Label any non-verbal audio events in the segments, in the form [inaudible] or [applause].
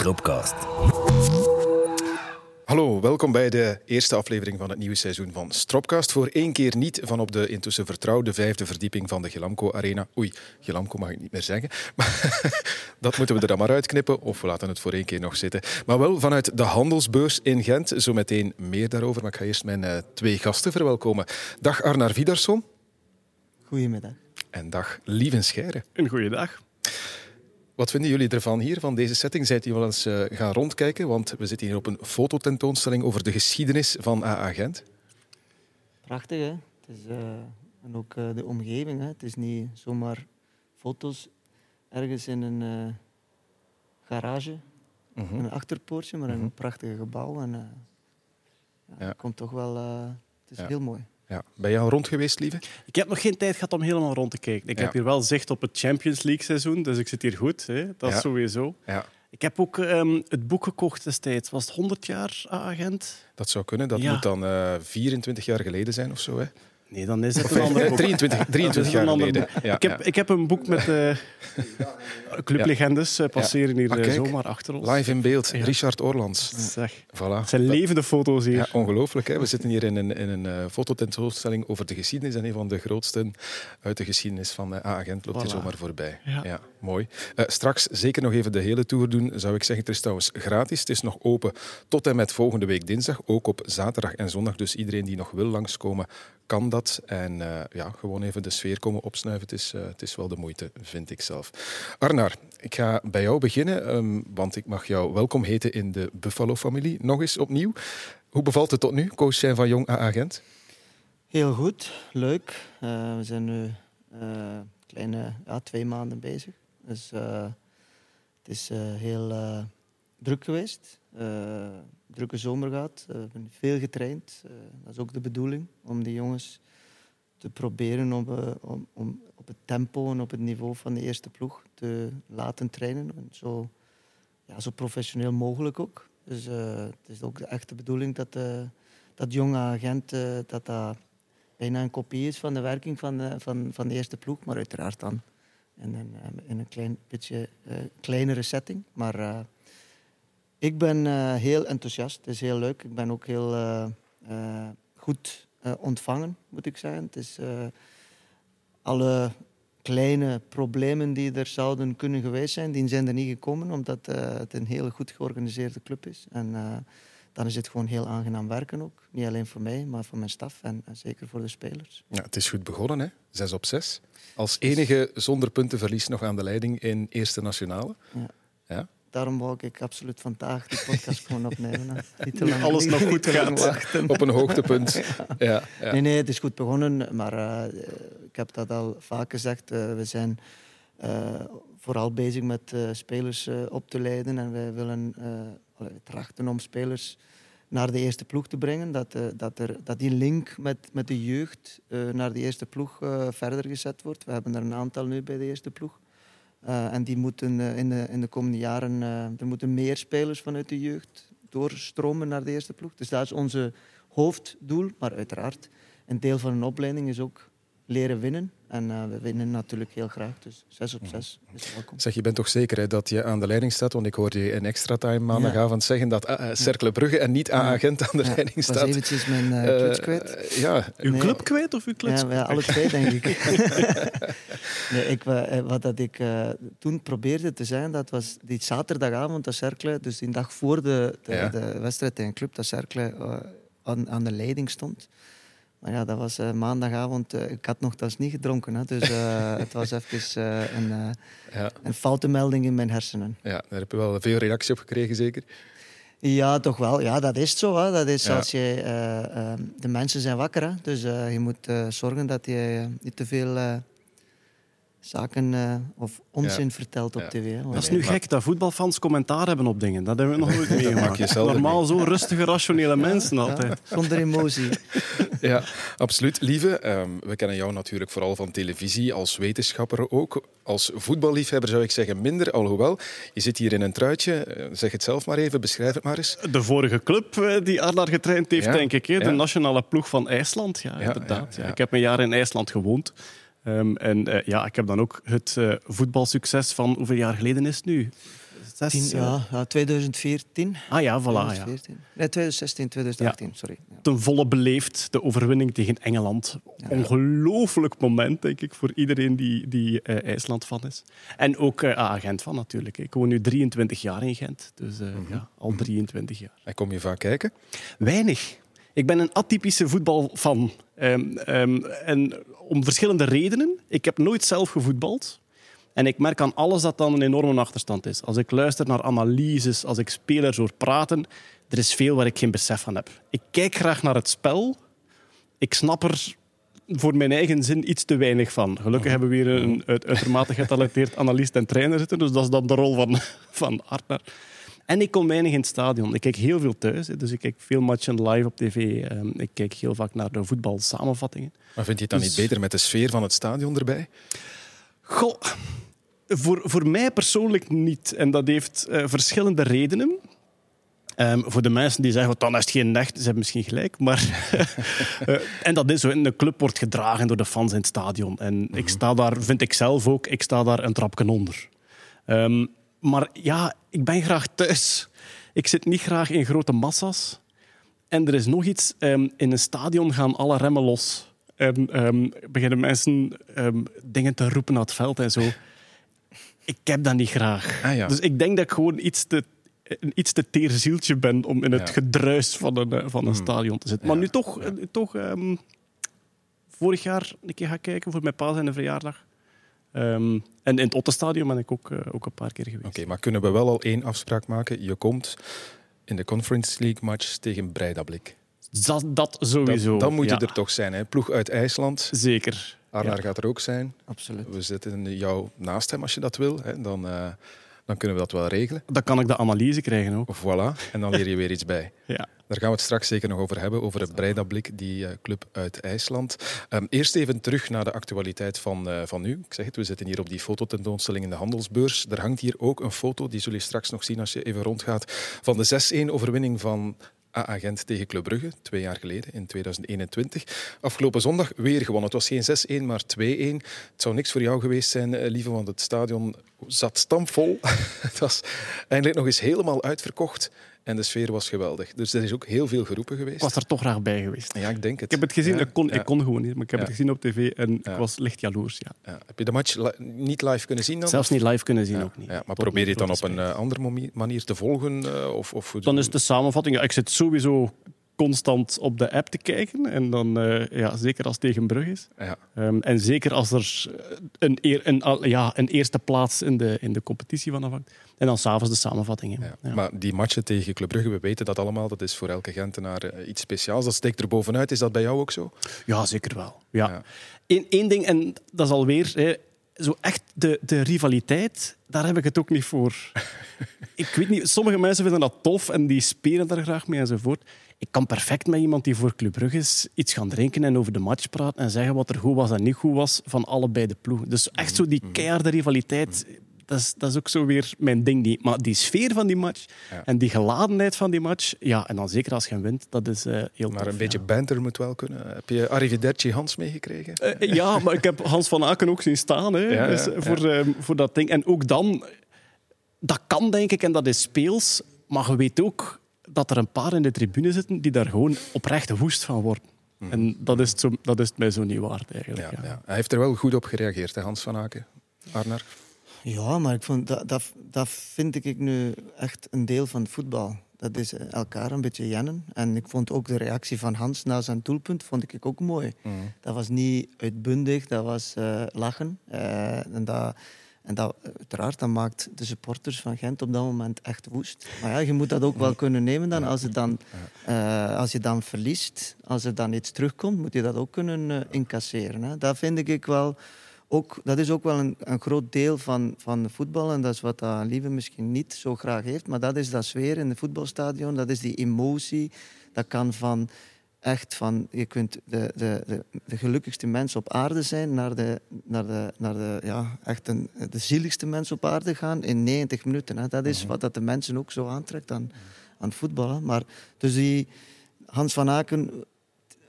Stropcast. Hallo, welkom bij de eerste aflevering van het nieuwe seizoen van Stropcast. Voor één keer niet van op de intussen vertrouwde vijfde verdieping van de Gelamco Arena. Oei, Gelamco mag ik niet meer zeggen. [laughs] Maar dat moeten we er dan maar uitknippen of we laten het voor één keer nog zitten. Maar wel vanuit de handelsbeurs in Gent. Zometeen meer daarover, maar ik ga eerst mijn uh, twee gasten verwelkomen. Dag Arnar Vidarsson. Goedemiddag. En dag Lieven Scheire. Een goeiedag. Wat vinden jullie ervan hier, van deze setting? Zijt u wel eens uh, gaan rondkijken? Want we zitten hier op een fototentoonstelling over de geschiedenis van AA Gent. Prachtig, hè? Het is, uh, en ook uh, de omgeving. Hè? Het is niet zomaar foto's ergens in een garage, -hmm. een achterpoortje, maar een prachtig gebouw. En, ja, komt toch wel... het is ja. heel mooi. Ja. Ben je al rond geweest, lieve? Ik heb nog geen tijd gehad om helemaal rond te kijken. Ik ja. heb hier wel zicht op het Champions League seizoen, dus ik zit hier goed. Hè? Dat ja. is sowieso. Ja. Ik heb ook um, het boek gekocht destijds. Was het 100 jaar agent? Dat zou kunnen. Dat moet dan uh, 24 jaar geleden zijn of zo. Hè? Nee, dan is het een ander boek. 23, 23 jaar geleden. Ja, ik, heb, ik heb een boek met uh, clublegendes uh, passeren hier ah, zomaar achter ons. Live in beeld, Richard Orlands. Zeg. Voilà. Het zijn levende foto's hier. Ja, ongelooflijk. Hè? We zitten hier in een, in een uh, fototentoonstelling over de geschiedenis. En een van de grootste uit de geschiedenis van A-agent loopt voilà. hier zomaar voorbij. Ja, mooi. straks zeker nog even de hele tour doen, zou ik zeggen. Het is trouwens gratis. Het is nog open tot en met volgende week dinsdag. Ook op zaterdag en zondag. Dus iedereen die nog wil langskomen, kan dat. En uh, ja, gewoon even de sfeer komen opsnuiven. Het is, uh, het is wel de moeite, vind ik zelf. Arnar, ik ga bij jou beginnen, um, want ik mag jou welkom heten in de Buffalo-familie. Nog eens opnieuw. Hoe bevalt het tot nu, coach zijn van Jong A-agent? Heel goed, leuk. We zijn nu kleine twee maanden bezig. Dus het is heel druk geweest drukke zomer gehad. We uh, hebben veel getraind. Uh, dat is ook de bedoeling, om die jongens te proberen om, uh, om, om, op het tempo en op het niveau van de eerste ploeg te laten trainen. En zo, ja, zo professioneel mogelijk ook. Dus het is ook de echte bedoeling dat dat jonge agent dat dat bijna een kopie is van de werking van de, van, van de eerste ploeg. Maar uiteraard dan in een, in een klein beetje kleinere setting. Maar ik ben heel enthousiast. Het is heel leuk. Ik ben ook heel goed ontvangen, moet ik zeggen. Het is alle kleine problemen die er zouden kunnen geweest zijn, die zijn er niet gekomen, omdat het een heel goed georganiseerde club is. En dan is het gewoon heel aangenaam werken ook. Niet alleen voor mij, maar voor mijn staf en, en zeker voor de spelers. Ja, het is goed begonnen, hè? Zes op zes. Als enige zonder puntenverlies nog aan de leiding in Eerste Nationale. Ja. ja? daarom wou ik absoluut vandaag die podcast gewoon opnemen. [laughs] Niet te lang, Alles nog goed gaat. Wachten. Op een hoogtepunt. [laughs] ja. Ja, ja. Nee, nee, het is goed begonnen. Maar uh, ik heb dat al vaak gezegd. Uh, we zijn uh, vooral bezig met spelers op te leiden. En wij willen trachten om spelers naar de eerste ploeg te brengen. Dat, dat, er, dat die link met, met de jeugd naar de eerste ploeg verder gezet wordt. We hebben er een aantal nu bij de eerste ploeg. En die moeten in, de, in de komende jaren, er moeten meer spelers vanuit de jeugd doorstromen naar de eerste ploeg. Dus dat is onze hoofddoel. Maar uiteraard, een deel van een opleiding is ook leren winnen. En uh, we winnen natuurlijk heel graag. Dus 6 op 6 is welkom. Zeg, je bent toch zeker hè, dat je aan de leiding staat? Want ik hoorde je in extra time maandagavond ja. zeggen dat uh, Cercle Brugge en niet A-agent aan de ja, leiding staat. Ik was eventjes mijn uh, kluts kwijt. ja. Uw nee. club kwijt of uw kluts ja, ja, alle twee, denk ik. [laughs] nee, ik wat dat ik toen probeerde te zijn, dat was die zaterdagavond dat Cercle, dus die dag voor de, de, ja. de wedstrijd tegen club, dat Cercle aan, aan de leiding stond. Maar ja, dat was uh, maandagavond. Uh, ik had nogthans niet gedronken. Hè, dus uh, het was [laughs] even een, ja. een foute melding in mijn hersenen. Ja, daar heb je wel veel reactie op gekregen, zeker? Ja, toch wel. Ja, dat is zo. Hè. Dat is ja. als je, de mensen zijn wakker. Hè. Dus je moet zorgen dat je niet te veel zaken uh, of onzin ja. vertelt op ja. tv. Hè. Dat is nu gek dat voetbalfans commentaar hebben op dingen. Dat hebben we nog nooit [laughs] meegemaakt. Normaal zo rustige, rationele mensen altijd. Zonder emotie. [laughs] ja, absoluut. Lieve, um, we kennen jou natuurlijk vooral van televisie, als wetenschapper ook. Als voetballiefhebber zou ik zeggen minder, alhoewel. Je zit hier in een truitje. Zeg het zelf maar even, beschrijf het maar eens. De vorige club die Arnar getraind heeft, denk ik. Hè? De nationale ploeg van IJsland. Ja, inderdaad. Ik heb een jaar in IJsland gewoond. Um, en uh, ja, ik heb dan ook het uh, voetbalsucces van hoeveel jaar geleden is het nu? Zes, ja, ja, 2014. Ah ja, voilà. 2014. Ja. Nee, 2016, 2018, sorry. Ten volle beleefd de overwinning tegen Engeland. Ongelooflijk moment, denk ik, voor iedereen die, die uh, IJsland van is. En ook uh, agent van natuurlijk. Ik woon nu 23 jaar in Gent, dus uh, mm -hmm. ja, al 23 jaar. En kom je vaak kijken? Weinig. Ik ben een atypische voetbalfan. Um, um, en om verschillende redenen. Ik heb nooit zelf gevoetbald. En ik merk aan alles dat dan een enorme achterstand is. Als ik luister naar analyses, als ik spelers hoor praten, er is veel waar ik geen besef van heb. Ik kijk graag naar het spel. Ik snap er voor mijn eigen zin iets te weinig van. Gelukkig hebben we weer een uitermate getalenteerd analist en trainer zitten, dus dat is dan de rol van, van Artner. En ik kom weinig in het stadion. Ik kijk heel veel thuis, dus ik kijk veel matchen live op tv. Ehm, ik kijk heel vaak naar de voetbalsamenvattingen. Maar vind je het dan niet dus- beter met de sfeer van het stadion erbij? Goh, voor, voor mij persoonlijk niet. En dat heeft uh, verschillende redenen. Um, voor de mensen die zeggen, dan is het geen nacht, ze hebben misschien gelijk. Maar uh, [laughs] en dat is zo. De club wordt gedragen door de fans in het stadion. En mm -hmm. ik sta daar, vind ik zelf ook, ik sta daar een trapje onder. Um, maar ja, ik ben graag thuis. Ik zit niet graag in grote massa's. En er is nog iets. Um, in een stadion gaan alle remmen los. En um, beginnen mensen um, dingen te roepen naar het veld en zo. Ik heb dat niet graag. Ah, ja. Dus ik denk dat ik gewoon iets te, een iets te teer zieltje ben om in het ja. gedruis van een, van een mm. stadion te zitten. Maar nu toch, toch vorig jaar een keer gaan kijken voor mijn pa zijn verjaardag. Um, en in het Ottenstadion ben ik ook, uh, ook een paar keer geweest. Oké, okay, maar kunnen we wel al één afspraak maken? Je komt in de Conference League match tegen Breidablik. Dat, dat sowieso. Dan, dan moet je ja. er toch zijn. Hè? Ploeg uit IJsland. Zeker. Arnaar ja. gaat er ook zijn. Absoluut. We zitten jou naast hem als je dat wil. Hè? Dan, uh, dan kunnen we dat wel regelen. Dan kan ik de analyse krijgen ook. Voilà. En dan leer je weer iets bij. [laughs] ja. Daar gaan we het straks zeker nog over hebben, over het Breidablik, die uh, club uit IJsland. Um, eerst even terug naar de actualiteit van, uh, van nu. Ik zeg het, we zitten hier op die fototentoonstelling in de Handelsbeurs. Er hangt hier ook een foto, die zul je straks nog zien als je even rondgaat, van de 6-1 overwinning van AA Gent tegen Club Brugge, twee jaar geleden, in 2021. Afgelopen zondag weer gewonnen. Het was geen 6-1, maar 2-1. Het zou niks voor jou geweest zijn, uh, lieve, want het stadion zat stampvol. [laughs] het was eindelijk nog eens helemaal uitverkocht. En de sfeer was geweldig. Dus er is ook heel veel geroepen geweest. Ik was er toch graag bij geweest. Ja, ik denk het. Ik heb het gezien, ja, ik, kon, ja. ik kon gewoon niet, maar ik heb ja. het gezien op tv en ik was licht jaloers. Ja. Heb je de match li niet live kunnen zien dan? Zelfs niet live kunnen zien, ook niet. maar tot probeer je het dan op een uh, andere manier te volgen? Uh, of, of, dan is de samenvatting, ik zit sowieso constant op de app te kijken. En dan, uh, ja, zeker als het tegen Brug is. Ja. Um, en zeker als er een, eer, een, ja, een eerste plaats in de, in de competitie van afhangt. En dan s'avonds de samenvattingen. Ja. Ja. Maar die matchen tegen Club Brugge, we weten dat allemaal. Dat is voor elke Gentenaar uh, iets speciaals. Dat steekt er bovenuit. Is dat bij jou ook zo? Ja, zeker wel. Ja. Eén, één ding, en dat is alweer... Hè, zo echt de, de rivaliteit, daar heb ik het ook niet voor. [laughs] ik weet niet, sommige mensen vinden dat tof en die spelen daar graag mee enzovoort. Ik kan perfect met iemand die voor Club Brugge is iets gaan drinken en over de match praten en zeggen wat er goed was en niet goed was van allebei de ploegen. Dus echt zo die keiharde rivaliteit, dat is, dat is ook zo weer mijn ding niet. Maar die sfeer van die match ja. en die geladenheid van die match, ja, en dan zeker als je wint, dat is uh, heel Maar tof, een beetje ja. banter moet wel kunnen. Heb je Arrivederci Hans meegekregen? Uh, ja, maar ik heb Hans van Aken ook zien staan hè, Ja, dus, voor, uh, voor dat ding. En ook dan, dat kan denk ik en dat is speels, maar je weet ook dat er een paar in de tribune zitten die daar gewoon oprecht woest van worden. Mhm. En dat is, het zo, dat is het mij zo niet waard eigenlijk. Ja, Ja. ja. Hij heeft er wel goed op gereageerd, hè, Hans van Aken. Arnar? Ja, maar ik vond, dat, dat, dat vind ik nu echt een deel van het voetbal. Dat is eh, elkaar een beetje jennen. En ik vond ook de reactie van Hans na zijn doelpunt vond ik ook mooi. Mm. Dat was niet uitbundig, dat was uh, lachen. Uh, en dat, en dat, uiteraard, dat maakt de supporters van Gent op dat moment echt woest. Maar ja, je moet dat ook wel kunnen nemen dan. Als, het dan, uh, als je dan verliest, als er dan iets terugkomt, moet je dat ook kunnen incasseren. Hè. Dat vind ik wel... Ook, dat is ook wel een, een groot deel van, van voetbal. En dat is wat uh, Lieve misschien niet zo graag heeft. Maar dat is dat sfeer in het voetbalstadion. Dat is die emotie. Dat kan van echt van... Je kunt de, de, de, de gelukkigste mens op aarde zijn... naar de, naar de, naar de, ja, echt een, de zieligste mens op aarde gaan in 90 minuten. Hè. Dat is wat dat de mensen ook zo aantrekt aan, aan voetballen. Maar dus die Hans van Aken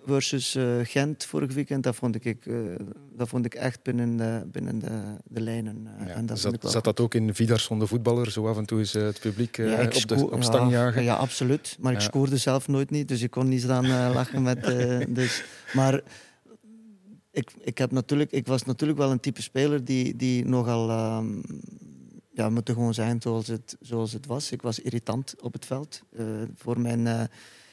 versus eh, Gent vorig weekend, dat vond ik, uh, dat vond ik echt binnen de, binnen de, de lijnen. Uh, ja, en dat zat, zat dat ook in Vidarsson de voetballer, zo af en toe is het publiek ja, op, de, op stang jagen? Ja, absoluut. Maar ik scoorde zelf nooit niet, dus ik kon niet staan lachen met... [laughs] dus, maar ik, ik, heb natuurlijk, ik was natuurlijk wel een type speler die, die nogal... Um, ja, we moeten gewoon zijn zoals het, zoals het was. Ik was irritant op het veld. voor mijn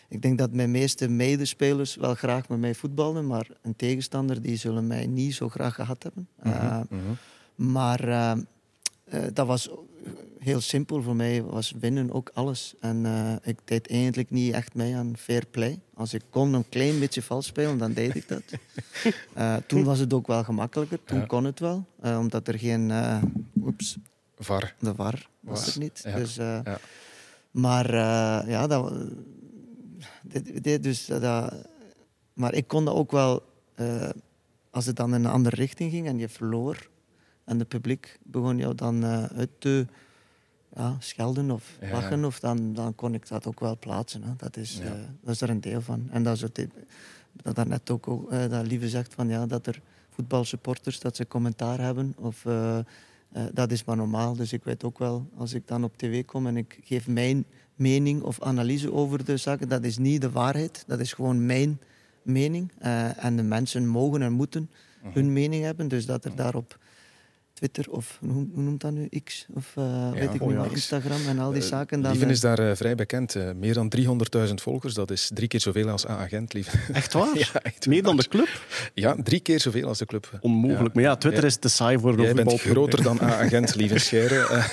ik denk dat mijn meeste medespelers wel graag met mij voetballen, maar een tegenstander die zullen mij niet zo graag gehad hebben. Mm -hmm. Maar uh, uh, dat was heel simpel voor mij, was winnen ook alles. En ik deed eigenlijk niet echt mee aan fair play. Als ik kon een klein beetje vals spelen, dan deed ik dat. [laughs] toen was het ook wel gemakkelijker, toen ja. kon het wel, omdat er geen... oeps, VAR. De VAR was er niet. Ja. Dus, ja. Maar ja, dat dit, dit, dus dat, maar ik kon dat ook wel, uh, als het dan in een andere richting ging en je verloor, en het publiek begon jou dan uh, uit te ja, schelden of ja. lachen, of dan, dan kon ik dat ook wel plaatsen. Hè. Dat, is, ja. uh, dat is er een deel van. En dat is het, dat daarnet ook, ook dat Lieve zegt van ja, dat er voetbalsupporters dat ze commentaar hebben. Of, dat is maar normaal. Dus ik weet ook wel, als ik dan op tv kom en ik geef mijn mening of analyse over de zaken. Dat is niet de waarheid. Dat is gewoon mijn mening. Uh, en de mensen mogen en moeten mhm. hun mening hebben. Dus dat er daarop Twitter of hoe, noemt dat nu? X of uh, weet ik niet, Instagram en al die uh, zaken. Dan, Lieven is daar uh, vrij bekend. meer dan 300.000 volgers, dat is drie keer zoveel als A-agent, Lieven. Echt waar? [laughs] ja, echt meer dan de club? Ja, drie keer zoveel als de club. Onmogelijk. Ja. Maar ja, Twitter is te saai voor de Jij bent groter dan A-agent, Lieven Scheren. [laughs]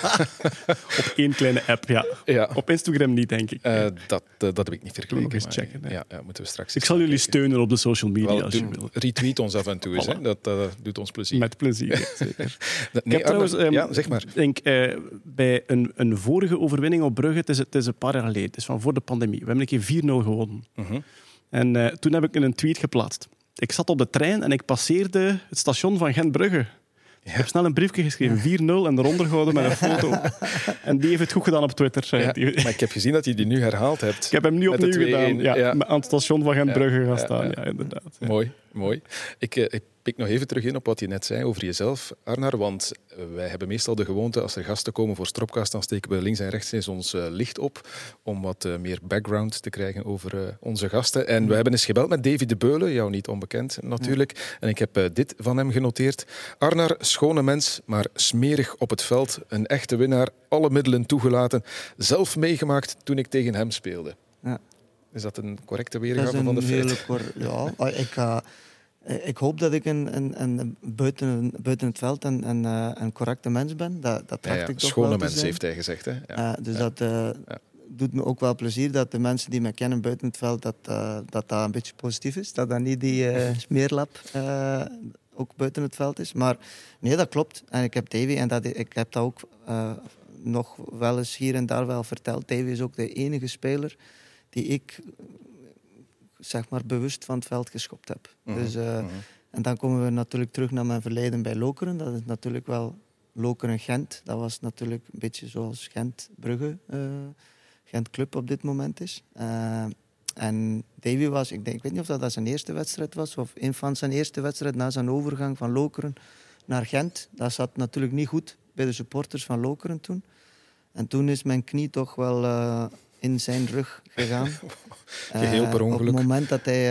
Op één kleine app, ja. ja. Op Instagram niet, denk ik. dat, dat heb ik niet vergeleken. eens checken. Ja, ja, moeten we straks ik zal jullie steunen op de social media Wel, als je wil. Retweet ons af en toe eens, hè. Dat doet ons plezier. Met plezier, [laughs] zeker. Nee, trouwens, um, ja, zeg maar. denk, uh, bij een, een, vorige overwinning op Brugge, het is, het is een paar jaar geleden, het is van voor de pandemie. We hebben een keer 4-0 gewonnen. Uh -huh. En uh, toen heb ik een tweet geplaatst. Ik zat op de trein en ik passeerde het station van Gent-Brugge. Ja. Ik heb snel een briefje geschreven, 4-0 en eronder gehouden met een foto. [laughs] en die heeft het goed gedaan op Twitter. Ja, maar ik heb gezien dat je die nu herhaald hebt. Ik heb hem nu opnieuw gedaan. Ja, ja. Aan het station van Gent-Brugge gaan staan. Ja, inderdaad. Mooi, mooi. Ik, uh, ik pik nog even terug in op wat je net zei over jezelf, Arnar. Want wij hebben meestal de gewoonte, als er gasten komen voor Stropcast, dan steken we links en rechts eens ons uh, licht op om wat uh, meer background te krijgen over uh, onze gasten. En we hebben eens gebeld met Davy de Beulen, jou niet onbekend natuurlijk. Ja. En ik heb dit van hem genoteerd. Arnar, schone mens, maar smerig op het veld. Een echte winnaar, alle middelen toegelaten. Zelf meegemaakt toen ik tegen hem speelde. Ja. Is dat een correcte weergave van de feiten? Ja, [laughs] ik ga eh, ik hoop dat ik een, een, een buiten, buiten het veld een, een, eh, een correcte mens ben. Dat, dat tracht ja, ja. ik toch Schone wel mens, heeft hij gezegd. Hè? Ja. Dus dat uh, doet me ook wel plezier dat de mensen die mij kennen buiten het veld, dat dat, dat een beetje positief is. Dat dat niet die [laughs] smeerlap ook buiten het veld is. Maar nee, dat klopt. En ik heb Davy, en dat, ik heb dat ook nog wel eens hier en daar wel verteld. Davy is ook de enige speler die ik zeg maar, bewust van het veld geschopt heb. Mhm, dus, uh, En dan komen we natuurlijk terug naar mijn verleden bij Lokeren. Dat is natuurlijk wel Lokeren-Gent. Dat was natuurlijk een beetje zoals Gent-Brugge, uh, Gent-Club op dit moment is. Uh, en Davy was, ik, denk, ik weet niet of dat zijn eerste wedstrijd was, of een van zijn eerste wedstrijd na zijn overgang van Lokeren naar Gent. Dat zat natuurlijk niet goed bij de supporters van Lokeren toen. En toen is mijn knie toch wel in zijn rug gegaan. [laughs] Geheel per ongeluk. op het moment dat hij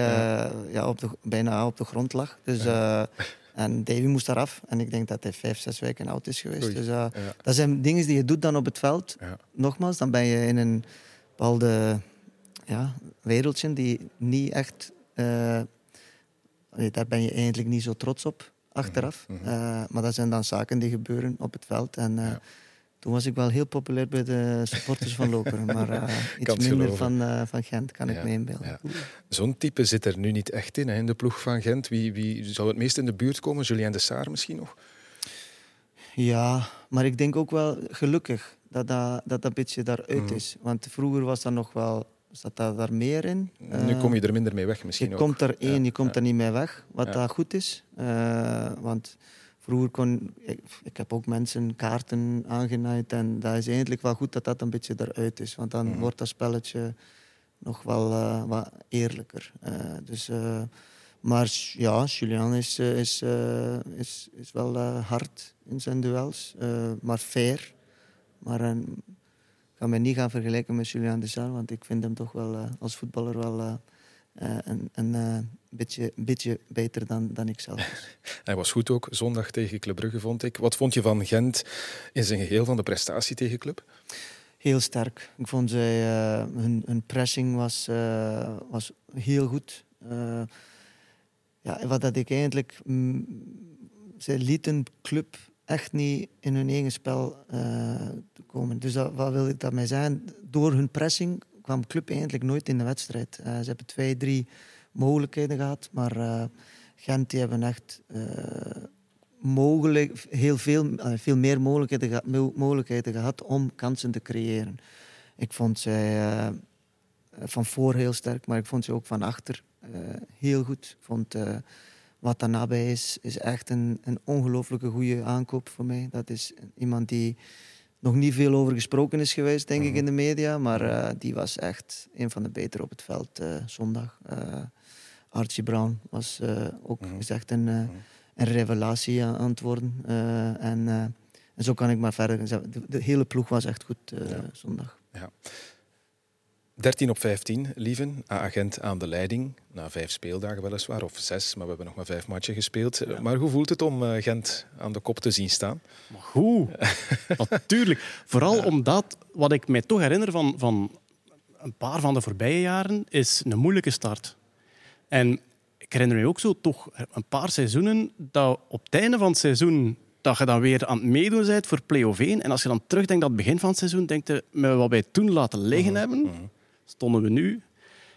ja. op de, bijna op de grond lag. Dus, uh, en Davy moest eraf. En ik denk dat hij vijf, zes weken oud is geweest. Oei. Dus uh, dat zijn dingen die je doet dan op het veld. Nogmaals, dan ben je in een bepaalde ja, wereldje die niet echt... daar ben je eigenlijk niet zo trots op, achteraf. Mm -hmm. maar dat zijn dan zaken die gebeuren op het veld. En toen was ik wel heel populair bij de supporters van Lokeren, [laughs] maar uh, iets minder van, uh, van Gent kan ja, ik me inbeelden. Ja. Zo'n type zit er nu niet echt in, hè, in de ploeg van Gent. Wie, wie zou het meest in de buurt komen? Julien de Saar misschien nog? Ja, maar ik denk ook wel gelukkig dat dat, dat, dat beetje daaruit mm. is. Want vroeger was dat nog wel zat dat daar meer in. Nu kom je er minder mee weg misschien je ook. Komt er één, ja, je komt er niet mee weg, wat dat goed is. Want Vroeger kon ik, ik heb ook mensen kaarten aangenaaid en dat is eigenlijk wel goed dat dat een beetje eruit is. Want dan mm. wordt dat spelletje nog wel wat eerlijker. dus, maar ja, Julian is, is, is, is wel hard in zijn duels, maar fair. Maar ik ga me niet gaan vergelijken met Julian Deschamps, want ik vind hem toch wel als voetballer wel een, een beetje, beetje beter dan, dan ik zelf. [laughs] Hij was goed ook zondag tegen Club Brugge, vond ik. Wat vond je van Gent in zijn geheel van de prestatie tegen Club? Heel sterk. Ik vond zij, uh, hun, hun, pressing was, was heel goed. Ja, wat dat ik eigenlijk... Mm, zij lieten Club echt niet in hun eigen spel komen. Dus dat, wat wil ik daarmee zeggen? Door hun pressing kwam Club eigenlijk nooit in de wedstrijd. ze hebben twee, drie mogelijkheden gehad. Maar uh, Gent die hebben echt uh, mogelijk, heel veel, veel meer mogelijkheden, mogelijkheden gehad om kansen te creëren. Ik vond zij van voor heel sterk, maar ik vond ze ook van achter heel goed. Ik vond wat daar nabij is, is echt een, een ongelooflijke goede aankoop voor mij. Dat is iemand die nog niet veel over gesproken is geweest, denk ik, mhm. in de media. Maar uh, die was echt een van de betere op het veld uh, zondag. Uh, Archie Brown was ook mm gezegd een, uh, een revelatie aan het worden. En, en, zo kan ik maar verder. De, de hele ploeg was echt goed ja. zondag. Ja. 13 op 15, Lieven. agent aan de leiding. Na vijf speeldagen weliswaar, of zes, maar we hebben nog maar vijf matchen gespeeld. Ja. Maar hoe voelt het om Gent aan de kop te zien staan? Maar hoe? [laughs] Natuurlijk. Vooral ja. omdat, wat ik mij toch herinner van, van een paar van de voorbije jaren, is een moeilijke start. En ik herinner me ook zo toch een paar seizoenen dat op het einde van het seizoen dat je dan weer aan het meedoen bent voor play-off 1. En als je dan terugdenkt aan het begin van het seizoen, denk je, met wat wij toen laten liggen mhm, hebben, mhm. Stonden we nu.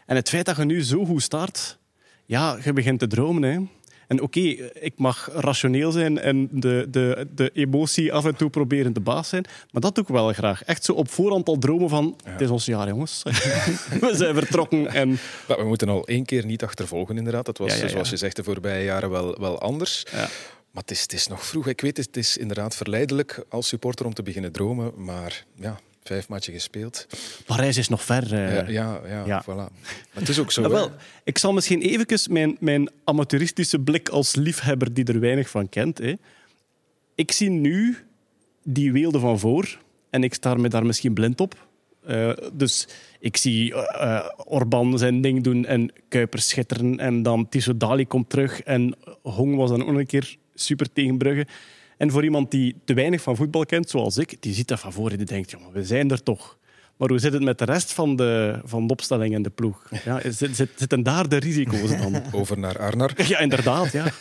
En het feit dat je nu zo goed start, ja, je begint te dromen. Hè. En oké, ik mag rationeel zijn en de, de, de emotie af en toe proberen de baas zijn. Maar dat doe ik wel graag. Echt zo op voorhand al dromen van, het is ons jaar jongens. [laughs] we zijn vertrokken. En... we moeten al één keer niet achtervolgen inderdaad. Dat was, zoals je zegt, de voorbije jaren wel, wel anders. Maar het is, het is nog vroeg. Ik weet, het is inderdaad verleidelijk als supporter om te beginnen dromen. Maar ja, vijf matchen gespeeld. Parijs is nog ver. Uh... Ja, ja, ja, voilà. Maar het is ook zo. Nou, wel, ik zal misschien even mijn, mijn amateuristische blik als liefhebber die er weinig van kent. Hè. Ik zie nu die weelde van voor en ik sta me daar misschien blind op. Uh, dus ik zie uh, Orban zijn ding doen en Kuipers schitteren. En dan Tissot Dali komt terug en Hong was dan ook een keer super tegen Brugge. En voor iemand die te weinig van voetbal kent, zoals ik, die ziet dat van voor en die denkt, jongen, we zijn er toch. Maar hoe zit het met de rest van de, van de opstelling en de ploeg? Ja, zit, zit, zitten daar de risico's dan? [laughs] Over naar Arnar. [laughs] Ja, inderdaad. Ja. [laughs]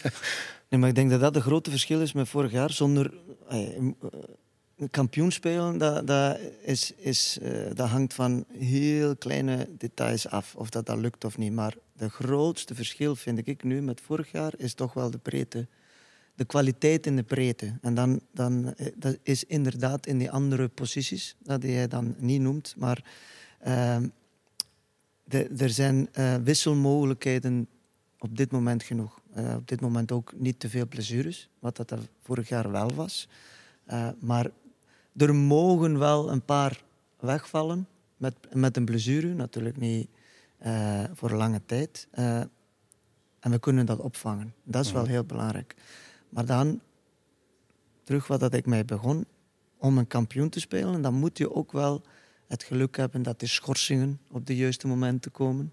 Nee, maar ik denk dat dat het grote verschil is met vorig jaar. Zonder eh, kampioen spelen, dat, dat, is, is, uh, dat hangt van heel kleine details af. Of dat, dat lukt of niet. Maar de grootste verschil, vind ik nu, met vorig jaar, is toch wel de breedte de kwaliteit in de breedte. En dan, dan eh, dat is inderdaad in die andere posities, dat jij dan niet noemt. Maar uh, de, er zijn uh, wisselmogelijkheden op dit moment genoeg. Uh, op dit moment ook niet te veel blessures, wat dat vorig jaar wel was. maar er mogen wel een paar wegvallen met, met een blessure, natuurlijk niet voor lange tijd. en we kunnen dat opvangen. Dat is wel heel belangrijk. Maar dan, terug wat ik mij begon, om een kampioen te spelen, dan moet je ook wel het geluk hebben dat die schorsingen op de juiste momenten komen.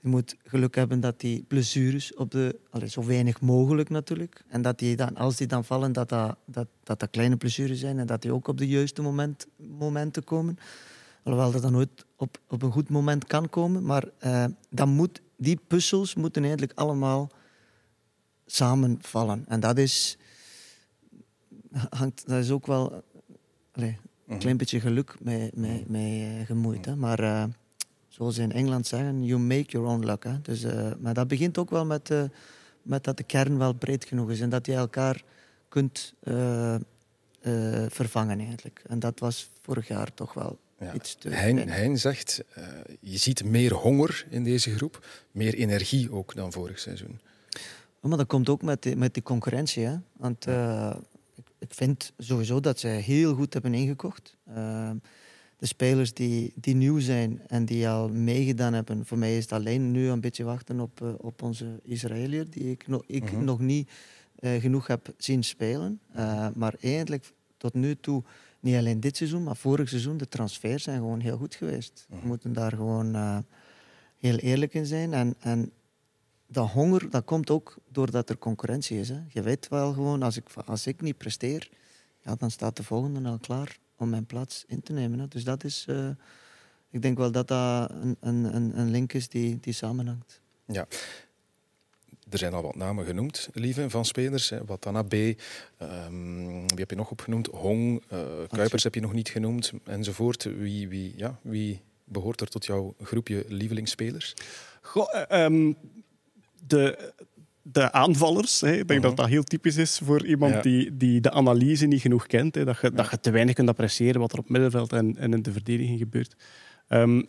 Je moet geluk hebben dat die blessures op de, allez, zo weinig mogelijk natuurlijk. En dat die dan, als die dan vallen, dat dat, dat, dat, kleine blessures zijn en dat die ook op de juiste moment, momenten komen. Alhoewel dat dan nooit op, op een goed moment kan komen. Maar uh, dan moet, die puzzels moeten eigenlijk allemaal samenvallen. En dat is, hangt, dat is ook wel allez, een mhm. klein beetje geluk mee, mee, mee uh, gemoeid. Hè. Maar uh, zoals ze in Engeland zeggen, you make your own luck. Hè. Dus, uh, maar dat begint ook wel met, met dat de kern wel breed genoeg is en dat je elkaar kunt vervangen eigenlijk. En dat was vorig jaar toch wel ja. iets te Hein, hein zegt, je ziet meer honger in deze groep, meer energie ook dan vorig seizoen maar dat komt ook met die, met die concurrentie. Hè? Want uh, ik, ik, vind sowieso dat zij heel goed hebben ingekocht. Uh, de spelers die, die nieuw zijn en die al meegedaan hebben. Voor mij is het alleen nu een beetje wachten op, uh, op onze Israëliër, die ik, no ik Mhm. nog niet eh, genoeg heb zien spelen. Maar eigenlijk tot nu toe, niet alleen dit seizoen, maar vorig seizoen, de transfers zijn gewoon heel goed geweest. Mhm. We moeten daar gewoon heel eerlijk in zijn. En, en dat honger, dat komt ook doordat er concurrentie is. Hè. Je weet wel gewoon, als ik, als ik niet presteer, ja, dan staat de volgende al klaar om mijn plaats in te nemen. Hè. Dus dat is, uh, ik denk wel dat dat een, een, een link is die, die samenhangt. Ja. Er zijn al wat namen genoemd, lieve, van spelers. Hè. Watana B, um, wie heb je nog opgenoemd? Hong, uh, Kuipers heb je nog niet genoemd, enzovoort. Wie, wie, ja, wie behoort er tot jouw groepje lievelingsspelers? Goh, um, de, de aanvallers. Hè. Ik denk uh -huh. dat dat heel typisch is voor iemand ja. die, die de analyse niet genoeg kent. Hè. Dat, je, ja. dat je te weinig kunt appreciëren wat er op middenveld en, en in de verdediging gebeurt. Um,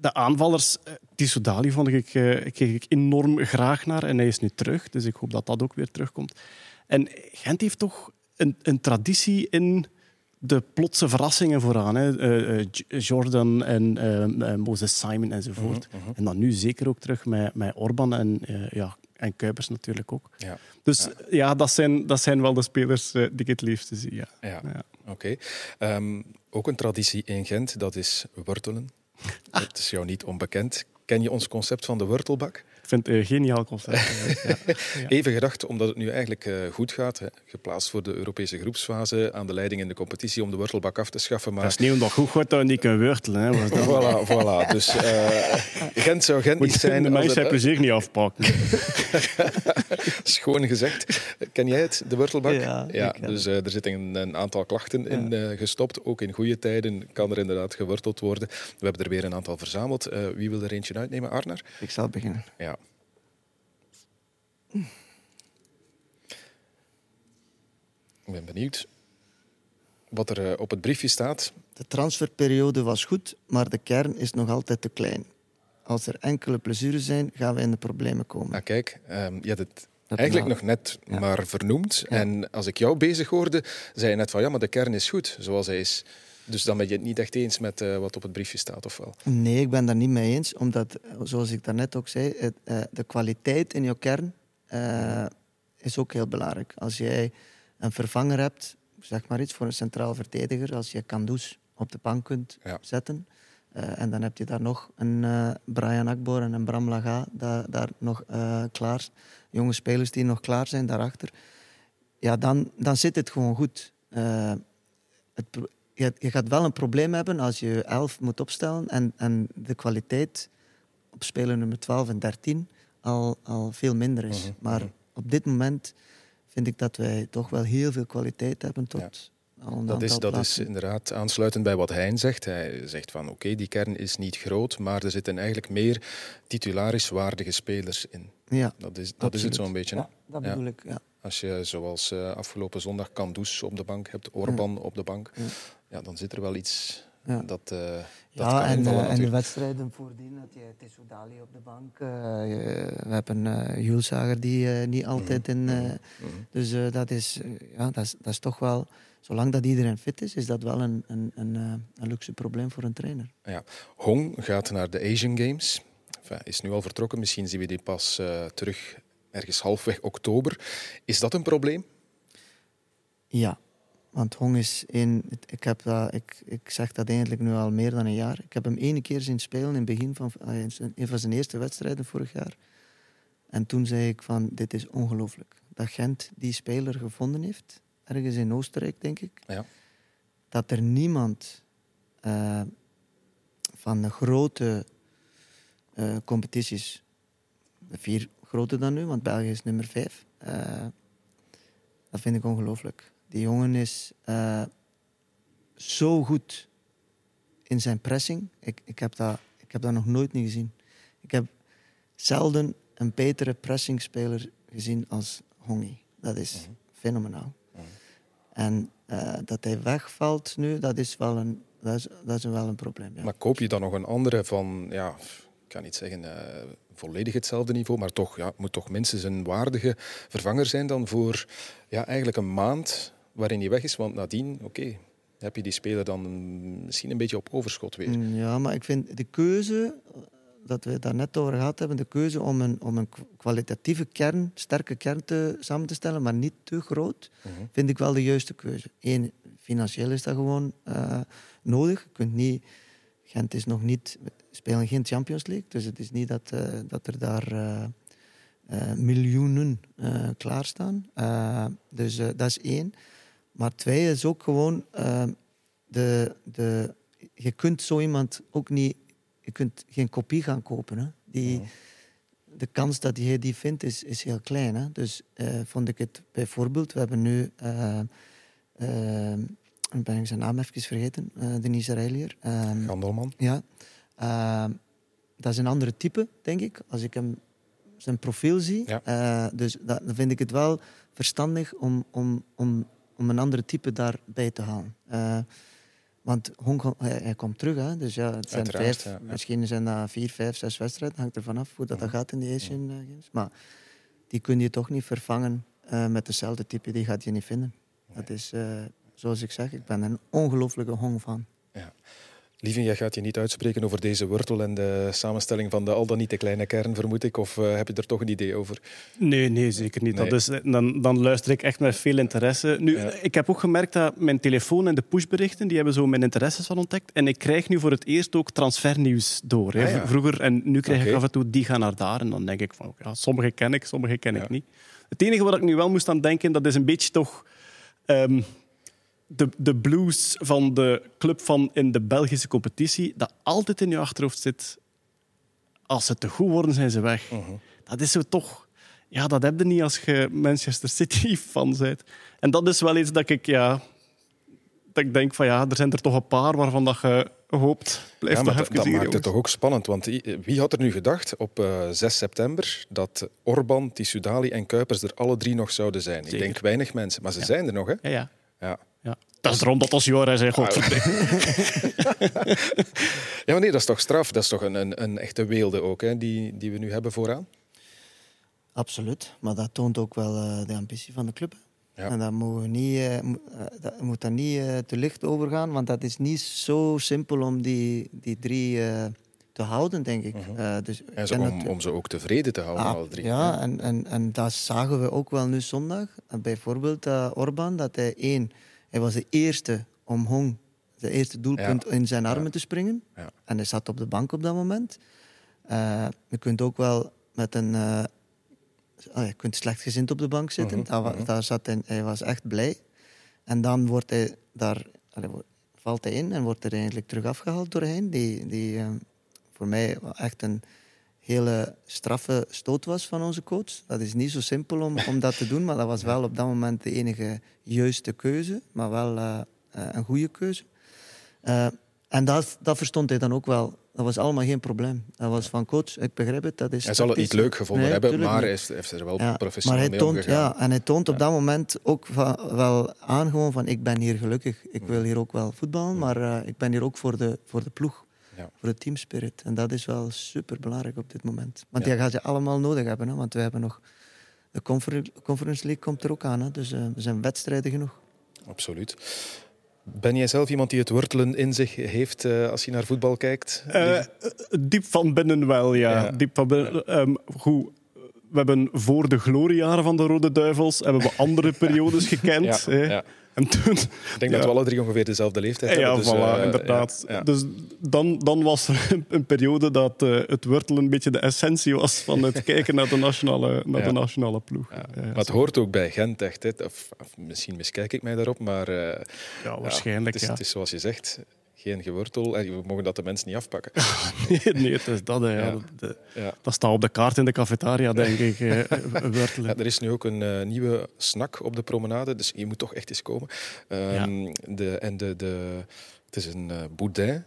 de aanvallers, Tissoudali vond ik, uh, keek ik enorm graag naar en hij is nu terug. Dus ik hoop dat dat ook weer terugkomt. En Gent heeft toch een, een traditie in de plotse verrassingen vooraan. Hè. Uh, uh, Jordan en uh, Moses Simon enzovoort. Mhm, Uh -huh. En dan nu zeker ook terug met, met Orban en, ja, en Kuipers natuurlijk ook. Ja. Dus ja, ja dat, zijn, dat zijn wel de spelers die ik het liefste zie. Ja. ja. Oké. Okay. Um, ook een traditie in Gent, dat is wortelen. Ah. [laughs] Het is jou niet onbekend. Ken je ons concept van de wortelbak? Ik vind het een geniaal concept. [laughs] ja. Even gedacht, omdat het nu eigenlijk uh, goed gaat. Hè. Geplaatst voor de Europese groepsfase. Aan de leiding in de competitie om de wortelbak af te schaffen. Maar... Dat is niet omdat goed wordt dat we niet kunnen wortelen. Hè. [laughs] voilà, voilà. Dus uh, Gent zou Gent Moet niet zijn... de mensen het plezier niet afpakken. [laughs] Schoon gezegd. Ken jij het, de wortelbak? Ja, ja dus uh, er zitten een, een, aantal klachten in uh, gestopt. Ook in goede tijden kan er inderdaad geworteld worden. We hebben er weer een aantal verzameld. Uh, wie wil er eentje uitnemen? Arnar? Ik zal beginnen. Ja. Ik ben benieuwd wat er uh, op het briefje staat. De transferperiode was goed, maar de kern is nog altijd te klein. Als er enkele blessures zijn, gaan we in de problemen komen. Ah, kijk, um, je had het eigenlijk nog net ja. maar vernoemd. Ja. En als ik jou bezig hoorde, zei je net van ja, maar de kern is goed zoals hij is. Dus dan ben je het niet echt eens met uh, wat op het briefje staat, of wel? Nee, ik ben daar niet mee eens. Omdat, zoals ik daarnet ook zei, het, uh, de kwaliteit in je kern uh, is ook heel belangrijk. Als jij een vervanger hebt, zeg maar iets voor een centraal verdediger, als je Kandus op de bank kunt ja. zetten, uh, en dan heb je daar nog een uh, Brian Akbor en een Bram Laga, daar, daar nog klaar, jonge spelers die nog klaar zijn daarachter. Ja, dan, dan zit het gewoon goed. Het, je, je, gaat wel een probleem hebben als je elf moet opstellen en, en de kwaliteit op speler nummer 12 en 13 al, al veel minder is. Mhm, Maar op dit moment vind ik dat wij toch wel heel veel kwaliteit hebben tot... Ja. Dat is, dat is inderdaad aansluitend bij wat Hein zegt. Hij zegt van oké, okay, die kern is niet groot, maar er zitten eigenlijk meer titulariswaardige spelers in. Ja, dat is, dat is het zo'n beetje. Ja, dat bedoel ja. ik, ja. Als je zoals uh, afgelopen zondag Kandus op de bank hebt, Orban ja. op de bank, ja. ja. dan zit er wel iets ja. dat, uh, dat ja, kan en, uh, en de wedstrijden voordien had je Tessoudali op de bank. Uh, we hebben uh, Julsager die niet altijd in... Mhm. Dus dat, is, ja, dat, is, dat is toch wel... Zolang dat iedereen fit is, is dat wel een, een, een, een luxe probleem voor een trainer. Ja. Hong gaat naar de Asian Games. Enfin, is nu al vertrokken. Misschien zien we die pas terug ergens halfweg oktober. Is dat een probleem? Ja, want Hong is in. Ik, heb dat, ik, ik zeg dat eigenlijk nu al meer dan een jaar. Ik heb hem ene keer zien spelen in het begin van een van zijn eerste wedstrijden vorig jaar. En toen zei ik van, dit is ongelooflijk. Dat Gent die speler gevonden heeft, ergens in Oostenrijk, denk ik. Ja. Dat er niemand uh, van de grote uh, competities, de vier grote dan nu, want België is nummer vijf. Uh, dat vind ik ongelooflijk. Die jongen is uh, zo goed in zijn pressing. Ik, ik, heb dat, ik heb dat nog nooit niet gezien. Ik heb zelden een betere pressingspeler gezien als Hongi. Dat is mm-hmm. fenomenaal. Mm-hmm. En uh, dat hij wegvalt nu, dat is wel een, dat is, dat is wel een probleem. Ja. Maar koop je dan nog een andere van, ja, ik kan niet zeggen uh, volledig hetzelfde niveau, maar toch, ja, moet toch minstens een waardige vervanger zijn dan voor ja, eigenlijk een maand waarin hij weg is. Want nadien, oké, okay, heb je die speler dan misschien een beetje op overschot weer. Mm, Ja, maar ik vind de keuze, dat we het daar net over gehad hebben, de keuze om een, om een kwalitatieve kern, sterke kern te, samen te stellen, maar niet te groot, Mhm. vind ik wel de juiste keuze. Eén, financieel is dat gewoon eh, nodig. Je kunt niet, Gent is nog niet, we spelen geen Champions League, dus het is niet dat, eh, dat er daar eh, eh, miljoenen eh, klaarstaan. Eh, dus eh, dat is één. Maar twee is ook gewoon, eh, de, de, je kunt zo iemand ook niet, je kunt geen kopie gaan kopen. Hè. Die, de kans dat je die vindt is, is heel klein. Hè? Dus eh, vond ik het bijvoorbeeld, we hebben nu, eh eh, ik ben ik zijn naam even vergeten, eh de Israëliër. Ehm, Gandelman. ja. Ehm, dat is een andere type, denk ik, als ik hem zijn profiel zie. Ja. Dus dat, dan vind ik het wel verstandig om, om, om, om een andere type daarbij te halen. Eh, want Hong, hij, hij komt terug, hè? dus ja, het zijn Uiteraard, vijf, ja, ja. misschien zijn dat vier, vijf, zes wedstrijden, hangt ervan af hoe dat, dat gaat in de Asian eh, Games. Maar die kun je toch niet vervangen eh, met dezelfde type, die gaat je niet vinden. Dat is, zoals ik zeg, ik ben een ongelooflijke Hong fan. Lieve, jij gaat je niet uitspreken over deze wortel en de samenstelling van de al dan niet te kleine kern, vermoed ik. Of eh, heb je er toch een idee over? Nee, nee, zeker niet. Nee. Dat is, dan, dan luister ik echt met veel interesse. Nu, Ja. Ik heb ook gemerkt dat mijn telefoon en de pushberichten, die hebben zo mijn interesses van ontdekt. En ik krijg nu voor het eerst ook transfernieuws door. Hè. Ah, ja. Vroeger, en nu krijg ik af en toe, die gaan naar daar. En dan denk ik van, ja, sommige ken ik, sommige ken Ja. ik niet. Het enige wat ik nu wel moest aan denken, dat is een beetje toch... ehm, de, de blues van de club van in de Belgische competitie, dat altijd in je achterhoofd zit. Als ze te goed worden, zijn ze weg. Mhm. Dat is zo toch... Ja, dat heb je niet als je Manchester City-fan [laughs] bent. En dat is wel iets dat ik... Ja, dat ik denk van ja, er zijn er toch een paar waarvan dat je hoopt... Blijf Ja, maar dat, dat maakt het toch ook spannend. Want wie had er nu gedacht op eh, 6 september dat Orban, Tissoudali en Kuipers er alle drie nog zouden zijn? Ik denk weinig mensen, maar ze Ja. zijn er nog. Hè? Ja, ja. Ja. Dat is erom dat als Joris zei, god, [laughs] ja, maar nee, dat is toch straf. Dat is toch een, een, een echte weelde ook, hè, die, die we nu hebben vooraan. Absoluut, maar dat toont ook wel eh, de ambitie van de club. hè. Ja. En dat, mogen we niet, eh, eh, dat moet daar niet eh, te licht over gaan, want dat is niet zo simpel om die, die drie eh, te houden, denk ik. Mhm. Eh, dus En om, om ze ook tevreden te houden, Ah, alle drie. Ja, en, en, en dat zagen we ook wel nu zondag. Bijvoorbeeld uh, Orban, dat hij één, hij was de eerste om Hong, de eerste doelpunt in zijn armen Ja. te springen. Ja. En hij zat op de bank op dat moment. Eh, je kunt ook wel met een. eh, ah, je kunt slechtgezind op de bank zitten. Mhm, daar, mhm. daar zat hij, hij was echt blij. En dan wordt hij daar, allee, valt hij in en wordt er eigenlijk terug afgehaald door hen. Die, die eh, voor mij echt een hele straffe stoot was van onze coach. Dat is niet zo simpel om, om dat te doen, maar dat was wel op dat moment de enige juiste keuze, maar wel eh, eh, een goede keuze. Eh, en dat, dat verstond hij dan ook wel. Dat was allemaal geen probleem. Dat was van coach, ik begrijp het. Dat is Hij zal het niet leuk gevonden Nee, hebben, maar hij heeft, er wel Ja, professioneel maar hij mee toont, ja, en hij toont op dat moment ook van, wel aan gewoon van ik ben hier gelukkig. Ik wil hier ook wel voetballen, maar eh, ik ben hier ook voor de, voor de ploeg. Ja. Voor de teamspirit. En dat is wel super belangrijk op dit moment. Want Ja. die gaat je allemaal nodig hebben. Hè? Want we hebben nog... De Confer- Conference League komt er ook aan. Hè? Dus eh, er zijn wedstrijden genoeg. Absoluut. Ben jij zelf iemand die het wortelen in zich heeft eh, als je naar voetbal kijkt? Eh, diep van binnen wel, ja. Ja. Diep van binnen. Ehm, goed, we hebben voor de gloriejaren van de Rode Duivels hebben we andere [laughs] periodes gekend. ja, ja. En toen, Ik denk Ja. dat we alle drie ongeveer dezelfde leeftijd ja, hebben. dus, voilà, eh, inderdaad. ja, ja. Dus dan, dan was er [laughs] een, periode dat eh, het wortelen een beetje de essentie was van het [laughs] kijken naar de nationale, naar de nationale ploeg. Maar het hoort ook bij Gent echt. Hè. Of, of misschien miskijk ik mij daarop, maar eh, ja, waarschijnlijk. het, is, het is zoals je zegt, geen gewortel. We mogen dat de mensen niet afpakken. [laughs] Nee, nee, het is dat. hè, ja. Dat- de- Ja. dat staat op de kaart in de cafetaria, [laughs] denk ik. eh, wortelen. Ja, er is nu ook een eh, nieuwe snack op de promenade, dus je moet toch echt eens komen. Ehm, de, en de, de, het is een eh boudin,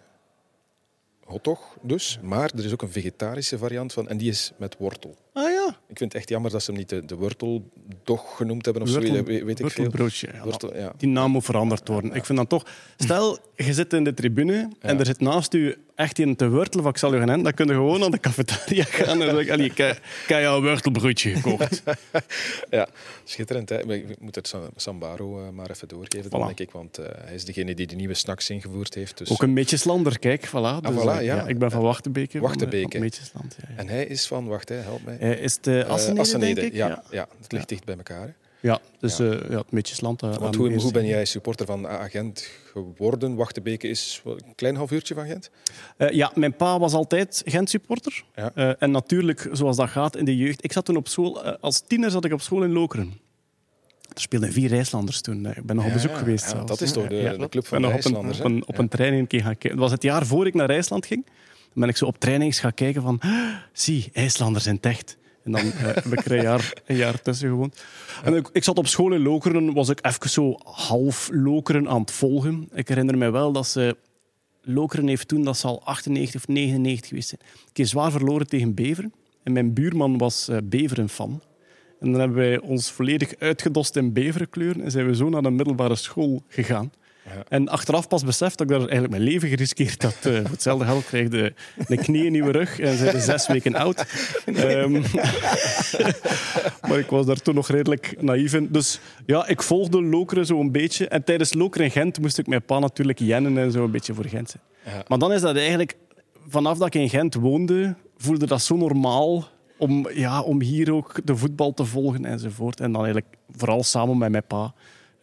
hotdog dus, maar er is ook een vegetarische variant van, en die is met wortel. Ah ja, Ik vind het echt jammer dat ze hem niet de, de worteldog genoemd hebben of zo, weet, weet ik veel. wortelbroodje. Ja. Die naam moet veranderd worden. Ik vind dan toch... Stel, je zit in de tribune en er zit naast u echt in te wortelen van ik zal je gaan dan kun je gewoon naar de cafetaria [laughs] gaan en zeggen, ik heb jou een wortelbroodje gekocht. [laughs] ja, schitterend. Hè? Je moet het Sambaro uh, maar even doorgeven, dan denk ik, want uh, hij is degene die de nieuwe snacks ingevoerd heeft. Dus... Ook een beetje slander, kijk, voilà. Ah, dus, ah, voilà ja. ja. Ik ben van Wachtenbeke. Wachtenbeke. Van, van ja, En hij is van, wacht, hè, help mij. Hij is de Assenede, Assenede denk ik. Ja, ja. het ligt dicht bij elkaar. Hè? Ja, dus ja. Uh, ja, het. Uh, Want hoe, hoe ben jij supporter van Agent geworden? Wachtenbeke is een klein half uurtje van Gent? Uh, ja, mijn pa was altijd Gent-supporter. Ja. en natuurlijk, zoals dat gaat in de jeugd. Ik zat toen op school, als tiener zat ik op school in Lokeren. Er speelden vier IJslanders toen. Ik ben nog op bezoek geweest. Ja, dat is toch de, de club van de IJslanders? Op een, op een, op een training gaan kijken. Het was het jaar voor ik naar IJsland ging. Dan ben ik zo op trainings gaan kijken van... Zie, IJslanders zijn echt. En dan uh, heb ik er een jaar, tussen gewoond. En ik, ik, zat op school in Lokeren, was ik even zo half Lokeren aan het volgen. Ik herinner me wel dat ze... Lokeren heeft toen, dat zal 98 of 99 geweest zijn, een keer zwaar verloren tegen Beveren. En mijn buurman was uh, Beveren-fan. En dan hebben wij ons volledig uitgedost in beverenkleuren en zijn we zo naar de middelbare school gegaan. En achteraf pas beseft dat ik daar eigenlijk mijn leven geriskeerd had. Uh, voor hetzelfde geld kreeg de, de knie een nieuwe rug en zijn zes weken oud. Um, [laughs] maar ik was daar toen nog redelijk naïef in. Dus ja, ik volgde Lokeren zo een beetje. En tijdens Lokeren in Gent moest ik mijn pa natuurlijk jennen en zo een beetje voor Gent zijn. Ja. Maar dan is dat eigenlijk... Vanaf dat ik in Gent woonde, voelde dat zo normaal om, ja, om hier ook de voetbal te volgen enzovoort. En dan eigenlijk vooral samen met mijn pa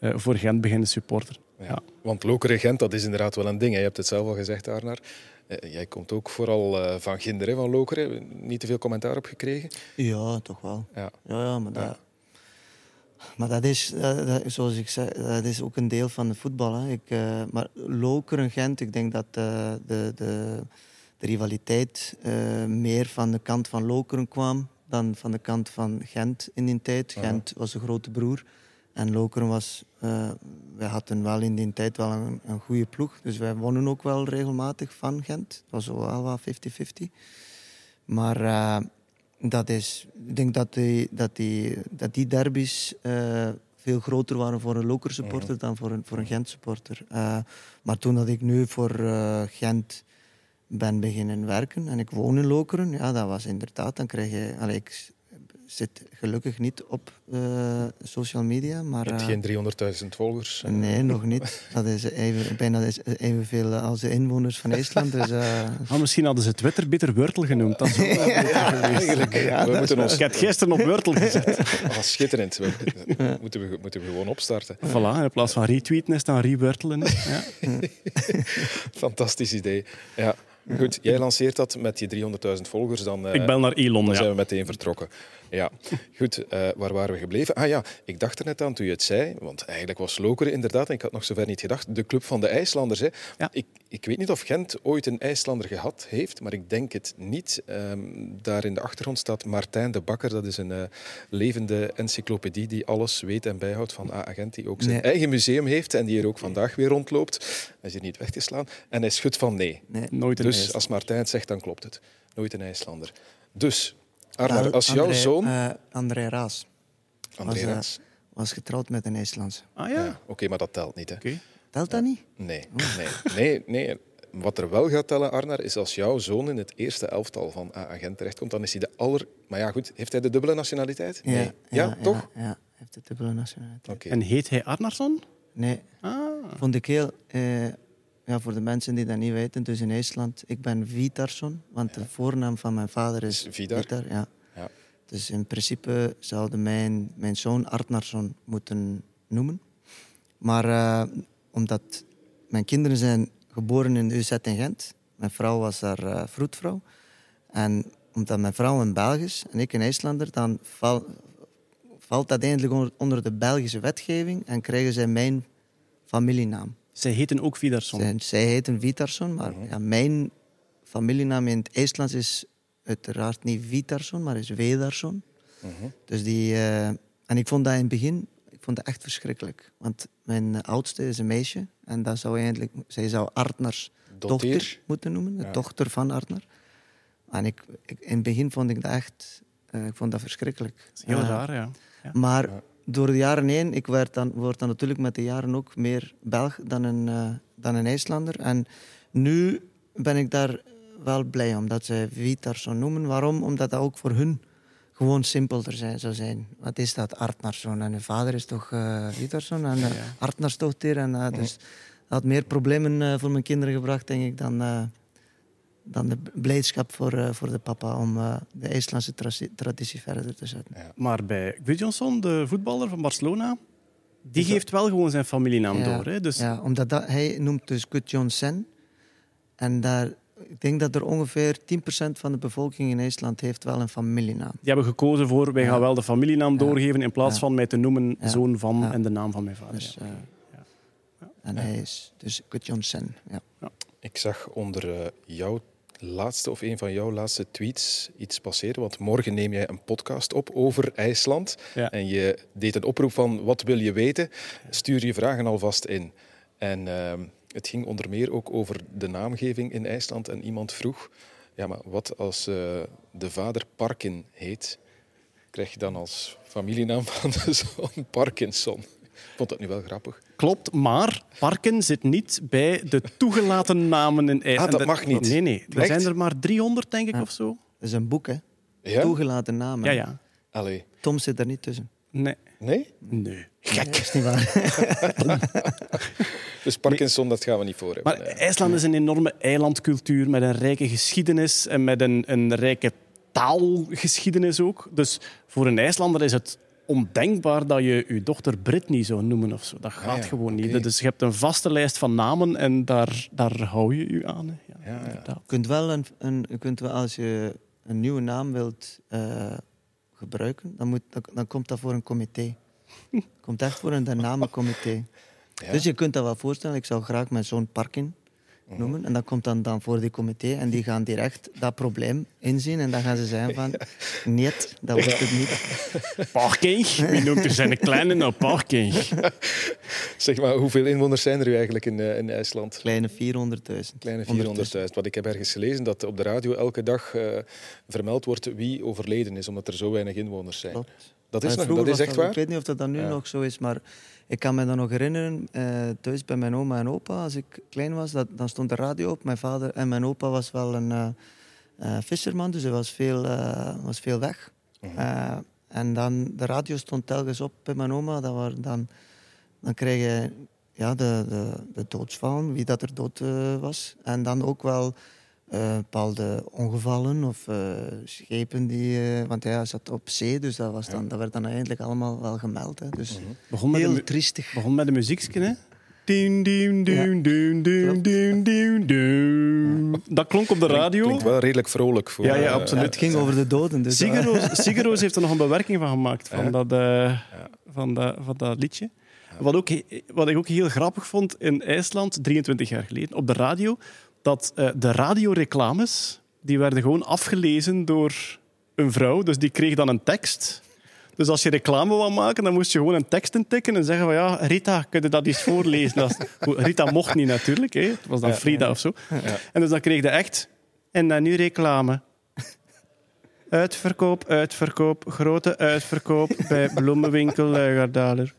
uh, voor Gent beginnen supporter. Ja. Want Lokeren Gent, dat is inderdaad wel een ding. Je hebt het zelf al gezegd, Arnar. Eh, jij komt ook vooral uh, van Ginder, van Lokeren. Niet te veel commentaar op gekregen? Ja, toch wel. Ja, ja, ja maar dat... Maar dat is, dat, zoals ik zei, dat is ook een deel van het voetbal. Hè. Ik, uh, maar Lokeren Gent, ik denk dat uh, de, de, de, rivaliteit uh, meer van de kant van Lokeren kwam dan van de kant van Gent in die tijd. Gent was de grote broer. En Lokeren was, uh, wij hadden wel in die tijd wel een, een goede ploeg. Dus wij wonnen ook wel regelmatig van Gent. Het was wel wel 50-50. Maar uh, dat is, ik denk dat die, dat die, dat die derbies uh, veel groter waren voor een Loker supporter dan voor een, voor een Gent supporter. maar toen dat ik nu voor Gent ben beginnen werken en ik woon in Lokeren, ja, dat was inderdaad, dan krijg je... Allee, ik, zit gelukkig niet op uh, social media. Maar, uh, geen 300.000 volgers? Nee, nog niet. Dat is even, bijna evenveel als de inwoners van IJsland. Dus, uh... oh, [laughs] misschien hadden ze Twitter beter Wurtel genoemd. Dat is [laughs] ja, eigenlijk. Ja, we moeten ons... Ik heb hetgisteren op Wurtel gezet. [laughs] Oh, schitterend. We, moeten, we, moeten we gewoon opstarten. Voilà, in plaats van retweeten is dan rewurtelen. Ja. Fantastisch idee. Ja. Goed, jij lanceert dat met die 300.000 volgers. Dan, ik bel naar Elon. Dan zijn we meteen vertrokken. Ja, goed. Uh, waar waren we gebleven? Ah ja, ik dacht er net aan toen je het zei. Want eigenlijk was Lokeren inderdaad, en ik had nog zover niet gedacht, de club van de IJslanders. Hè. Ja. Ik, ik weet niet of Gent ooit een IJslander gehad heeft, maar ik denk het niet. Um, daar in de achtergrond staat Martijn de Bakker. Dat is een uh, levende encyclopedie die alles weet en bijhoudt van Agent. Die ook zijn eigen museum heeft en die er ook vandaag weer rondloopt. Hij is hier niet weggeslaan. En hij schudt van nee. nee. Nooit een Dus als Martijn het zegt, dan klopt het. Nooit een IJslander. Dus Arnar, als jouw zoon... Uh, André Raas. André was, Raas. Uh, was getrouwd met een IJslandse. Ah ja? ja Oké, maar dat telt niet. Hè. Okay. Telt dat niet? Nee, nee, nee, nee. Wat er wel gaat tellen, Arnar, is als jouw zoon in het eerste elftal van A-agent terechtkomt, dan is hij de aller... Maar ja, goed, heeft hij de dubbele nationaliteit? Ja, nee. ja, ja toch? Ja, hij heeft de dubbele nationaliteit. Okay. En heet hij Arnarsson? Nee. Ah. Vond ik heel... Uh, ja, voor de mensen die dat niet weten, dus in IJsland, ik ben Vitarsson, want de voornaam van mijn vader is Vidar. Vitar. Ja. Dus in principe zouden mijn, mijn zoon Artnarsson moeten noemen. Maar uh, omdat mijn kinderen zijn geboren in de UZ in Gent. Mijn vrouw was daar uh, vroedvrouw. En omdat mijn vrouw een Belg is en ik een IJslander, dan val, valt dat eindelijk onder de Belgische wetgeving en krijgen zij mijn familienaam. Zij heten ook Vidarsson? Zij, zij heten Vitarsson, maar mhm. ja, mijn familienaam in het IJslands is uiteraard niet Vitarsson, maar is Wedarsson. Uh Dus die, uh, en ik vond dat in het begin ik vond dat echt verschrikkelijk. Want mijn oudste is een meisje. En dat zou eigenlijk, zij zou Artnars dochter moeten noemen. De dochter van Artnar. En ik, ik, in het begin vond ik dat echt uh, ik vond dat verschrikkelijk. Dat is heel uh, raar, ja. ja. Maar door de jaren heen, ik werd dan, word dan natuurlijk met de jaren ook meer Belg dan een, uh, dan een IJslander. En nu ben ik daar wel blij om dat ze Vitar zo noemen. Waarom? Omdat dat ook voor hun gewoon simpelder zijn, zou zijn. Wat is dat? Artnarsson. En hun vader is toch uh, Vitarsson en uh, Artnars dochter. En, uh, dus dat had meer problemen uh, voor mijn kinderen gebracht, denk ik, dan, dan de blijdschap voor, uh, voor de papa om uh, de IJslandse tra traditie verder te zetten. Ja. Maar bij Gudjonsson, de voetballer van Barcelona, die geeft wel gewoon zijn familienaam ja, door. Hè? Dus... Ja, omdat dat, hij noemt dus Gudjonsson. En daar, ik denk dat er ongeveer 10% van de bevolking in IJsland heeft wel een familienaam. Die hebben gekozen voor, wij gaan wel de familienaam doorgeven in plaats van mij te noemen zoon van en de naam van mijn vader. Dus, en hij is dus Gudjonsson. Ja. Ik zag onder jouw laatste of een van jouw laatste tweets iets passeren. Want morgen neem jij een podcast op over IJsland. Ja. En je deed een oproep van wat wil je weten? Stuur je vragen alvast in. En uh, het ging onder meer ook over de naamgeving in IJsland. En iemand vroeg, ja, maar wat als uh, de vader Parkin heet? Krijg je dan als familienaam van de zoon Parkinson? Ik vond dat nu wel grappig. Klopt, maar Parken zit niet bij de toegelaten namen in IJsland. Ah, dat mag niet? Nee, nee. Er Echt? zijn er maar 300, denk ik, Ja. of zo. Dat is een boek, hè? Ja? Toegelaten namen. Ja, ja. Allee. Tom zit er niet tussen. Nee. Nee? Nee. Nee, dat is niet waar. [laughs] Dus Parkinson, dat gaan we niet voor hebben. Maar IJsland is een enorme eilandcultuur met een rijke geschiedenis en met een, een rijke taalgeschiedenis ook. Dus voor een IJslander is het ondenkbaar dat je je dochter Britney zou noemen of zo. Dat gaat ja, gewoon niet. Dus je hebt een vaste lijst van namen en daar, daar hou je je aan. hè. Ja, Ja, ja. inderdaad. Je kunt wel, een, een, je kunt wel als je een nieuwe naam wilt eh, gebruiken, dan, moet, dan, dan komt dat voor een comité. [laughs] komt echt voor een namencomité. Ja. Dus je kunt dat wel voorstellen. Ik zou graag mijn zoon Parkin noemen. En dat komt dan, dan voor die comité. En die gaan direct dat probleem inzien. En dan gaan ze zeggen van... [laughs] Nee, dat wordt het niet. Parking? Wie noemt er zijn kleine nou parking? Zeg maar, hoeveel inwoners zijn er nu eigenlijk in, eh, in IJsland? Kleine 400.000. Kleine 400.000. Ondertussen. Want ik heb ergens gelezen dat op de radio elke dag eh, vermeld wordt wie overleden is, omdat er zo weinig inwoners zijn. Klopt. Dat is, nog, dat is echt Ik waar? weet niet of dat, dat nu Ja. nog zo is, maar ik kan me dan nog herinneren, eh, thuis bij mijn oma en opa, als ik klein was, dat, dan stond de radio op. Mijn vader en mijn opa was wel een eh, visserman, dus hij was veel, was veel weg. Mhm. En dan, de radio stond telkens op bij mijn oma. Dat waren dan, dan kreeg je ja, de, de, de doodsvallen, wie dat er dood was. En dan ook wel eh, bepaalde ongevallen of eh, schepen die... eh, want ja, hij zat op zee, dus dat, was dan, dat werd dan eigenlijk allemaal wel gemeld. Hè. Dus Begon met, heel mu- triestig. begon met een muziekje, hè? Ding, ding, ding, ding, ding, Klopt. ding, ding, ding. Dat klonk op de radio. Klinkt wel redelijk vrolijk voor. Ja, ja, absoluut. het ging over de doden. Dus [laughs] Sigaroos, heeft er nog een bewerking van gemaakt, van, Ja. dat, eh, van, dat, van dat liedje. Wat, ook, wat ik ook heel grappig vond in IJsland, 23 jaar geleden, op de radio, dat eh, de radioreclames, die werden gewoon afgelezen door een vrouw. Dus die kreeg dan een tekst. Dus als je reclame wou maken, dan moest je gewoon een tekst intikken en zeggen van ja, Rita, kun je dat eens voorlezen? Dat is- Goed, Rita mocht niet natuurlijk, hè. het was dan Ja. Frida of zo. Ja. En dus dan kreeg je echt, en dan nu reclame. Uitverkoop, uitverkoop, grote uitverkoop bij bloemenwinkel Luigerdaler.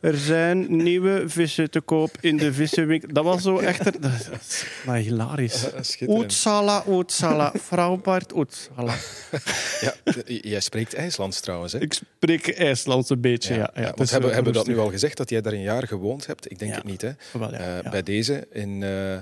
Er zijn nieuwe vissen te koop in de vissenwinkel. Dat was zo echt... Dat is maar hilarisch. Oetsala, oetsala, vrouw Bart, oetsala. Ja, jij spreekt IJslands trouwens, hè? Ik spreek IJslands een beetje, ja. ja, want hebben, hebben we dat nu al gezegd, dat jij daar een jaar gewoond hebt? Ik denk Ja. het niet, hè? Wel, ja, Eh, ja. Bij deze, in, eh,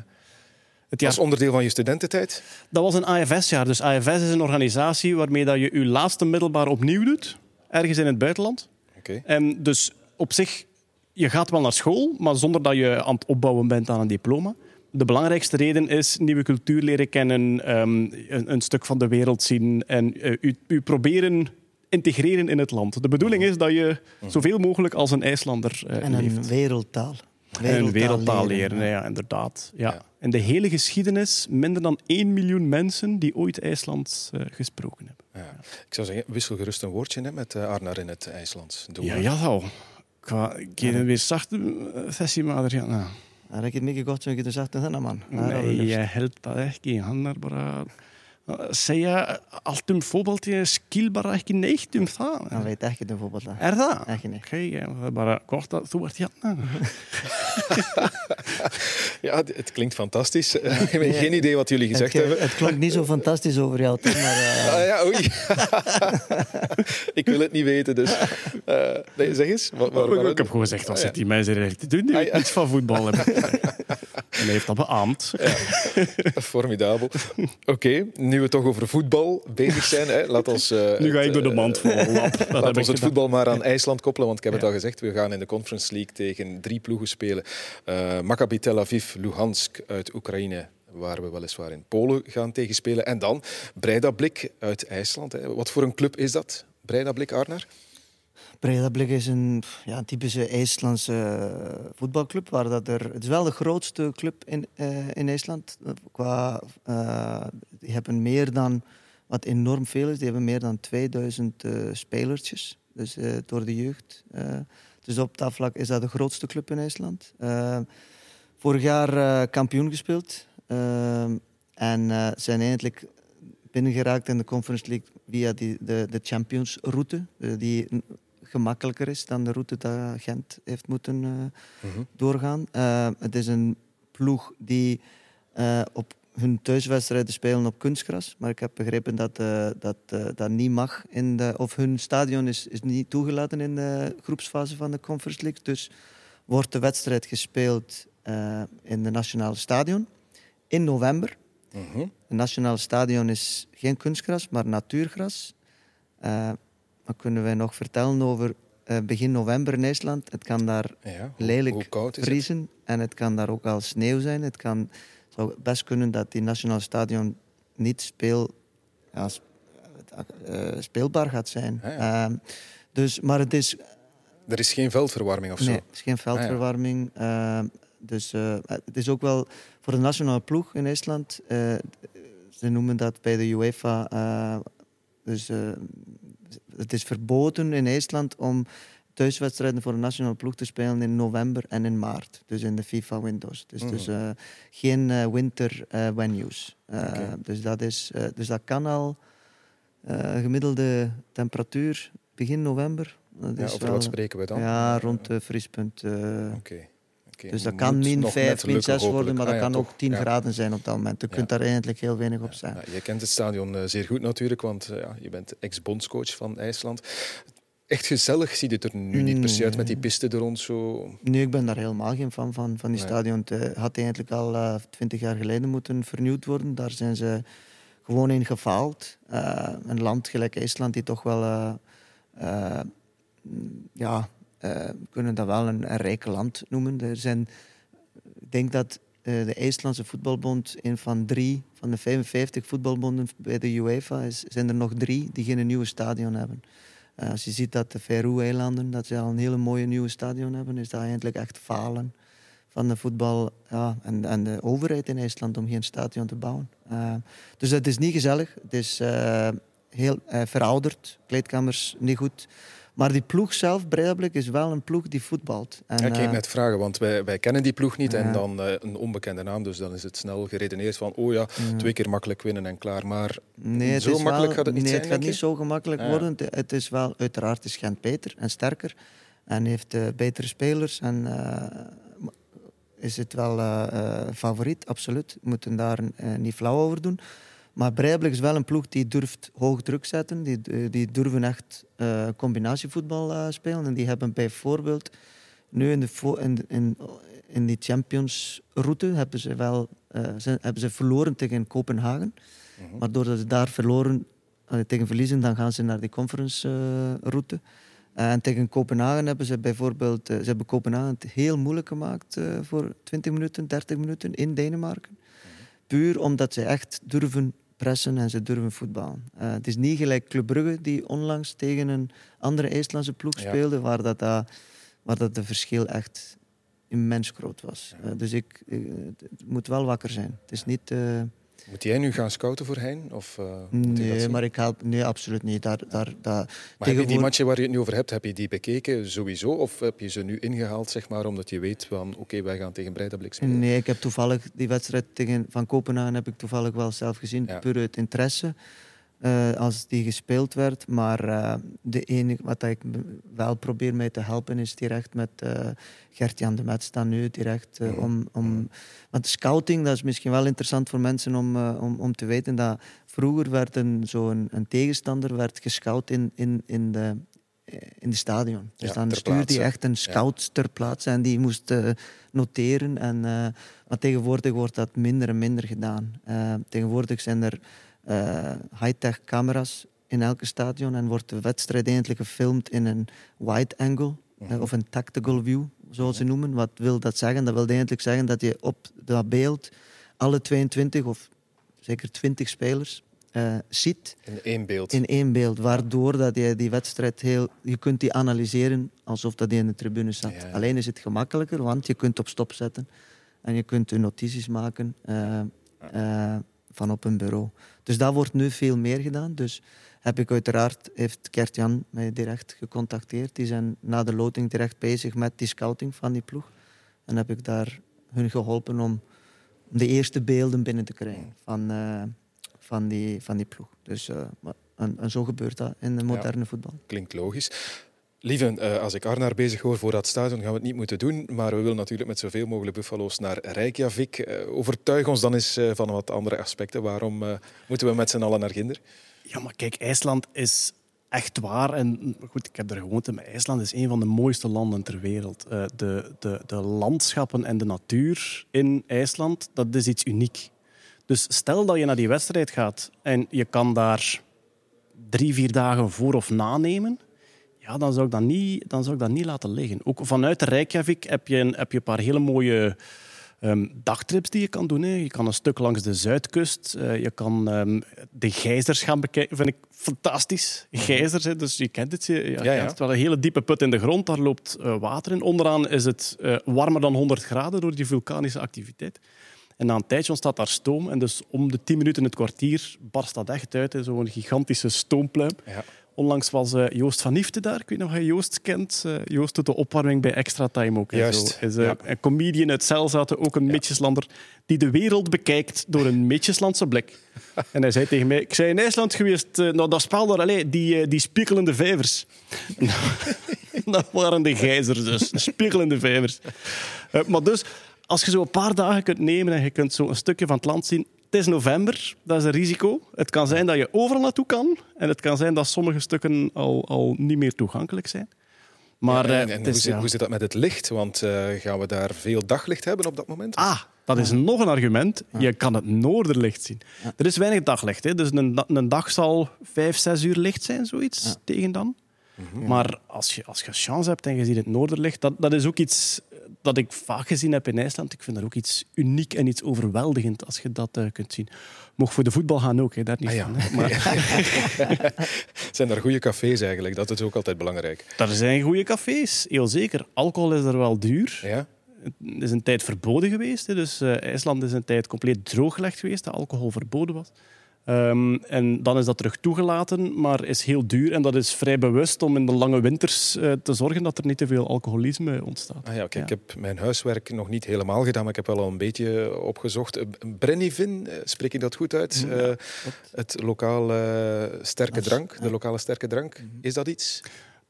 Het jaar als onderdeel van je studententijd? Dat was een AFS-jaar. Dus AFS is een organisatie waarmee dat je je laatste middelbaar opnieuw doet. Ergens in het buitenland. Oké. En dus op zich, je gaat wel naar school, maar zonder dat je aan het opbouwen bent aan een diploma. De belangrijkste reden is nieuwe cultuur leren kennen, ehm, een, een stuk van de wereld zien en eh, u, u proberen integreren in het land. De bedoeling is dat je zoveel mogelijk als een IJslander eh, En een leeft. wereldtaal. En een wereldtaal leren, ja. ja, inderdaad. Ja. Ja. En de hele geschiedenis, minder dan 1 miljoen mensen die ooit IJslands eh, gesproken hebben. Ja. Ik zou zeggen, wissel gerust een woordje hè, met Arnar in het IJslands. Doe Ja, maar. ja, zo. Hvað getum við sagt um uh, þessi maður hérna? Það er ekkert mikið gott sem við getum sagt um þennan mann. Nei, ég held að ekki. Hann er bara echt Segja allt um fótbolti er skil bara ekki neitt um það. Hann veit ekkert um fótbolta. Er það? Ekki neitt. Ok, ja, það er bara gott að þú ert hérna. [laughs] Ja, het, klinkt fantastisch. [laughs] Ik heb geen idee wat jullie gezegd hebben. het klonk niet zo fantastisch over jou, maar eh, Ah, ja, oei. [laughs] ik wil het niet weten, dus. Eh, nee, zeg eens. Waar- waar- ik heb gewoon gezegd, wat Ah, zit die mensen er eigenlijk te doen? Die Ah, ja. iets van voetbal hebben. En hij heeft dat beaamd. [laughs] Formidabel. Oké, nu we toch over voetbal bezig zijn, hè, laat ons... eh, Nu ga ik door de eh, mand. Lap. [laughs] Heb Laat ons het gedaan. voetbal maar aan IJsland koppelen, want ik heb het al gezegd. We gaan in de Conference League tegen drie ploegen spelen. Eh Maccabi Tel Aviv, Luhansk uit Oekraïne, waar we weliswaar in Polen gaan tegenspelen. En dan Breidablik uit IJsland. Hè. Wat voor een club is dat, Breidablik, Arnar? Breidablik is een ja, typische IJslandse eh, voetbalclub. Waar dat er, het is wel de grootste club in, eh, in IJsland. Eh, Qua, die hebben meer dan, wat enorm veel is, die hebben meer dan 2000 eh spelertjes. Dus door de jeugd. Dus op dat vlak is dat de grootste club in IJsland. Vorig jaar kampioen gespeeld. En zijn eindelijk binnengeraakt in de Conference League via die, de, de Champions-route. eh, die gemakkelijker is dan de route dat Gent heeft moeten eh, doorgaan. Eh, het is een ploeg die eh, op hun thuiswedstrijden spelen op kunstgras. Maar ik heb begrepen dat dat, dat niet mag. In de, of hun stadion is, is niet toegelaten in de groepsfase van de Conference League. Dus wordt de wedstrijd gespeeld in de Nationale Stadion in november. Mhm. Het Nationale Stadion is geen kunstgras, maar natuurgras. Wat kunnen wij nog vertellen over eh, begin november in IJsland? Het kan daar Ja, hoe, lelijk hoe het? vriezen en het kan daar ook al sneeuw zijn. Het kan, zou best kunnen dat die Nationale Stadion niet speel, ja, eh, speelbaar gaat zijn. Ah, ja. Ehm, dus, maar het is Er is geen veldverwarming of zo? Nee, is geen veldverwarming. Ehm, dus eh, het is ook wel voor de nationale ploeg in IJsland. ze noemen dat bij de UEFA. dus het is verboden in IJsland om thuiswedstrijden voor de nationale ploeg te spelen in november en in maart. Dus in de FIFA-windows. Dus, Mhm. dus eh, geen eh, winter eh, venues. Dus, dat is, dus dat kan al. gemiddelde temperatuur begin november. Dat Ja, is over wel- wat spreken we dan? ja, rond de vriespunt. Oké. Dus dat kan min nog 5, net min lukken, 6 worden, maar dat Ah, ja, kan toch. ook 10 Ja. graden zijn op dat moment. Je kunt daar eigenlijk heel weinig op zijn. Ja, je kent het stadion eh, zeer goed natuurlijk, want eh, ja, je bent ex-bondscoach van IJsland. Echt gezellig ziet het er nu niet per se uit met die piste er rond zo. Nu, ik ben daar helemaal geen fan van, van die Nee. stadion. Het eh, had eigenlijk al twintig jaar geleden moeten vernieuwd worden. Daar zijn ze gewoon in gefaald. Een land gelijk IJsland, die toch wel... mm, ja, we kunnen dat wel een, rijk land noemen. Er zijn, ik denk dat eh, de IJslandse voetbalbond een van drie van de 55 voetbalbonden bij de UEFA is, zijn er nog drie die geen nieuwe stadion hebben. Eh, als je ziet dat de Faroe-eilanden dat ze al een hele mooie nieuwe stadion hebben, is dat eigenlijk echt falen van de voetbal ja, en, en de overheid in IJsland om geen stadion te bouwen. Eh, dus het is niet gezellig. Het is eh, heel eh, verouderd. Kleedkamers niet goed. Maar die ploeg zelf, Breidablik, is wel een ploeg die voetbalt. En, ik ging eh, net vragen, want wij, wij kennen die ploeg niet en dan eh, een onbekende naam, dus dan is het snel geredeneerd van, oh ja, twee keer makkelijk winnen en klaar. Maar Nee, het Zo makkelijk wel, gaat het niet nee, zijn, het gaat niet zo gemakkelijk worden. Het, is wel, uiteraard is Gent beter en sterker. En heeft eh, betere spelers. En is het wel favoriet, absoluut. We moeten daar niet flauw over doen. Maar Breidablik is wel een ploeg die durft hoog druk zetten. Die, eh, die durven echt eh, combinatievoetbal eh, spelen. En die hebben bijvoorbeeld nu in, de in, in, in die Champions-route hebben ze wel zijn, hebben ze verloren tegen Kopenhagen. Mhm. Maar doordat ze daar verloren, tegen verliezen, dan gaan ze naar die conference-route. en tegen Kopenhagen hebben ze bijvoorbeeld... ze hebben Kopenhagen het heel moeilijk gemaakt voor 20 minuten, 30 minuten in Denemarken. Puur omdat ze echt durven pressen en ze durven voetballen. Eh, het is niet gelijk Club Brugge, die onlangs tegen een andere IJslandse ploeg Ja. speelde, waar, dat, dat, waar dat de verschil echt immens groot was. Ja. Eh, dus ik, eh, het het moet wel wakker zijn. Het is niet... eh, Moet jij nu gaan scouten voor Hein? Of, uh, nee, maar ik help, nee, absoluut niet. Daar, daar, daar, maar heb je die matchen waar je het nu over hebt, heb je die bekeken sowieso? Of heb je ze nu ingehaald, zeg maar, omdat je weet van oké, wij gaan tegen Breidablik spelen? Nee, ik heb toevallig die wedstrijd tegen Van Kopenhagen heb ik toevallig wel zelf gezien, ja. puur uit interesse. Uh, als die gespeeld werd. Maar uh, de enige wat ik wel probeer mij te helpen is direct met uh, Gert-Jan de Met staan nu direct om, om... Want scouting, dat is misschien wel interessant voor mensen om, om, om te weten dat vroeger werd een, zo een, tegenstander werd gescout in, in, in de, in de stadion. Dus dan stuurde hij echt een scout ja. ter plaatse en die moest noteren. En, maar tegenwoordig wordt dat minder en minder gedaan. tegenwoordig zijn er uh, high-tech camera's in elke stadion en wordt de wedstrijd eigenlijk gefilmd in een wide angle uh, of een tactical view, zoals ze noemen. Wat wil dat zeggen? Dat wil eigenlijk zeggen dat je op dat beeld alle 22 of zeker 20 spelers uh, ziet. In één beeld. In één beeld, waardoor dat je die wedstrijd heel... Je kunt die analyseren alsof dat die in de tribune zat. Ja, ja. Alleen is het gemakkelijker, want je kunt op stop zetten en je kunt je notities maken van op een bureau. Dus dat wordt nu veel meer gedaan. Dus heb ik uiteraard, heeft Kert-Jan mij direct gecontacteerd. Die zijn na de loting direct bezig met die scouting van die ploeg. En heb ik daar hun geholpen om de eerste beelden binnen te krijgen van, uh, van, die, van die ploeg. Dus uh, en, en, zo gebeurt dat in de moderne ja, voetbal. Klinkt logisch. Lieve, uh, als ik Arnaar bezig hoor voor dat stadion, gaan we het niet moeten doen. Maar we willen natuurlijk met zoveel mogelijk Buffalo's naar Reykjavik. Uh, overtuig ons dan eens uh, van wat andere aspecten. Waarom moeten we met z'n allen naar Ginder? Ja, maar kijk, IJsland is echt waar. En goed, ik heb er gewoond. Maar IJsland is een van de mooiste landen ter wereld. de, de, de landschappen en de natuur in IJsland, dat is iets uniek. Dus stel dat je naar die wedstrijd gaat en je kan daar drie, vier dagen voor of na nemen ja, dan, zou ik dat niet, dan zou ik dat niet laten liggen. Ook vanuit Reykjavik heb je een, heb je een paar hele mooie um, dagtrips die je kan doen. Hè. Je kan een stuk langs de zuidkust. Uh, je kan um, de gijzers gaan bekijken. vind ik fantastisch. Gijzers, hè. dus je kent het. Je, ja, ja, ja. Het wel een hele diepe put in de grond. Daar loopt uh, water in. Onderaan is het uh, warmer dan 100 graden door die vulkanische activiteit. En na een tijdje ontstaat daar stoom. En dus om de 10 minuten, het kwartier, barst dat echt uit. Zo'n gigantische stoompluim. Ja. Onlangs was uh, Joost van Nifte daar. Ik weet nog of je Joost kent. Uh, Joost doet de opwarming bij Extra Time ook. Juist. Is uh, een comedian uit Zelzaten, ook een ja. Mitjeslander, die de wereld bekijkt door een Mitjeslandse blik. en hij zei tegen mij, ik zei in IJsland geweest, nou dat spel daar, allez, die, die spiegelende vijvers. [laughs] dat waren de gijzers dus, de spiegelende vijvers. maar dus, als je zo een paar dagen kunt nemen en je kunt zo een stukje van het land zien, het is november, dat is een risico. Het kan zijn dat je overal naartoe kan. En het kan zijn dat sommige stukken al, al niet meer toegankelijk zijn. Maar, ja, en, en, hoe, zit, hoe, zit, dat met het licht? Want uh, gaan we daar veel daglicht hebben op dat moment? Ah, dat is nog een argument. Je kan het noorderlicht zien. Er is weinig daglicht. Hè. Dus een, een dag zal vijf, zes uur licht zijn, zoiets, tegen dan. Mhm. Maar als je, als je chance hebt en je ziet het noorderlicht, dat, dat is ook iets dat ik vaak gezien heb in IJsland. Ik vind dat ook iets uniek en iets overweldigend als je dat uh, kunt zien. Mocht voor de voetbal gaan ook, hè, daar niet ah, ja. van. Maar... [laughs] zijn er goede cafés eigenlijk? Dat is ook altijd belangrijk. Er zijn goede cafés, heel zeker. Alcohol is er wel duur. Ja? Het is een tijd verboden geweest. Hè. Dus uh, IJsland is een tijd compleet drooggelegd geweest, dat alcohol verboden was. Um, en dan is dat terug toegelaten, maar is heel duur. En dat is vrij bewust om in de lange winters uh, te zorgen dat er niet te veel alcoholisme ontstaat. Ah ja, kijk, ja. Ik heb mijn huiswerk nog niet helemaal gedaan, maar ik heb wel al een beetje opgezocht. Eh, Brennivin, eh, spreek ik dat goed uit? Ja, uh, het lokale sterke drank, de lokale sterke drank. Mhm. Is dat iets?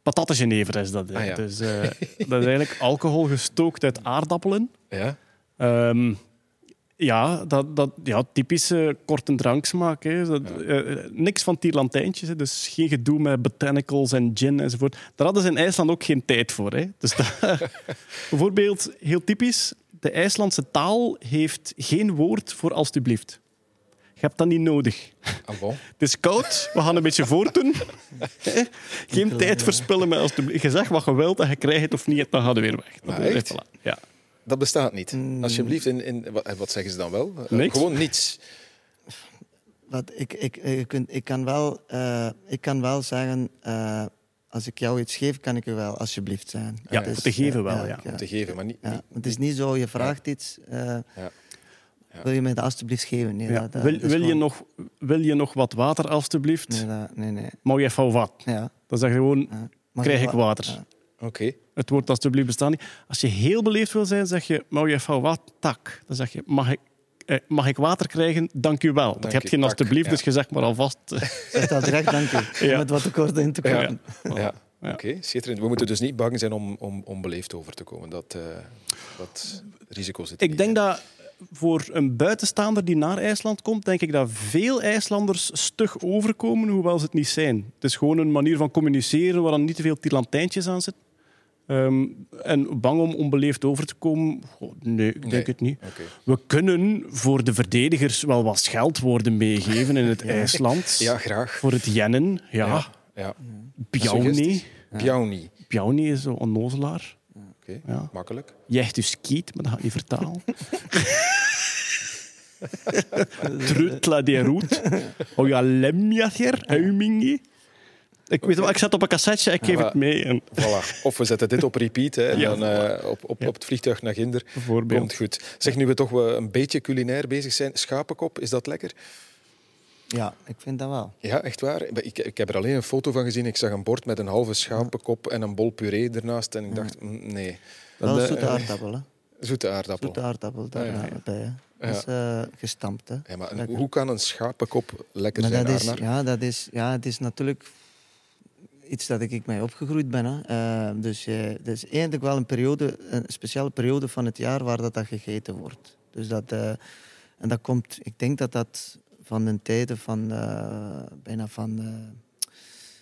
Patattengenever is dat. Ah, ja. dus, uh, [laughs] dat is eigenlijk alcohol gestookt uit aardappelen. Ja. Um, ja, dat, dat, ja, typische korte dranksmaak. Hè. Dat, uh, niks van tierlantijntjes, hè. dus geen gedoe met botanicals en gin enzovoort. Daar hadden ze in IJsland ook geen tijd voor. Hè. Dus dat, [laughs] bijvoorbeeld, heel typisch, de IJslandse taal heeft geen woord voor alstublieft. Je hebt dat niet nodig. Ah, bon. [laughs] Het is koud, we gaan een beetje voortdoen. [laughs] Geen tijd verspillen met alstublieft. Je zegt wat je wilt en je krijgt het of niet, dan gaan we weer weg. Dat ah, echt? Ja. Dat bestaat niet. Mm. Alsjeblieft, in, in, wat, zeggen ze dan wel? Uh, gewoon niets. Wat, ik, ik, ik, ik, kan wel, uh, ik kan wel zeggen, uh, als ik jou iets geef, kan ik je wel alsjeblieft zijn. Ja, dus, te geven wel, ja. Te geven, maar niet... niet het is niet zo, je vraagt iets... Wil je mij dat alstublieft geven? Nee, Ja. dat, dat- wil, dat wil, je nog, wil je nog wat water, alstublieft? Nee, dat- nee, nee. Mag je even wat? Ja. Dan zeg je gewoon, ja. Krijg ik wa- water. Het woord alstublieft bestaat niet. Als je heel beleefd wil zijn, zeg je, mag je even wat? Tak. Dan zeg je, mag ik, eh, mag ik water krijgen? Dank u wel. Dank ik heb u, geen alstublieft, Ja. dus je zegt maar alvast. [laughs] Zeg dat direct, dank u. Ja. Het wat tekort in te Ja. komen. Ja. Ja. Oké, schitterend. We moeten dus niet bang zijn om, om onbeleefd over te komen. Dat, eh, dat risico zit Ik niet denk in. dat voor een buitenstaander die naar IJsland komt, denk ik dat veel IJslanders stug overkomen, hoewel ze het niet zijn. Het is gewoon een manier van communiceren waar dan niet te veel tirlantijntjes aan zitten. Ehm, en bang om onbeleefd over te komen? Goh, nee, ik denk Nee. het niet. We kunnen voor de verdedigers wel wat scheldwoorden meegeven in het IJsland. Ja, graag. Voor het jennen, ja. Ja. ja. Bjauni. Bjauni. Bjauni is zo onnozelaar. Oké, Ja. makkelijk. Jecht dus kiet, maar dat ga ik niet vertalen. [laughs] Trutla de roet. Oh ja, lemjacher, uimingi. Ik weet wel, ik zet op een cassetje, ik geef Ja, het mee. En, Voilà. Of we zetten dit op repeat hè, en Ja, dan eh, op, op, Ja. op het vliegtuig naar Ginder. bijvoorbeeld. Komt goed. Zeg, nu we toch wel een beetje culinair bezig zijn. Schapenkop, is dat lekker? Ja, ik vind dat wel. Ja, echt waar. Ik, ik heb er alleen een foto van gezien. Ik zag een bord met een halve schapenkop en een bol puree ernaast. En ik dacht, mm, nee. Wel eh, zoete aardappel, hè. zoete aardappel. Zoete aardappel daar Ah, ja, eh, bij, hè. Ja. Dat is eh, gestampt, hè. Ja, maar een- hoe kan een schapenkop lekker Maar zijn, dat is, ja, dat is, ja, het is natuurlijk iets dat ik mee opgegroeid ben. Hè. Eh, dus eh, het is eigenlijk wel een periode, een speciale periode van het jaar waar dat, dat gegeten wordt. Dus dat, eh, en dat komt, ik denk dat dat van de tijden van, eh, bijna van,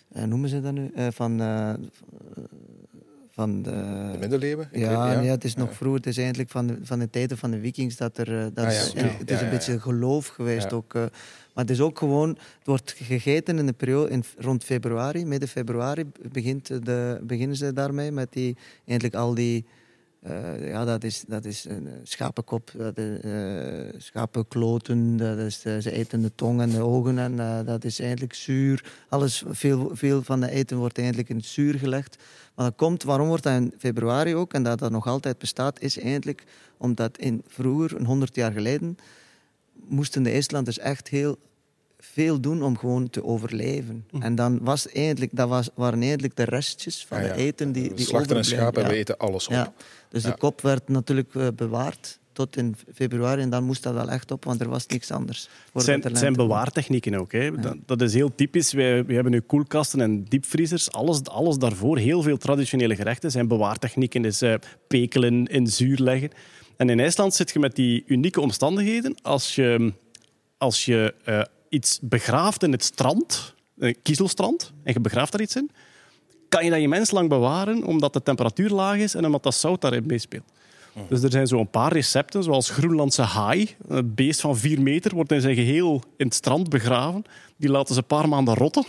noemen ze dat nu? Van, van de... De middeleeuwen? Ik Ja, weet- nee, het is nog vroeger. Het is eigenlijk van de, van de tijden van de Vikings dat er. eh, Dat Ah, ja, is, het is Ja, een ja, beetje ja. geloof geweest Ja. ook. eh. maar het is ook gewoon. Het wordt gegeten in de periode in, rond februari, midden februari begint de, beginnen ze daarmee met die eigenlijk al die. Eh, ja, dat is, dat is een eh, schapenkop, eh, schapenkloten, dat is, ze eten de tong en de ogen en dat is eigenlijk zuur. Alles, veel, veel van de eten wordt eigenlijk in het zuur gelegd. Maar dat komt, waarom wordt dat in februari ook en dat dat nog altijd bestaat, is eigenlijk omdat in vroeger, een honderd jaar geleden, moesten de IJslanders echt heel veel doen om gewoon te overleven. En dan was eigenlijk, dat was, waren eigenlijk de restjes van Ah, ja. het eten die, We die slachten een overbleven. schaap en Ja. we eten alles op. Ja. Dus Ja. de kop werd natuurlijk eh, bewaard tot in februari en dan moest dat wel echt op, want er was niks anders. Zijn, de het zijn bewaartechnieken ook. Hè. Dat, dat is heel typisch. Wij, wij hebben nu koelkasten en diepvriezers. Alles, alles daarvoor, heel veel traditionele gerechten, zijn bewaartechnieken. Is eh, pekelen in zuur leggen. En in IJsland zit je met die unieke omstandigheden. Als je, als je eh, iets begraaft in het strand, een kiezelstrand, en je begraaft daar iets in, kan je dat immens lang bewaren, omdat de temperatuur laag is en omdat dat zout daarin meespeelt. Dus er zijn zo'n paar recepten, zoals Groenlandse haai. Een beest van vier meter wordt in zijn geheel in het strand begraven. Die laten ze een paar maanden rotten.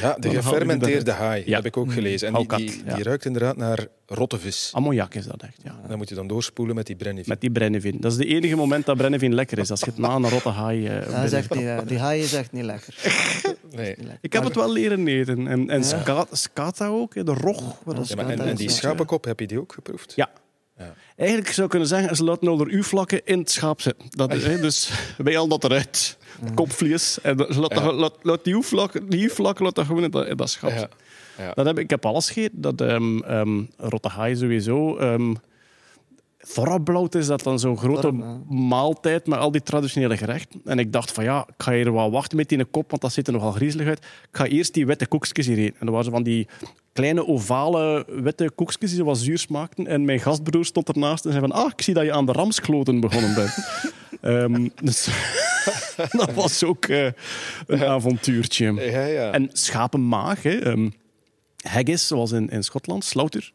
Ja, de gefermenteerde haai, Ja. heb ik ook gelezen. En die, die, die ja. ruikt inderdaad naar rotte vis. Ammoniak is dat echt, ja. Dan moet je dan doorspoelen met die brennivin. Met die brennevin. Dat is het enige moment dat brennevin lekker is. Als je het na een rotte haai... eh, Ja, dat is binnen- echt niet, eh, die haai is echt niet lekker. [laughs] Nee. Ik heb het wel leren eten. En, en ska- skata ook, de rog. Ja, en, en die schapenkop, heb je die ook geproefd? Ja. Ja. Eigenlijk zou ik kunnen zeggen, ze laten onder uw vlakken in het schaap zitten. Dat is, hè, dus [laughs] wij halen dat eruit. Kopvlees. En ze laten, Ja. laat, laat die uwvlakken, die uwvlakken laat dat gewoon in dat, in dat schaap Ja. Dat heb, ik heb alles gegeten. Dat ehm ehm rotte haai sowieso. ehm Thorablout is dat dan zo'n grote Thorab, maaltijd met al die traditionele gerechten. En ik dacht van ja, ik ga hier wel wachten met die kop, want dat ziet er nogal griezelig uit. Ik ga eerst die witte koekjes hier eten. En dat waren van die kleine ovale witte koekjes die zo wat zuur smaakten. En mijn gastbroer stond ernaast en zei van ah, ik zie dat je aan de ramskloten begonnen bent. [laughs] Ehm, dus [laughs] dat was ook eh, een avontuurtje. Ja, ja. En schapenmaag, hè, ehm, haggis, zoals in, in Schotland, slaughter.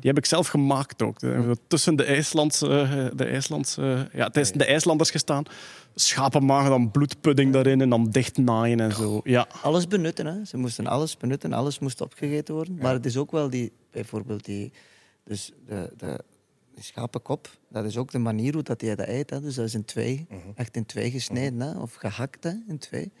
Die heb ik zelf gemaakt ook. Tussen de IJslandse, eh, de IJslandse, ja, het is de IJslanders gestaan. Schapenmaag, dan bloedpudding daarin en dan dichtnaaien en zo. Ja, Alles benutten, hè. Ze moesten alles benutten, alles moest opgegeten worden. Maar het is ook wel die, bijvoorbeeld die, dus de, de, die schapenkop, dat is ook de manier hoe dat je dat eet. Hè. Dus dat is in twee, echt in twee gesneden, hè, of gehakt hè, in twee.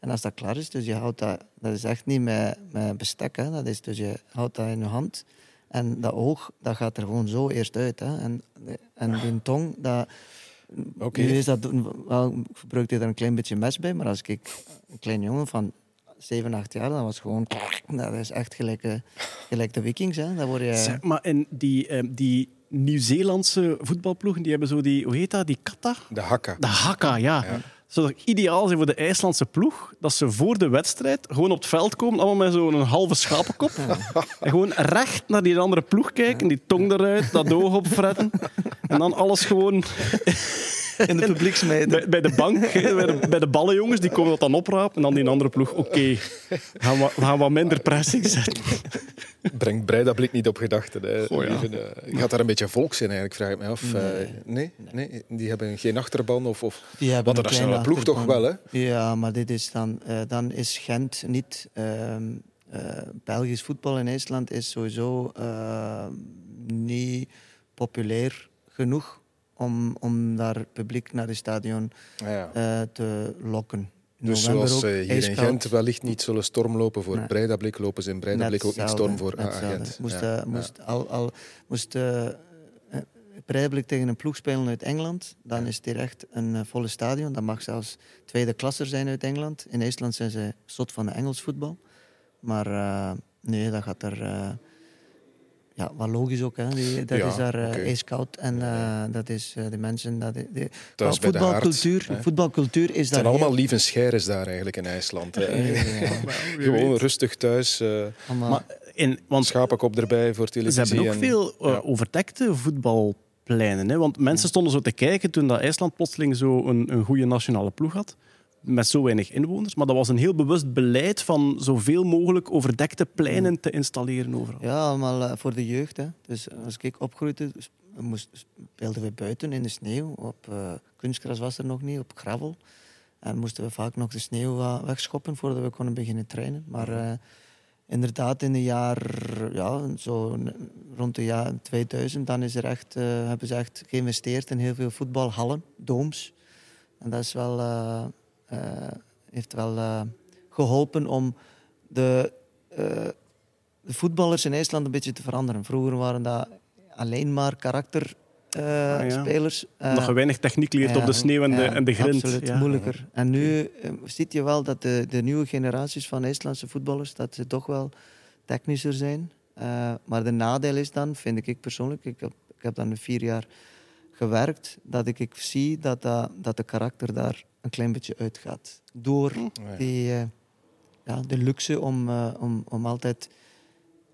En als dat klaar is, dus je houdt dat, dat is echt niet met, met bestek, hè. dat is dus je houdt dat in je hand. En dat oog, dat gaat er gewoon zo eerst uit. Hè. En, en die tong, dat, Oké. Nu is dat wel, gebruikt hij daar een klein beetje mes bij, maar als ik een klein jongen van 7, 8 jaar, dan was gewoon. Dat is echt gelijk, eh, gelijk de Vikings. Hè. Dat word je, Zeg, maar en die, eh, die Nieuw-Zeelandse voetbalploegen, die hebben zo die, hoe heet dat, die kata? De hakka. De hakka, ja. Ja. Zou toch ideaal zijn voor de IJslandse ploeg, dat ze voor de wedstrijd gewoon op het veld komen, allemaal met zo'n halve schapenkop. [laughs] En gewoon recht naar die andere ploeg kijken, die tong eruit, dat oog opfretten. En dan alles gewoon in de publieksmeter. bij, bij de bank, [laughs] bij de, bij de ballenjongens, die komen dat dan oprapen. En dan die andere ploeg, oké, gaan we gaan wat minder pressing zetten. Brengt Breidablik niet op gedachten. Hè. Goh, ja. Even, eh, gaat daar een beetje volks in eigenlijk, vraag ik me af. Eh, Nee. nee? nee? Die hebben geen achterban? Of, of... Die hebben Want de nationale ploeg toch wel, hè? Ja, maar dit is dan, eh, dan is Gent niet. ehm, eh, Belgisch voetbal in IJsland is sowieso eh, niet populair genoeg om, om daar publiek naar het stadion Ah, ja. eh, te lokken. Dus november zoals ook ze hier in. Gent wellicht niet zullen stormlopen voor Nee. Breidablik, lopen ze in Breidablik ook niet storm voor AA hetzelfde. Gent. Moest, Ja, eh, moest, al, al, moest eh, eh, Breidablik tegen een ploeg spelen uit Engeland, dan is het hier echt een eh, volle stadion. Dat mag zelfs tweede klasser zijn uit Engeland. In IJsland zijn ze zot van de Engels voetbal. Maar eh, nee, dat gaat er... ja, wat logisch ook. Hè. Die, dat Ja, is daar eh, oké. ijskoud. En eh, dat is eh, de mensen... Dat, die, voetbalcultuur, voetbalcultuur is Het daar zijn allemaal heel- lieve scheres daar eigenlijk in IJsland. hè. Ja, [laughs] Gewoon rustig thuis, eh allemaal- Maar in, want schapenkop erbij voor Ze televisie. hebben ook en- veel ja. overdekte voetbalpleinen. Hè? Want mensen stonden zo te kijken toen dat IJsland plotseling zo een, een goede nationale ploeg had. Met zo weinig inwoners. Maar dat was een heel bewust beleid van zoveel mogelijk overdekte pleinen te installeren overal. Ja, allemaal eh, voor de jeugd. Hè. Dus als ik opgroeide, moest, speelden we buiten in de sneeuw. Op eh, kunstgras was er nog niet, op gravel. En moesten we vaak nog de sneeuw wegschoppen voordat we konden beginnen trainen. Maar eh, inderdaad, in de jaar, ja, zo rond de jaar 2000, dan is er echt, eh, hebben ze echt geïnvesteerd in heel veel voetbalhallen, dooms. En dat is wel, eh, eh, heeft wel eh, geholpen om de, eh, de voetballers in IJsland een beetje te veranderen. Vroeger waren dat alleen maar karakterspelers. Ah, Omdat je weinig techniek leert op de sneeuw en de, en de grind. Absoluut, Ja. moeilijker. En nu eh, zie je wel dat de, de nieuwe generaties van IJslandse voetballers dat ze toch wel technischer zijn. Eh, maar de nadeel is dan, vind ik persoonlijk, ik heb, ik heb dan vier jaar gewerkt, dat ik, ik zie dat, dat, dat de karakter daar een klein beetje uitgaat. Door ja. die, eh, ja, de luxe om, eh, om, om altijd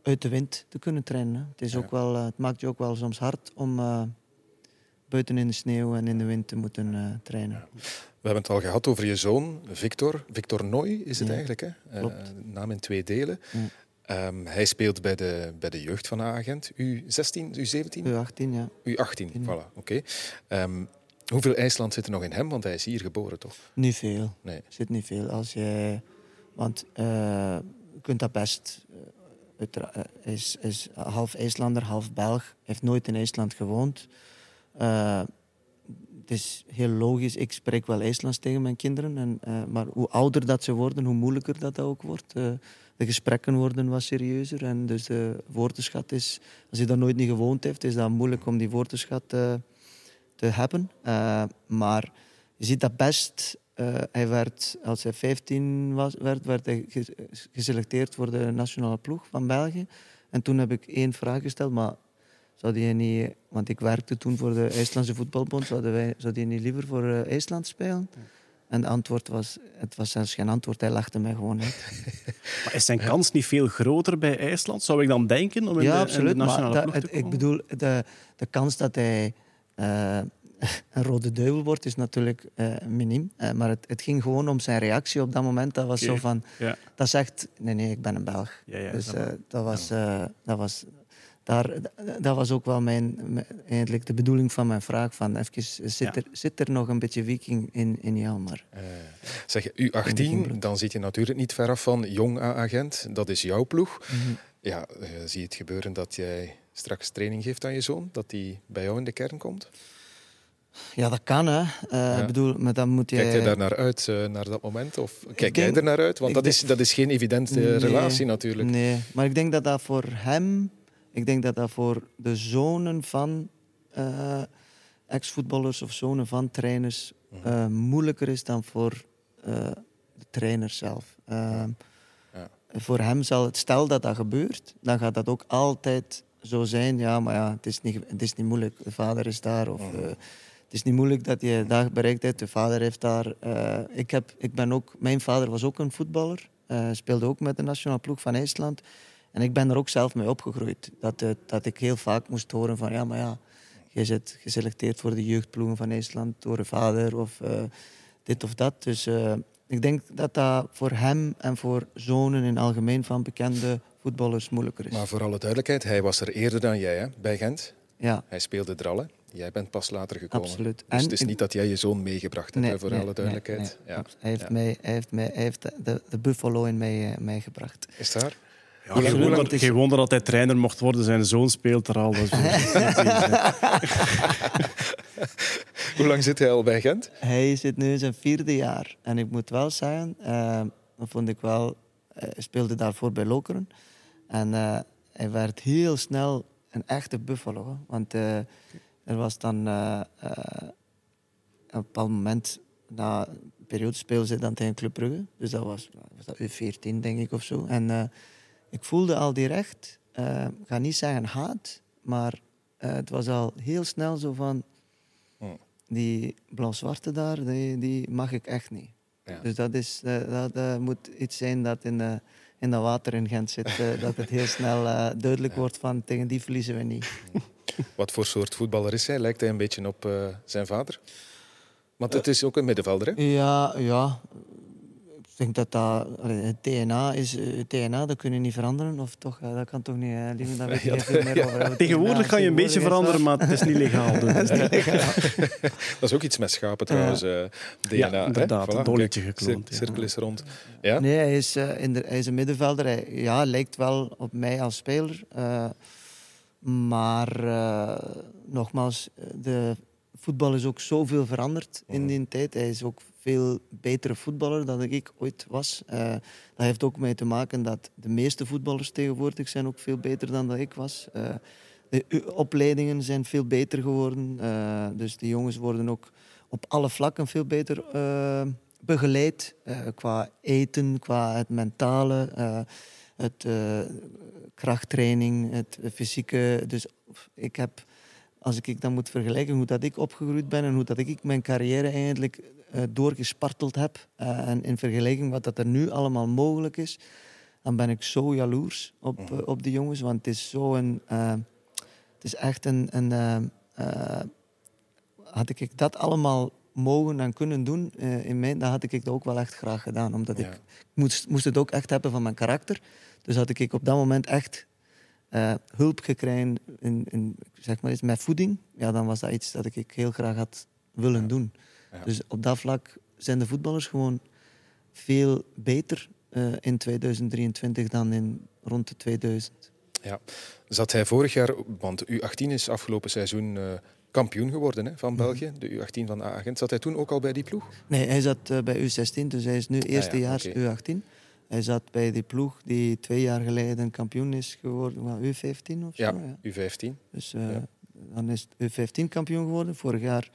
uit de wind te kunnen trainen. Het, is Ja. ook wel, eh, het maakt je ook wel soms hard om buiten in de sneeuw en in de wind te moeten trainen. We hebben het al gehad over je zoon, Victor. Victor Nooy is het Ja, eigenlijk, hè? Naam in twee delen. Ehm, hij speelt bij de, bij de jeugd van A-agent. U16, U17? U18, ja. U18, Ja. voilà, oké. Ehm, hoeveel IJsland zit er nog in hem? Want hij is hier geboren, toch? Niet veel. Nee. Zit niet veel. Als je, want eh, je kunt dat best. eh, eh, Hij is, is half IJslander, half Belg. heeft nooit in IJsland gewoond. Eh, het is heel logisch. Ik spreek wel IJslands tegen mijn kinderen. En, eh, maar hoe ouder dat ze worden, hoe moeilijker dat, dat ook wordt. De gesprekken worden wat serieuzer. En dus de woordenschat is... Als je dat nooit niet gewoond heeft, is dat moeilijk om die woordenschat eh, te hebben. Eh, maar je ziet dat best. eh, hij werd, als hij 15 was, werd, werd hij ge- geselecteerd voor de nationale ploeg van België. En toen heb ik één vraag gesteld, maar zou die niet, want ik werkte toen voor de IJslandse voetbalbond, zouden wij, zou die niet liever voor IJsland spelen? En het antwoord was, het was zelfs geen antwoord, hij lachte mij gewoon uit. [laughs] Maar is zijn kans niet veel groter bij IJsland? Zou ik dan denken om in ja, de, absoluut. in de nationale maar dat- te het- ik komen? bedoel, de, de kans dat hij eh, [laughs] een rode duivel wordt, is natuurlijk eh miniem. Eh, maar het, het ging gewoon om zijn reactie op dat moment. Dat was zo van, Ja. dat zegt, nee, nee, ik ben een Belg. Ja, dus dat was, dat, was, daar, dat was ook wel mijn, eigenlijk de bedoeling van mijn vraag. Van even, zit, Ja. er, zit er nog een beetje viking in, in jou? Maar zeg je U18, dan zit je natuurlijk niet ver af van jong A-agent. Dat is jouw ploeg. Mhm. Ja, eh, zie je het gebeuren dat jij straks training geeft aan je zoon? Dat hij bij jou in de kern komt? ja, dat kan, hè. Eh, bedoel, maar dan moet je... Kijkt hij daar naar uit, eh, naar dat moment? Of kijk jij er naar uit? Want dat denk- is, dat is geen evidente Nee. relatie natuurlijk. Nee, maar ik denk dat dat voor hem, ik denk dat dat voor de zonen van eh, ex-voetballers of zonen van trainers uh, moeilijker is dan voor uh, de trainer zelf. Uh, ja. Voor hem zal het, stel dat dat gebeurt, dan gaat dat ook altijd zo zijn. Ja, maar ja, het is niet, het is niet moeilijk. De vader is daar. Of, mhm. het is niet moeilijk dat je daar bereikt hebt. De vader heeft daar. ik, heb, ik ben ook, mijn vader was ook een voetballer. speelde ook met de nationale ploeg van IJsland. En ik ben er ook zelf mee opgegroeid. Dat, dat ik heel vaak moest horen van ja, maar ja je zit geselecteerd voor de jeugdploegen van IJsland door een vader of uh, dit of dat. Dus uh, ik denk dat dat voor hem en voor zonen in algemeen van bekende voetballers moeilijker is. Maar voor alle duidelijkheid, hij was er eerder dan jij hè, bij Gent. Ja. Hij speelde er al. Hè? Jij bent pas later gekomen. Absoluut. Dus en het is niet dat jij je zoon meegebracht hebt, nee, voor alle duidelijkheid. Nee, ja. Hij heeft, mij, hij heeft, mij, hij heeft de, de buffalo in mij, uh, mij gebracht. Is daar? Ja, geen, wonder, geen wonder dat hij trainer mocht worden. Zijn zoon speelt er al. Dat [laughs] [laughs] Hoe lang zit hij al bij Gent? Hij zit nu in zijn vierde jaar. En ik moet wel zeggen, uh, dat vond ik wel... Hij speelde daarvoor bij Lokeren. En uh, hij werd heel snel een echte buffalo. Want uh, er was dan... op een bepaald moment... Na een periode speelde ze dan tegen Club Brugge. Dus dat was, was dat U14, denk ik, of zo. En ik voelde al direct, uh, ik ga niet zeggen haat, maar uh, het was al heel snel zo van, hmm. die blauw-zwarte daar, die, die, mag ik echt niet. Ja. Dus dat, is, uh, dat moet iets zijn dat in, in dat water in Gent zit, dat het heel snel duidelijk ja. wordt van, tegen die verliezen we niet. Wat voor soort voetballer is hij? Lijkt hij een beetje op zijn vader? Want het is ook een middenvelder, hè? Ja, ja denk dat dat het DNA is. Het DNA, dat kun je niet veranderen. Of toch, dat kan toch niet. Lieve, daar weet veel meer over. Tegenwoordig kan je een beetje veranderen, maar het is niet legaal. Dus. [laughs] dat, is niet legaal. [laughs] dat is ook iets met schapen trouwens. Uh, DNA. Ja, inderdaad. Voilà. Een dolletje gekloond. Cirkel is rond. Ja? Nee, hij is, uh, in de, hij is een middenvelder. Hij ja, lijkt wel op mij als speler. Uh, maar nogmaals, de voetbal is ook zoveel veranderd in mhm. die tijd. Hij is ook veel betere voetballer dan ik ooit was. Uh, dat heeft ook mee te maken dat de meeste voetballers tegenwoordig zijn ook veel beter dan dat ik was. Uh, de opleidingen zijn veel beter geworden. Uh, dus die jongens worden ook op alle vlakken veel beter begeleid. qua eten, qua het mentale, het krachttraining, het fysieke. Dus ik heb als ik dan moet vergelijken hoe dat ik opgegroeid ben en hoe dat ik mijn carrière eigenlijk uh, doorgesparteld heb. Uh, en in vergelijking wat dat er nu allemaal mogelijk is, dan ben ik zo jaloers op, uh, op die jongens. Want het is zo een. het is echt een. een had ik dat allemaal mogen en kunnen doen in mijn, dan had ik dat ook wel echt graag gedaan. Omdat ik moest, moest het ook echt hebben van mijn karakter. Dus had ik op dat moment echt hulp gekregen in, in, zeg maar met voeding. Ja, dan was dat iets dat ik heel graag had willen doen. Dus op dat vlak zijn de voetballers gewoon veel beter uh, in 2023 dan in rond de 2000. Ja, zat hij vorig jaar, want U18 is afgelopen seizoen uh, kampioen geworden hè, van mhm. België, de U18 van A-agent. Zat hij toen ook al bij die ploeg? Nee, hij zat uh, bij U16, dus hij is nu eerstejaars ah, ja, okay. U18. Hij zat bij die ploeg die twee jaar geleden kampioen is geworden, U15 of zo. Ja, ja. U15. Dus ja. dan is U15 kampioen geworden. Vorig jaar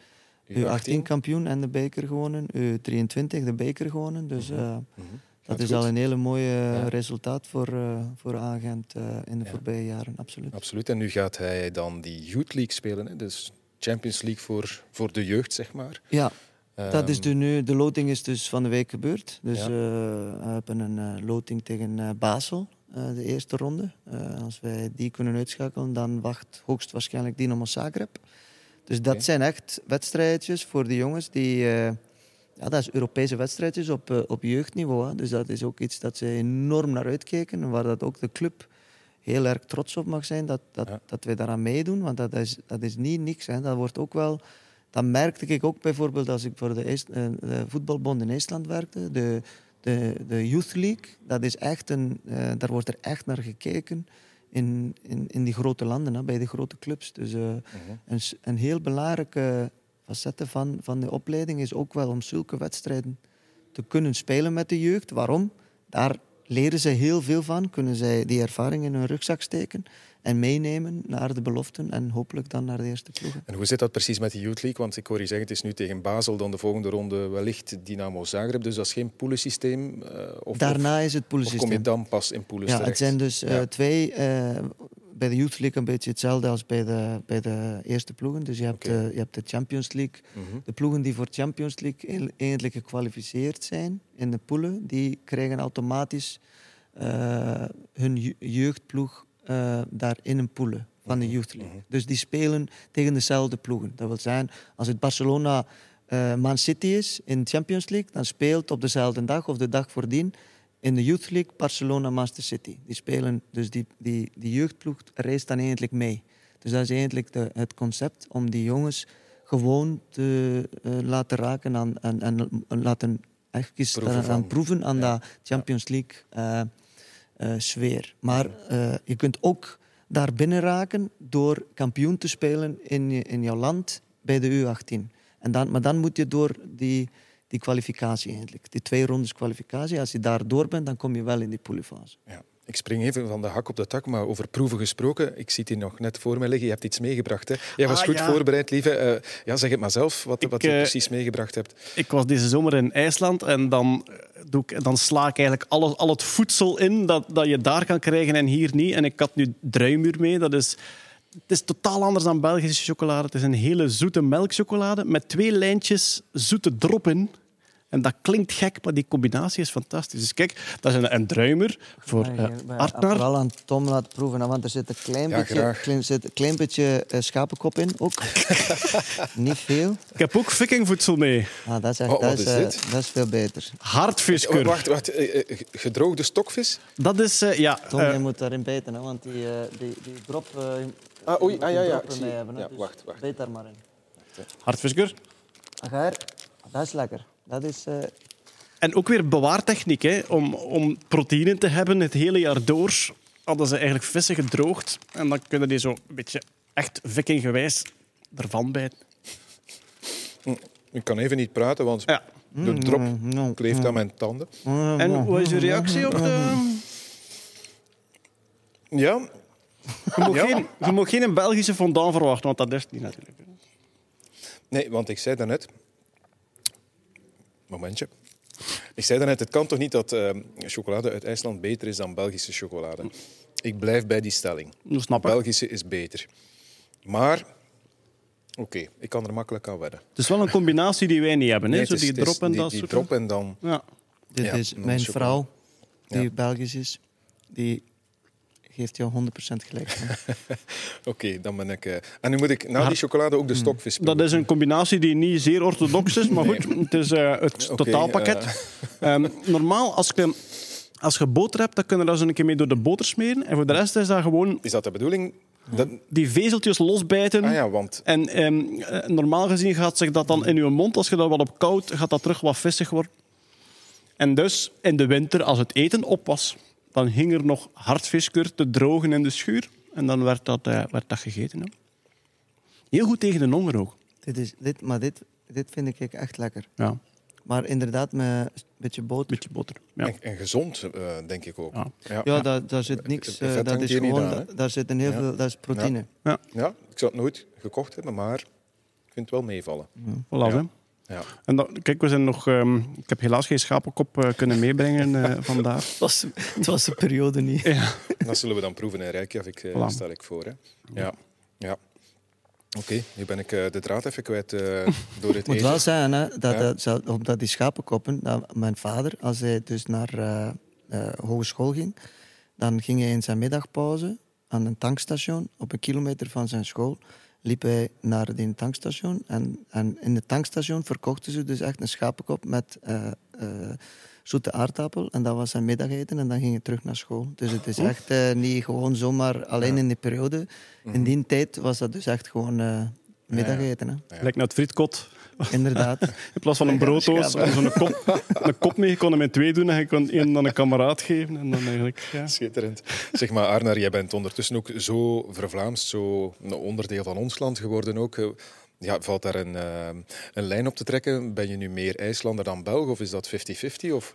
U18 kampioen en de beker gewonnen. U23 de beker gewonnen. Dus uh, mm -hmm. dat is goed. al een hele mooie ja. resultaat voor, uh, voor Agent in de voorbije jaren. Absoluut. Absoluut. En nu gaat hij dan die Youth League spelen. Hè? Dus Champions League voor, voor de jeugd, zeg maar. Ja. Dat is de, nu, de loting is dus van de week gebeurd. Dus ja. we hebben een loting tegen Basel, de eerste ronde. als wij die kunnen uitschakelen, dan wacht hoogstwaarschijnlijk Dynamo Zagreb. Dus dat okay. zijn echt wedstrijdjes voor de jongens die... Ja, dat is Europese wedstrijdjes op, uh, op jeugdniveau. Hè. Dus dat is ook iets dat ze enorm naar uitkijken. En waar dat ook de club heel erg trots op mag zijn dat, dat, ja. dat wij daaraan meedoen. Want dat is, dat is niet niks. Hè. Dat wordt ook wel... Dat merkte ik ook bijvoorbeeld als ik voor de, Eest, uh, de voetbalbond in IJsland werkte. De, de, de Youth League, dat is echt een, daar wordt er echt naar gekeken in, in, in die grote landen, hè, bij de grote clubs. Dus uh, uh-huh. een, een heel belangrijke facette van, van de opleiding is ook wel om zulke wedstrijden te kunnen spelen met de jeugd. Waarom? Daar leren ze heel veel van, kunnen zij die ervaring in hun rugzak steken. En meenemen naar de beloften en hopelijk dan naar de eerste ploegen. En hoe zit dat precies met de Youth League? Want ik hoor je zeggen, het is nu tegen Basel, dan de volgende ronde wellicht Dynamo Zagreb. Dus dat is geen poelensysteem? Uh, of, Daarna is het of poelensysteem. kom je dan pas in poelen Ja, terecht? het zijn dus uh, Ja. twee... uh, bij de Youth League een beetje hetzelfde als bij de, bij de eerste ploegen. Dus je hebt, de, je hebt de Champions League. Mhm. De ploegen die voor Champions League eigenlijk gekwalificeerd zijn in de poelen, die krijgen automatisch hun je- jeugdploeg uh, daar in een poelen van de Youth League. Mhm. Dus die spelen tegen dezelfde ploegen. Dat wil zeggen, als het Barcelona uh, Man City is in de Champions League, dan speelt op dezelfde dag of de dag voordien in de Youth League Barcelona Master City. Die spelen, dus die, die, die jeugdploeg reist dan eigenlijk mee. Dus dat is eigenlijk de, het concept om die jongens gewoon te uh, laten raken aan, en, en laten echt Proeven aan van. proeven aan Ja. de Champions League uh, sfeer. Maar uh, je kunt ook daar binnen raken door kampioen te spelen in, in jouw land bij de U18. En dan, maar dan moet je door die, die kwalificatie eigenlijk, die twee rondes kwalificatie. Als je daar door bent, dan kom je wel in die poolfase. Ja. Ik spring even van de hak op de tak, maar over proeven gesproken. Ik zie hier nog net voor me liggen. Je hebt iets meegebracht. Hè? Jij was Ah, goed ja. voorbereid, lieve. Uh, ja, zeg het maar zelf, wat, Ik, wat je uh, precies meegebracht hebt. Ik was deze zomer in IJsland en dan, eh, doe ik, dan sla ik eigenlijk alles, al het voedsel in dat, dat je daar kan krijgen en hier niet. En ik had nu druimuur mee. Dat is, het is totaal anders dan Belgische chocolade. Het is een hele zoete melkchocolade met twee lijntjes zoete drop in. En dat klinkt gek, maar die combinatie is fantastisch. Dus kijk, dat is een, een druimer voor uh, Artnar. Vooral aan Tom laten proeven, want er zit een klein Ja, beetje, klein, zit een klein beetje uh, schapenkop in ook. [laughs] Niet veel. Ik heb ook vikingvoedsel mee. Ah, dat, is echt, Oh, dat, wat is, uh, dit? dat is veel beter. Hartviskur. Oh, wacht, wacht. Gedroogde stokvis? Dat is, uh, ja... Tom, je moet daarin bijten, hè, want die, uh, die, die drop... ah, oei, ah, ja, ja. Ik zie, hebben, ja dus wacht, wacht. Bijt daar maar in. Hartviskur. Agar, dat is lekker. Dat is... Uh, En ook weer bewaartechniek. Hè. Om, om proteïne te hebben het hele jaar door, hadden ze eigenlijk vissen gedroogd. En dan kunnen die zo een beetje echt vikinggewijs ervan bijten. Ik kan even niet praten, want Ja. de drop Mm, kleeft aan mijn tanden. En hoe is uw reactie op de... Ja, Je mag, Ja. geen, je mag geen Belgische fondant verwachten, want dat is het niet natuurlijk. nee, want ik zei daarnet... Momentje. Ik zei daarnet, het kan toch niet dat uh, chocolade uit IJsland beter is dan Belgische chocolade. Ik blijf bij die stelling. Snap. Belgische is beter. Maar, oké, ik kan er makkelijk aan wedden. Het is wel een combinatie die wij niet hebben. Hè? Nee, zo die drop en die, dat die soort drop en dan... Ja. dit Ja, is mijn chocolade. vrouw, die Ja. Belgisch is. Die geeft jou 100% gelijk. [laughs] Oké, dan ben ik... eh, En nu moet ik na die chocolade ook de stokvis Dat is een combinatie die niet zeer orthodox is, maar goed, het is eh, het totaalpakket. [laughs] Ehm, normaal, als je, als je boter hebt, dan kun je daar zo een keer mee door de boter smeren. En voor de rest is dat gewoon Is dat de bedoeling? Dat... die vezeltjes losbijten. Ah ja, want... En ehm, eh, normaal gezien gaat zich dat dan in je mond, als je dat wat op koud, gaat dat terug wat vissig worden. En dus in de winter, als het eten op was, dan hing er nog hartviskur te drogen in de schuur. En dan werd dat, eh, werd dat gegeten. Hè. Heel goed tegen de honger ook. dit is, dit, maar dit, dit vind ik echt lekker. Ja, Maar inderdaad, met een beetje boter. beetje boter. Ja. En, en gezond, eh, denk ik ook. Ja. Ja. Ja, daar, daar zit niks. Eh, dat is gewoon, aan, daar zit een heel Ja. veel, dat is proteïne. Ja, ik zou het nooit gekocht hebben, maar ik vind het wel meevallen. Voilà, Ja. hè. Ja. En kijk, we zijn nog, ehm, ik heb helaas geen schapenkop eh, kunnen meebrengen eh, [laughs] vandaag. Het, was, het was de periode niet. Ja. [laughs] Dat zullen we dan proeven in Reykjavik, eh, Voilà. stel ik voor. Hè. Ja. ja. Oké, nu ben ik eh, de draad even kwijt eh, [laughs] door het Ik moet wel zeggen, hè, dat, Ja. dat, omdat die schapenkoppen, dat mijn vader, als hij dus naar eh, eh, hogeschool ging, dan ging hij in zijn middagpauze aan een tankstation, op een kilometer van zijn school, liep hij naar die tankstation. En, en in het tankstation verkochten ze dus echt een schapenkop met eh, eh, zoete aardappel. En dat was zijn middageten en dan ging hij terug naar school. Dus het is echt eh, niet gewoon zomaar alleen in die periode. In die tijd was dat dus echt gewoon eh, middageten. Hè? Ja. Lijkt naar het frietkot. Inderdaad. In plaats van een brooddoos, zo'n kop, een kop mee. Je kon hem in twee doen en je kon één aan een kameraad geven. En dan eigenlijk, ja. Schitterend. Zeg maar, Arnar, jij bent ondertussen ook zo vervlaamst, zo een onderdeel van ons land geworden ook. Ja, valt daar een, eh, een lijn op te trekken? Ben je nu meer IJslander dan Belg of is dat 50-50? Of...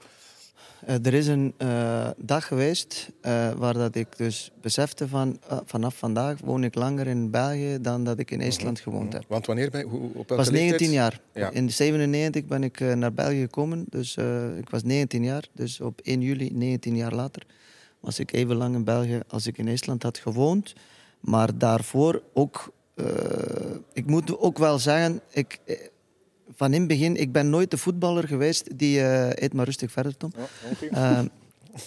Eh, er is een eh, dag geweest eh, waar dat ik dus besefte van ah, vanaf vandaag woon ik langer in België dan dat ik in Estland gewoond heb. Want wanneer ben je, hoe, op was 19 leeftijd? jaar. Ja. In 97 ben ik naar België gekomen, dus ik was 19 jaar. Dus op 1 juli, 19 jaar later, was ik even lang in België als ik in Estland had gewoond. Maar daarvoor ook, ik moet ook wel zeggen, ik, van in het begin, ik ben nooit de voetballer geweest die, eh eet maar rustig verder Tom. Eh,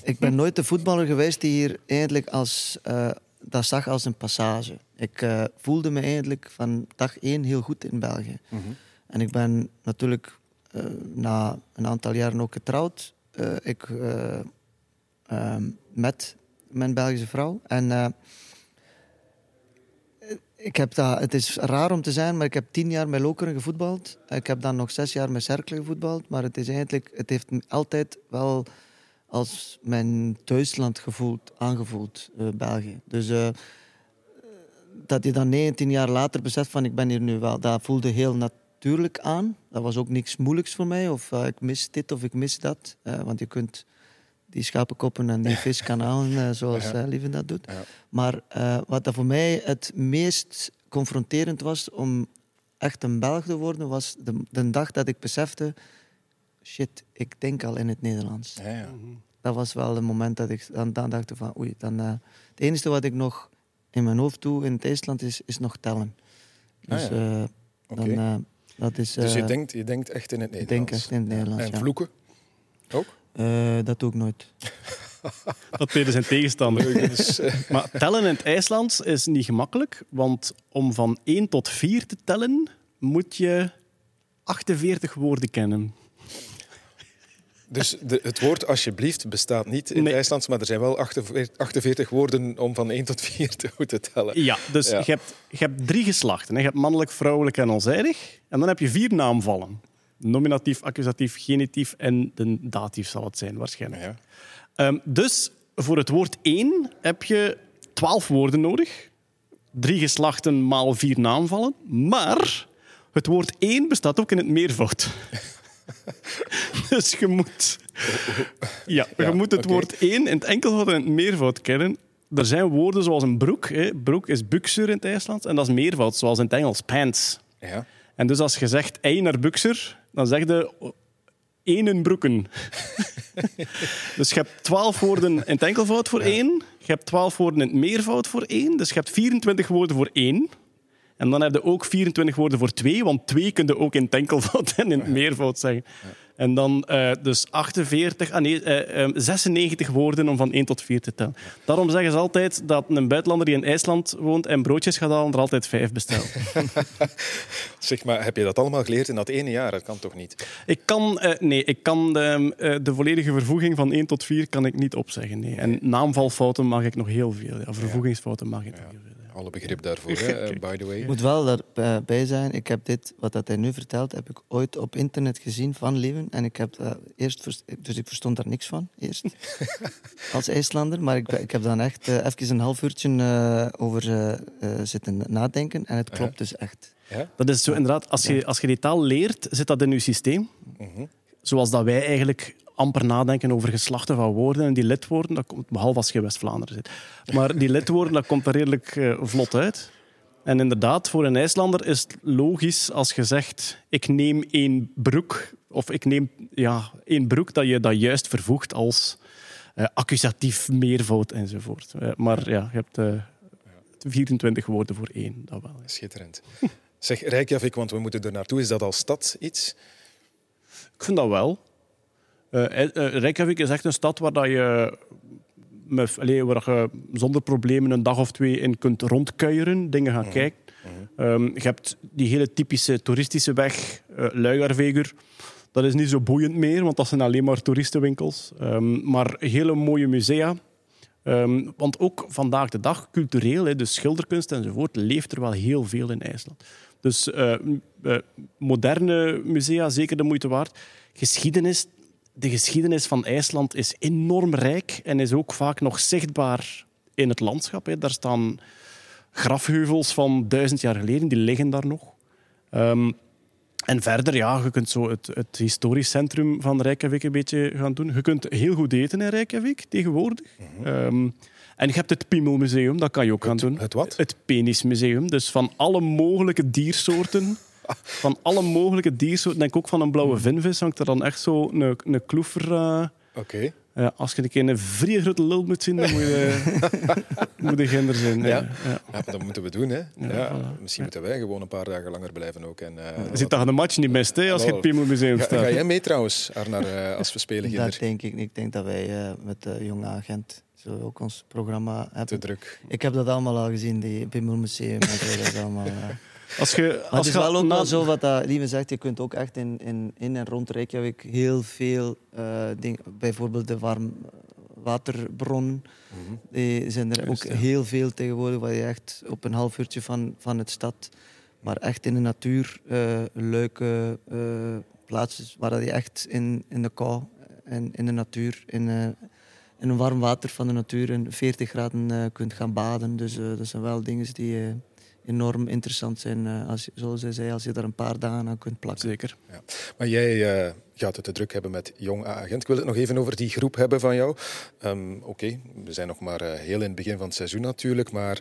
ik ben nooit de voetballer geweest die hier eigenlijk als, eh, dat zag als een passage. Ik voelde me eigenlijk van dag één heel goed in België. Mhm. En ik ben natuurlijk na een aantal jaren ook getrouwd. Ik, eh, ehm, met mijn Belgische vrouw. En ik heb dat, het is raar om te zijn, maar ik heb tien jaar met Lokeren gevoetbald. Ik heb dan nog zes jaar met Cercle gevoetbald. Maar het, is eigenlijk, het heeft altijd wel als mijn thuisland gevoeld, aangevoeld, eh, België. Dus eh, dat je dan 19 jaar later beseft van ik ben hier nu wel, dat voelde heel natuurlijk aan. Dat was ook niks moeilijks voor mij. Of eh, ik mis dit of ik mis dat. Want je kunt die schapenkoppen en die [laughs] vis kan halen eh, zoals Ja. eh, Lieve dat doet. Ja. Maar eh, wat dat voor mij het meest confronterend was om echt een Belg te worden, was de, de dag dat ik besefte: shit, ik denk al in het Nederlands. Ja, ja. Dat was wel het moment dat ik dan, dan dacht van oei, dan, eh, het enige wat ik nog in mijn hoofd doe in het IJsland is, is nog tellen. Ah, Dus ja. eh, dan, eh, dat is. Dus je denkt, je denkt echt in het ik Nederlands. denk echt in het Nederlands. En vloeken? Ook? Eh, dat doe ik nooit. [laughs] Dat deden zijn tegenstander. [laughs] Eh, Maar tellen in het IJslands is niet gemakkelijk, want om van 1 tot 4 te tellen moet je 48 woorden kennen. Dus de, het woord alsjeblieft bestaat niet in Nee. het IJslands, maar er zijn wel 48, 48 woorden om van 1 tot 4 te moeten tellen. Ja, dus Ja. Je, hebt, je hebt drie geslachten. hè. Je hebt mannelijk, vrouwelijk en onzijdig. En dan heb je vier naamvallen. Nominatief, accusatief, genitief en de datief zal het zijn waarschijnlijk. Ja. Ehm, dus voor het woord één heb je twaalf woorden nodig. Drie geslachten maal vier naamvallen. Maar het woord één bestaat ook in het meervoud. [laughs] dus je moet, ja, je Ja, moet het woord één in het enkelvoud en het meervoud kennen. Er zijn woorden zoals een broek. Hè. Broek is buxer in het IJslands. En dat is meervoud, zoals in het Engels, pants. Ja. En dus als je zegt ei naar buxer, dan zeg je enen broeken. [laughs] dus je hebt twaalf woorden in het enkelvoud voor één. Je hebt twaalf woorden in het meervoud voor één. Dus je hebt 24 woorden voor één. En dan heb je ook 24 woorden voor twee, want twee kun je ook in het enkelvoud en in het meervoud zeggen. En dan eh, dus 48, ah nee, eh, eh, 96 woorden om van 1 tot 4 te tellen. Daarom zeggen ze altijd dat een buitenlander die in IJsland woont en broodjes gaat halen, er altijd vijf bestelt. [laughs] Zeg maar, heb je dat allemaal geleerd in dat ene jaar? Dat kan toch niet? Ik kan, eh, nee, ik kan de, eh, de volledige vervoeging van 1 tot 4 kan ik niet opzeggen. Nee. En naamvalfouten mag ik nog heel veel. Ja, vervoegingsfouten mag ik nog heel veel. Alle begrip daarvoor, hè, [laughs] eh, by the way. Ik moet wel daarbij zijn, ik heb dit, wat dat hij nu vertelt, heb ik ooit op internet gezien van Lieven. En ik heb dat eerst, dus ik verstond daar niks van, eerst. [laughs] als IJslander. Maar ik, ik heb dan echt eh, even een half uurtje eh, over zitten nadenken. En het klopt dus echt. Ja? Dat is zo inderdaad, als je, als je die taal leert, zit dat in je systeem. Mhm. Zoals dat wij eigenlijk amper nadenken over geslachten van woorden en die lidwoorden, dat komt, behalve als je West-Vlaanderen zit. Maar die lidwoorden, dat komt er redelijk eh, vlot uit. En inderdaad, voor een IJslander is het logisch als je zegt ik neem één broek, of ik neem ja, één broek, dat je dat juist vervoegt als eh, accusatief, meervoud enzovoort. Eh, maar ja, je hebt eh, 24 woorden voor één, dat wel. ja. Schitterend. Zeg, Reykjavik, want we moeten er naartoe. Is dat als stad iets? Ik vind dat wel. Eh, eh, Reykjavik is echt een stad waar dat je, met, allee, waar je zonder problemen een dag of twee in kunt rondkuieren, dingen gaan kijken. Ehm, je hebt die hele typische toeristische weg, uh. Dat is niet zo boeiend meer, want dat zijn alleen maar toeristenwinkels. Ehm, maar hele mooie musea. Ehm, want ook vandaag de dag, cultureel, hè, dus schilderkunst enzovoort, leeft er wel heel veel in IJsland. Dus eh, eh, moderne musea, zeker de moeite waard. Geschiedenis, de geschiedenis van IJsland is enorm rijk en is ook vaak nog zichtbaar in het landschap. Hè. Daar staan grafheuvels van duizend jaar geleden, die liggen daar nog. Ehm, En verder, ja, je kunt zo het, het historisch centrum van Reykjavik een beetje gaan doen. Je kunt heel goed eten in Reykjavik tegenwoordig. Ehm, en je hebt het Piemelmuseum, dat kan je ook gaan doen. het wat? Het Penismuseum. Dus van alle mogelijke diersoorten. Van alle mogelijke diersoorten. Denk ook van een blauwe vinvis hangt er dan echt zo een, een kloever. eh, Oké. ja, als je een keer een vrije grote lul moet zien, dan moet je, [laughs] moet je ginder zijn. Ja. Ja. Dat moeten we doen, hè. Ja, voilà. Misschien moeten wij gewoon een paar dagen langer blijven ook. En, eh, Je dat je de match niet mist hè, als je het Piemelmuseum Ga, staat. ga jij mee trouwens, Arnar, eh, als we spelen Dat ginder? denk ik niet. Ik denk dat wij eh, met de jonge agent zo ook ons programma Te hebben. druk. Ik heb dat allemaal al gezien, die Pimmelmuseum en zo. Dat is allemaal, eh. Als je, Maar als het is je wel ook wel zo wat dat Lieve zegt, je kunt ook echt in, in, in en rond Reykjavik heel veel eh dingen, bijvoorbeeld de warmwaterbron, Mhm. die zijn er Juist, ook ja. heel veel tegenwoordig, waar je echt op een half uurtje van, van het stad, maar echt in de natuur, eh, leuke eh, plaatsen waar je echt in, in de kou en in de natuur, in, eh, in een warm water van de natuur, in 40 graden eh, kunt gaan baden. Dus eh, dat zijn wel dingen die eh, enorm interessant zijn, eh, als, zoals hij zei, als je daar een paar dagen aan kunt plakken. Zeker. Maar jij eh, gaat het te druk hebben met jong agent. Ik wil het nog even over die groep hebben van jou. Ehm, Oké, we zijn nog maar eh, heel in het begin van het seizoen natuurlijk. Maar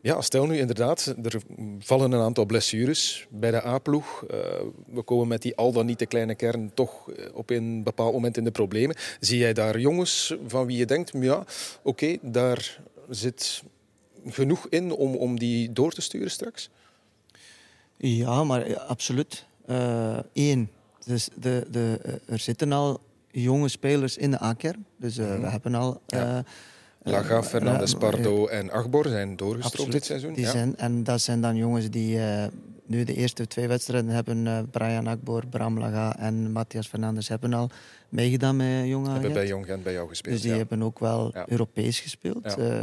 ja, stel nu inderdaad, er vallen een aantal blessures bij de A-ploeg. We komen met die al dan niet te kleine kern toch op een bepaald moment in de problemen. Zie jij daar jongens van wie je denkt, ja, oké, daar zit genoeg in om, om die door te sturen straks? Ja, maar eh, absoluut. Eén, dus de, de, eh, er zitten al jonge spelers in de A-kern. Dus eh, we hebben al... Ja. Laga, Fernandes, Pardo en Agbor zijn doorgestroomd dit seizoen. Die ja. zijn, en dat zijn dan jongens die eh, nu de eerste twee wedstrijden hebben. eh, Brian Akbor, Bram Laga en Matthias Fernandes hebben al meegedaan met jonge hebben bij Jong Gent bij jou gespeeld. Dus die ja. hebben ook wel Ja. Europees gespeeld. Eh,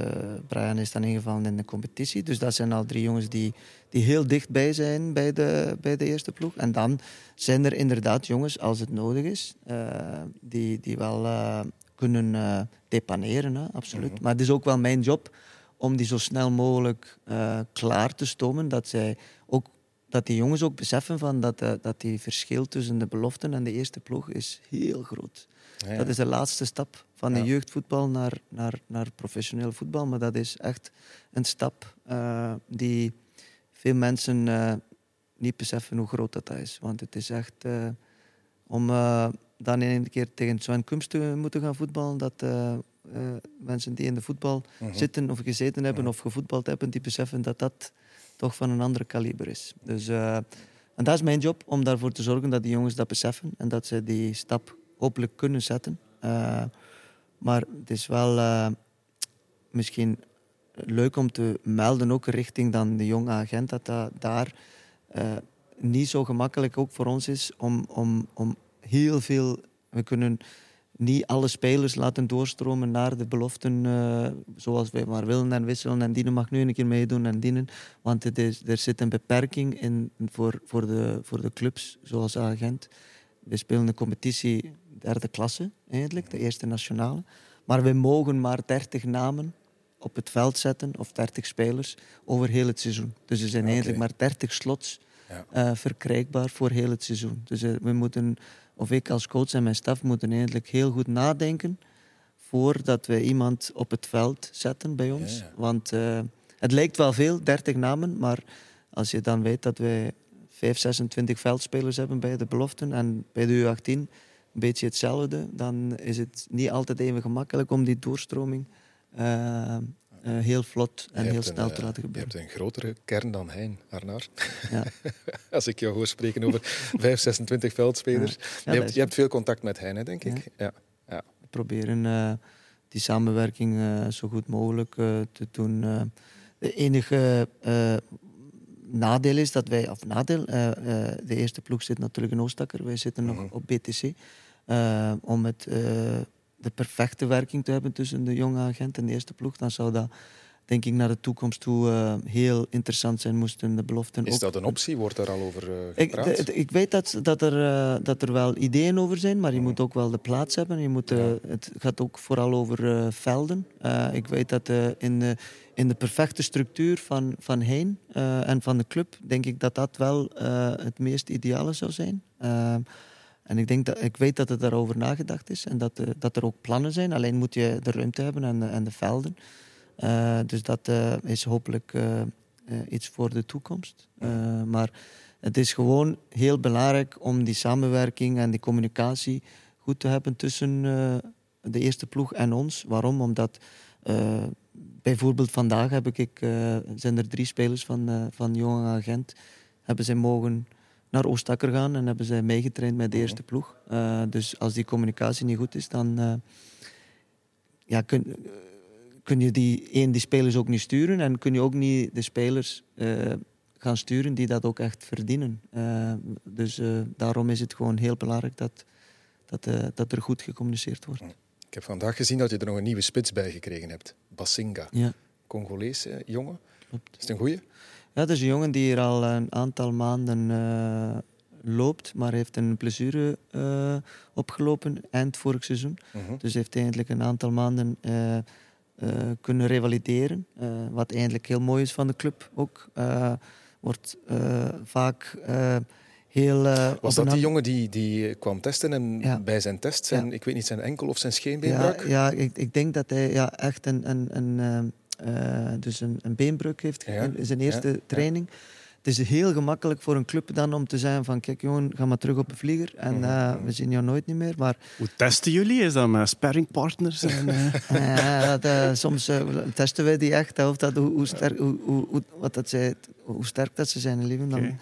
Brian is dan ingevallen in de competitie. Dus dat zijn al drie jongens die, die heel dichtbij zijn bij de, bij de eerste ploeg. En dan zijn er inderdaad jongens, als het nodig is, die, die wel kunnen eh depaneren. Hè, absoluut. Mhm. Maar het is ook wel mijn job om die zo snel mogelijk eh, klaar te stomen. Dat, zij ook, dat die jongens ook beseffen van dat, eh, dat die verschil tussen de beloften en de eerste ploeg is heel groot. Ja, ja. Dat is de laatste stap van de jeugdvoetbal naar, naar, naar professioneel voetbal. Maar dat is echt een stap die veel mensen niet beseffen hoe groot dat, is. Want het is echt om dan in een keer tegen Sven Kums te moeten gaan voetballen. Dat eh, eh, mensen die in de voetbal Mhm. zitten of gezeten hebben of gevoetbald hebben, die beseffen dat dat toch van een andere kaliber is. Dus, eh, en dat is mijn job, om daarvoor te zorgen dat die jongens dat beseffen en dat ze die stap hopelijk kunnen zetten. Maar het is wel misschien leuk om te melden, ook richting dan de jonge agent, dat dat daar niet zo gemakkelijk ook voor ons is om, om, om heel veel... We kunnen niet alle spelers laten doorstromen naar de beloften eh, zoals wij maar willen en wisselen. En Dienen mag nu een keer meedoen en Dienen. Want het is, er zit een beperking in voor, voor, de, voor de clubs, zoals agent. We spelen de competitie derde klasse, eigenlijk, de eerste nationale. Maar we mogen maar 30 namen op het veld zetten, of 30 spelers, over heel het seizoen. Dus er zijn eigenlijk maar 30 slots Ja. eh, verkrijgbaar voor heel het seizoen. Dus eh, we moeten, of ik als coach en mijn staf, moeten eigenlijk heel goed nadenken voordat we iemand op het veld zetten bij ons. Ja, ja. Want eh, het lijkt wel veel, 30 namen, maar als je dan weet dat wij 5, 26 veldspelers hebben bij de beloften en bij de U18 een beetje hetzelfde, dan is het niet altijd even gemakkelijk om die doorstroming eh, eh, heel vlot en Je heel een, snel te eh, laten Je gebeuren. hebt een grotere kern dan Hein, Arnaar. Ja. [laughs] Als ik jou hoor spreken over [laughs] 5, 26 veldspelers. Ja, je, hebt, je veel contact met Hein, hè, denk ik. Ja. We proberen eh, die samenwerking zo goed mogelijk te doen. De enige nadeel is dat wij, of nadeel, de eerste ploeg zit natuurlijk in Oostakker, wij zitten Mhm. nog op BTC. Om het, de perfecte werking te hebben tussen de jonge agent en de eerste ploeg, dan zou dat denk ik, naar de toekomst toe eh, heel interessant zijn moesten de beloften. Is dat een optie? Wordt daar al over eh, ik, gepraat? de- ik weet dat, dat, er, eh, dat er wel ideeën over zijn, maar je Mhm. moet ook wel de plaats hebben. Je moet, Het gaat ook vooral over velden. Ik weet dat in, de, in de perfecte structuur van, van Heen eh, en van de club, denk ik dat dat wel het meest ideale zou zijn. En ik, denk dat, ik weet dat er daarover nagedacht is en dat, eh, dat er ook plannen zijn. Alleen moet je de ruimte hebben en en de velden. Eh, dus dat eh, is hopelijk iets voor de toekomst. Maar het is gewoon heel belangrijk om die samenwerking en die communicatie goed te hebben tussen de eerste ploeg en ons. Waarom? Omdat bijvoorbeeld vandaag heb ik, zijn er drie spelers van, van Jong Agent. Hebben zij mogen naar Oostakker gaan en hebben zij meegetraind met de Mhm. eerste ploeg. Eh, dus als die communicatie niet goed is, dan eh, ja, kun, eh, kun je die, één, die spelers ook niet sturen en kun je ook niet de spelers gaan sturen die dat ook echt verdienen. Dus daarom is het gewoon heel belangrijk dat, dat, dat er goed gecommuniceerd wordt. Ik heb vandaag gezien dat je er nog een nieuwe spits bij gekregen hebt. Basinga. Ja, Congolese jongen. klopt. Is het een goeie? Ja, dat is een jongen die hier al een aantal maanden eh, loopt, maar heeft een blessure eh, opgelopen eind vorig seizoen. Mhm. Dus heeft eigenlijk een aantal maanden eh, kunnen revalideren. wat eigenlijk heel mooi is van de club ook. Wordt vaak heel. Was dat die jongen die, die kwam testen en Ja. bij zijn test zijn, ik weet niet, zijn enkel of zijn scheenbeen Ja, ja ik, ik denk dat hij ja, echt een, een, een, eh, dus een, een beenbreuk heeft Ja, in zijn eerste ja. training. Het is heel gemakkelijk voor een club dan om te zeggen van kijk jongen, ga maar terug op de vlieger en Mhm, eh, we zien jou nooit niet meer. Maar Hoe testen jullie? Is dat met sparringpartners? En, eh, [laughs] dat, soms testen wij die echt, of dat, hoe, hoe, sterk, hoe, hoe, hoe- wat dat zij, hoe sterk dat ze zijn. Lieve. Dan Oké.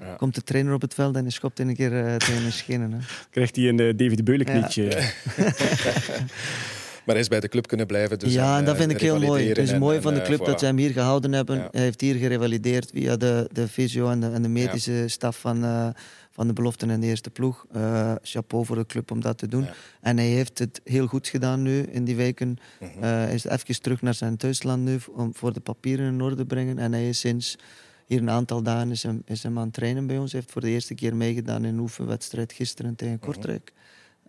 Ja. komt de trainer op het veld en hij schopt een keer tegen een schenen. Hè. Krijgt hij een David Beulen knietje? Maar [laughs] [laughs] hij is bij de club kunnen blijven. Dus ja, en, dat eh, vind ik heel mooi. Het is mooi en, van de eh, club dat ze hem hier gehouden hebben. Ja. Hij heeft hier gerevalideerd via de, de fysio en de, en de medische staf van, eh, van de beloften en de eerste ploeg. Eh, chapeau voor de club om dat te doen. Ja. En hij heeft het heel goed gedaan nu in die weken. Eh, hij is even terug naar zijn thuisland nu om voor de papieren in orde te brengen. En hij is sinds hier een aantal dagen is hem, is hem aan het trainen bij ons. Hij heeft voor de eerste keer meegedaan in een oefenwedstrijd gisteren tegen Mhm. Kortrijk.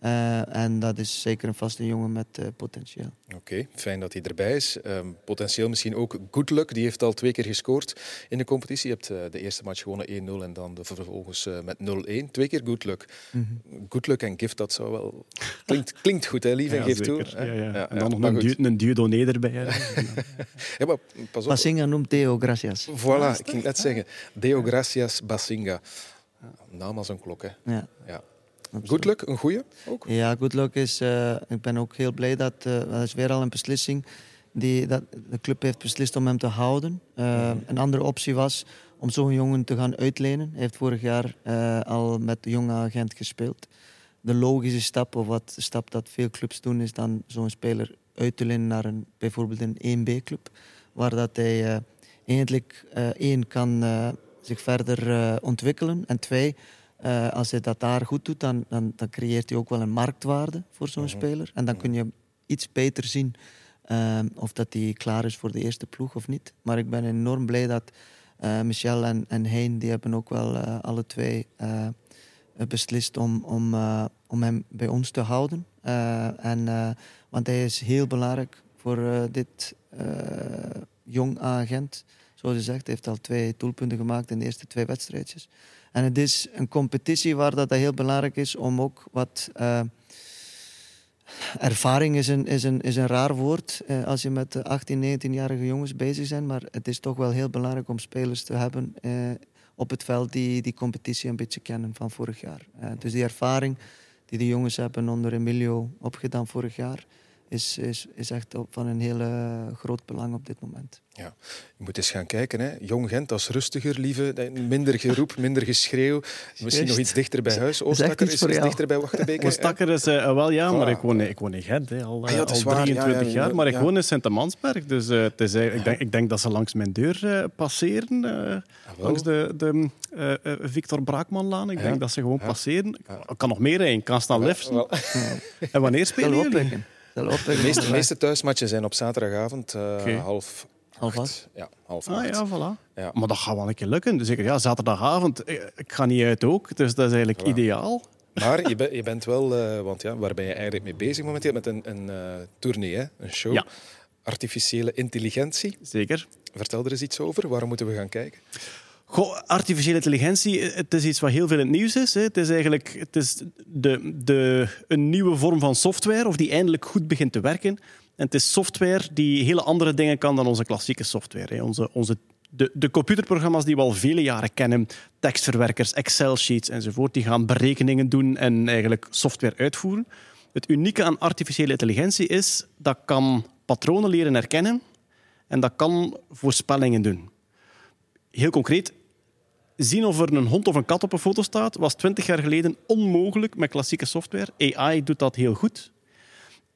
Eh, en dat is zeker een vaste jongen met eh, potentieel. Oké, fijn dat hij erbij is. Ehm, potentieel misschien ook Good Luck, die heeft al twee keer gescoord in de competitie. Je hebt eh, de eerste match gewonnen 1-0 en dan de vervolgens eh, met 0-1. Twee keer Good Luck. Mhm. Good Luck en Gift, dat zou wel... Klinkt, klinkt goed, hè, lief en Ja, geef toe. Ja, ja. Ja, en ja, dan nog maar een, du een erbij. hè. [laughs] Ja, maar pas op. Basinga noemt Theo, gracias. Voilà, ik ging net zeggen. Deo Gracias Basinga. Naam als een klok, hè. Ja. Good Luck, een goeie ook? Ja, Good Luck is... eh, ik ben ook heel blij dat... eh, dat is weer al een beslissing. Die, dat, de club heeft beslist om hem te houden. Eh, Een andere optie was om zo'n jongen te gaan uitlenen. Hij heeft vorig jaar eh, al met de jonge agent gespeeld. De logische stap, of wat de stap dat veel clubs doen, is dan zo'n speler uit te lenen naar een, bijvoorbeeld een 1B-club. Waar dat hij eh, eigenlijk eh, één kan eh, zich verder eh, ontwikkelen. En twee, eh, als hij dat daar goed doet, dan, dan, dan creëert hij ook wel een marktwaarde voor zo'n Mhm. speler. En dan kun je iets beter zien ehm, of dat hij klaar is voor de eerste ploeg of niet. Maar ik ben enorm blij dat eh, Michel en, en Hein, die hebben ook wel eh, alle twee eh, beslist om, om, eh, om hem bij ons te houden. Eh, en, eh, want hij is heel belangrijk voor eh, dit eh, jong agent. Zoals je zegt, hij heeft al twee doelpunten gemaakt in de eerste twee wedstrijdjes. En het is een competitie waar dat heel belangrijk is om ook wat... eh, ervaring is een, is, een, is een raar woord eh, als je met eh, 18, 19-jarige jongens bezig bent. Maar het is toch wel heel belangrijk om spelers te hebben eh, op het veld die die competitie een beetje kennen van vorig jaar. Dus die ervaring die de jongens hebben onder Emilio opgedaan vorig jaar, is, is, is echt op- van een hele groot belang op dit moment. Je moet eens gaan kijken. Hè. Jong Gent, dat is rustiger, lieve. Minder geroep, [laughs] minder geschreeuw. Misschien nog iets dichter bij huis. Oostakker is, is dichter bij Wachtenbeek. hè. Stakker is eh, wel ja, maar ik woon, ik woon in Gent, hè, al, Ah ja, eh, al waar. Ja, 23 ja, jaar. ja, Maar ik ja. woon in Sint-Amansberg, dus eh, het is, ik, denk, ik denk dat ze langs mijn deur eh, passeren. Ah, langs de, de eh, Victor Braakmanlaan. Ik Ja. denk dat ze gewoon Ja. passeren. Ja. Ik kan nog meer ik kan staan Ja, liften. [laughs] En wanneer [laughs] spelen jullie? Zal opwekken. De meeste, de meeste thuismatchen zijn op zaterdagavond, eh, Oké. half Half acht. Ja, half Ah acht. ja, voilà. Ja. Maar dat gaat wel een keer lukken. Dus zeker, ja, zaterdagavond, eh, ik ga niet uit ook. Dus dat is eigenlijk Voilà. ideaal. Maar [laughs] je, ben- je bent wel, eh, want ja, waar ben je eigenlijk mee bezig momenteel? Met een, een eh, tournee, hè? een show. Ja. Artificiële intelligentie. Zeker. Vertel er eens iets over. Waarom moeten we gaan kijken? Artificiële intelligentie, eh, het is iets wat heel veel in het nieuws is. Hè. Het is eigenlijk het is de, de, een nieuwe vorm van software, of die eindelijk goed begint te werken. En het is software die hele andere dingen kan dan onze klassieke software. Hè. Onze, onze, de, de computerprogramma's die we al vele jaren kennen, tekstverwerkers, Excel-sheets enzovoort, die gaan berekeningen doen en eigenlijk software uitvoeren. Het unieke aan artificiële intelligentie is dat kan patronen leren herkennen en dat kan voorspellingen doen heel concreet, zien of er een hond of een kat op een foto staat, was 20 jaar geleden onmogelijk met klassieke software. AI doet dat heel goed.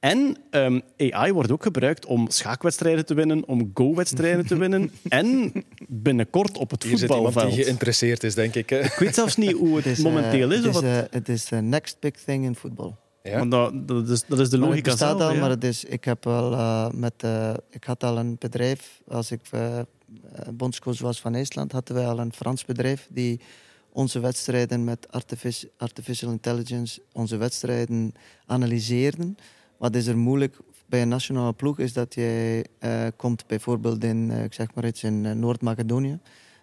En ehm, AI wordt ook gebruikt om schaakwedstrijden te winnen, om go-wedstrijden te winnen [laughs] en binnenkort op het Hier zit voetbalveld. die geïnteresseerd is, denk ik. Hè? Ik weet zelfs niet hoe het, Het is, eh, momenteel is. Het is, het- eh, het is de next big thing in voetbal. Ja? want dat, dat, is, dat is de Maar logica het bestaat zelf. al, ja. maar het is, ik, heb wel, eh, met, eh, ik had al een bedrijf, als ik eh, eh, bondscoach was van IJsland, hadden wij al een Frans bedrijf die onze wedstrijden met artifici- artificial intelligence, onze wedstrijden analyseerden. Wat is er moeilijk bij een nationale ploeg is dat je eh, komt bijvoorbeeld in, eh, ik zeg maar iets, in eh, Noord-Macedonië,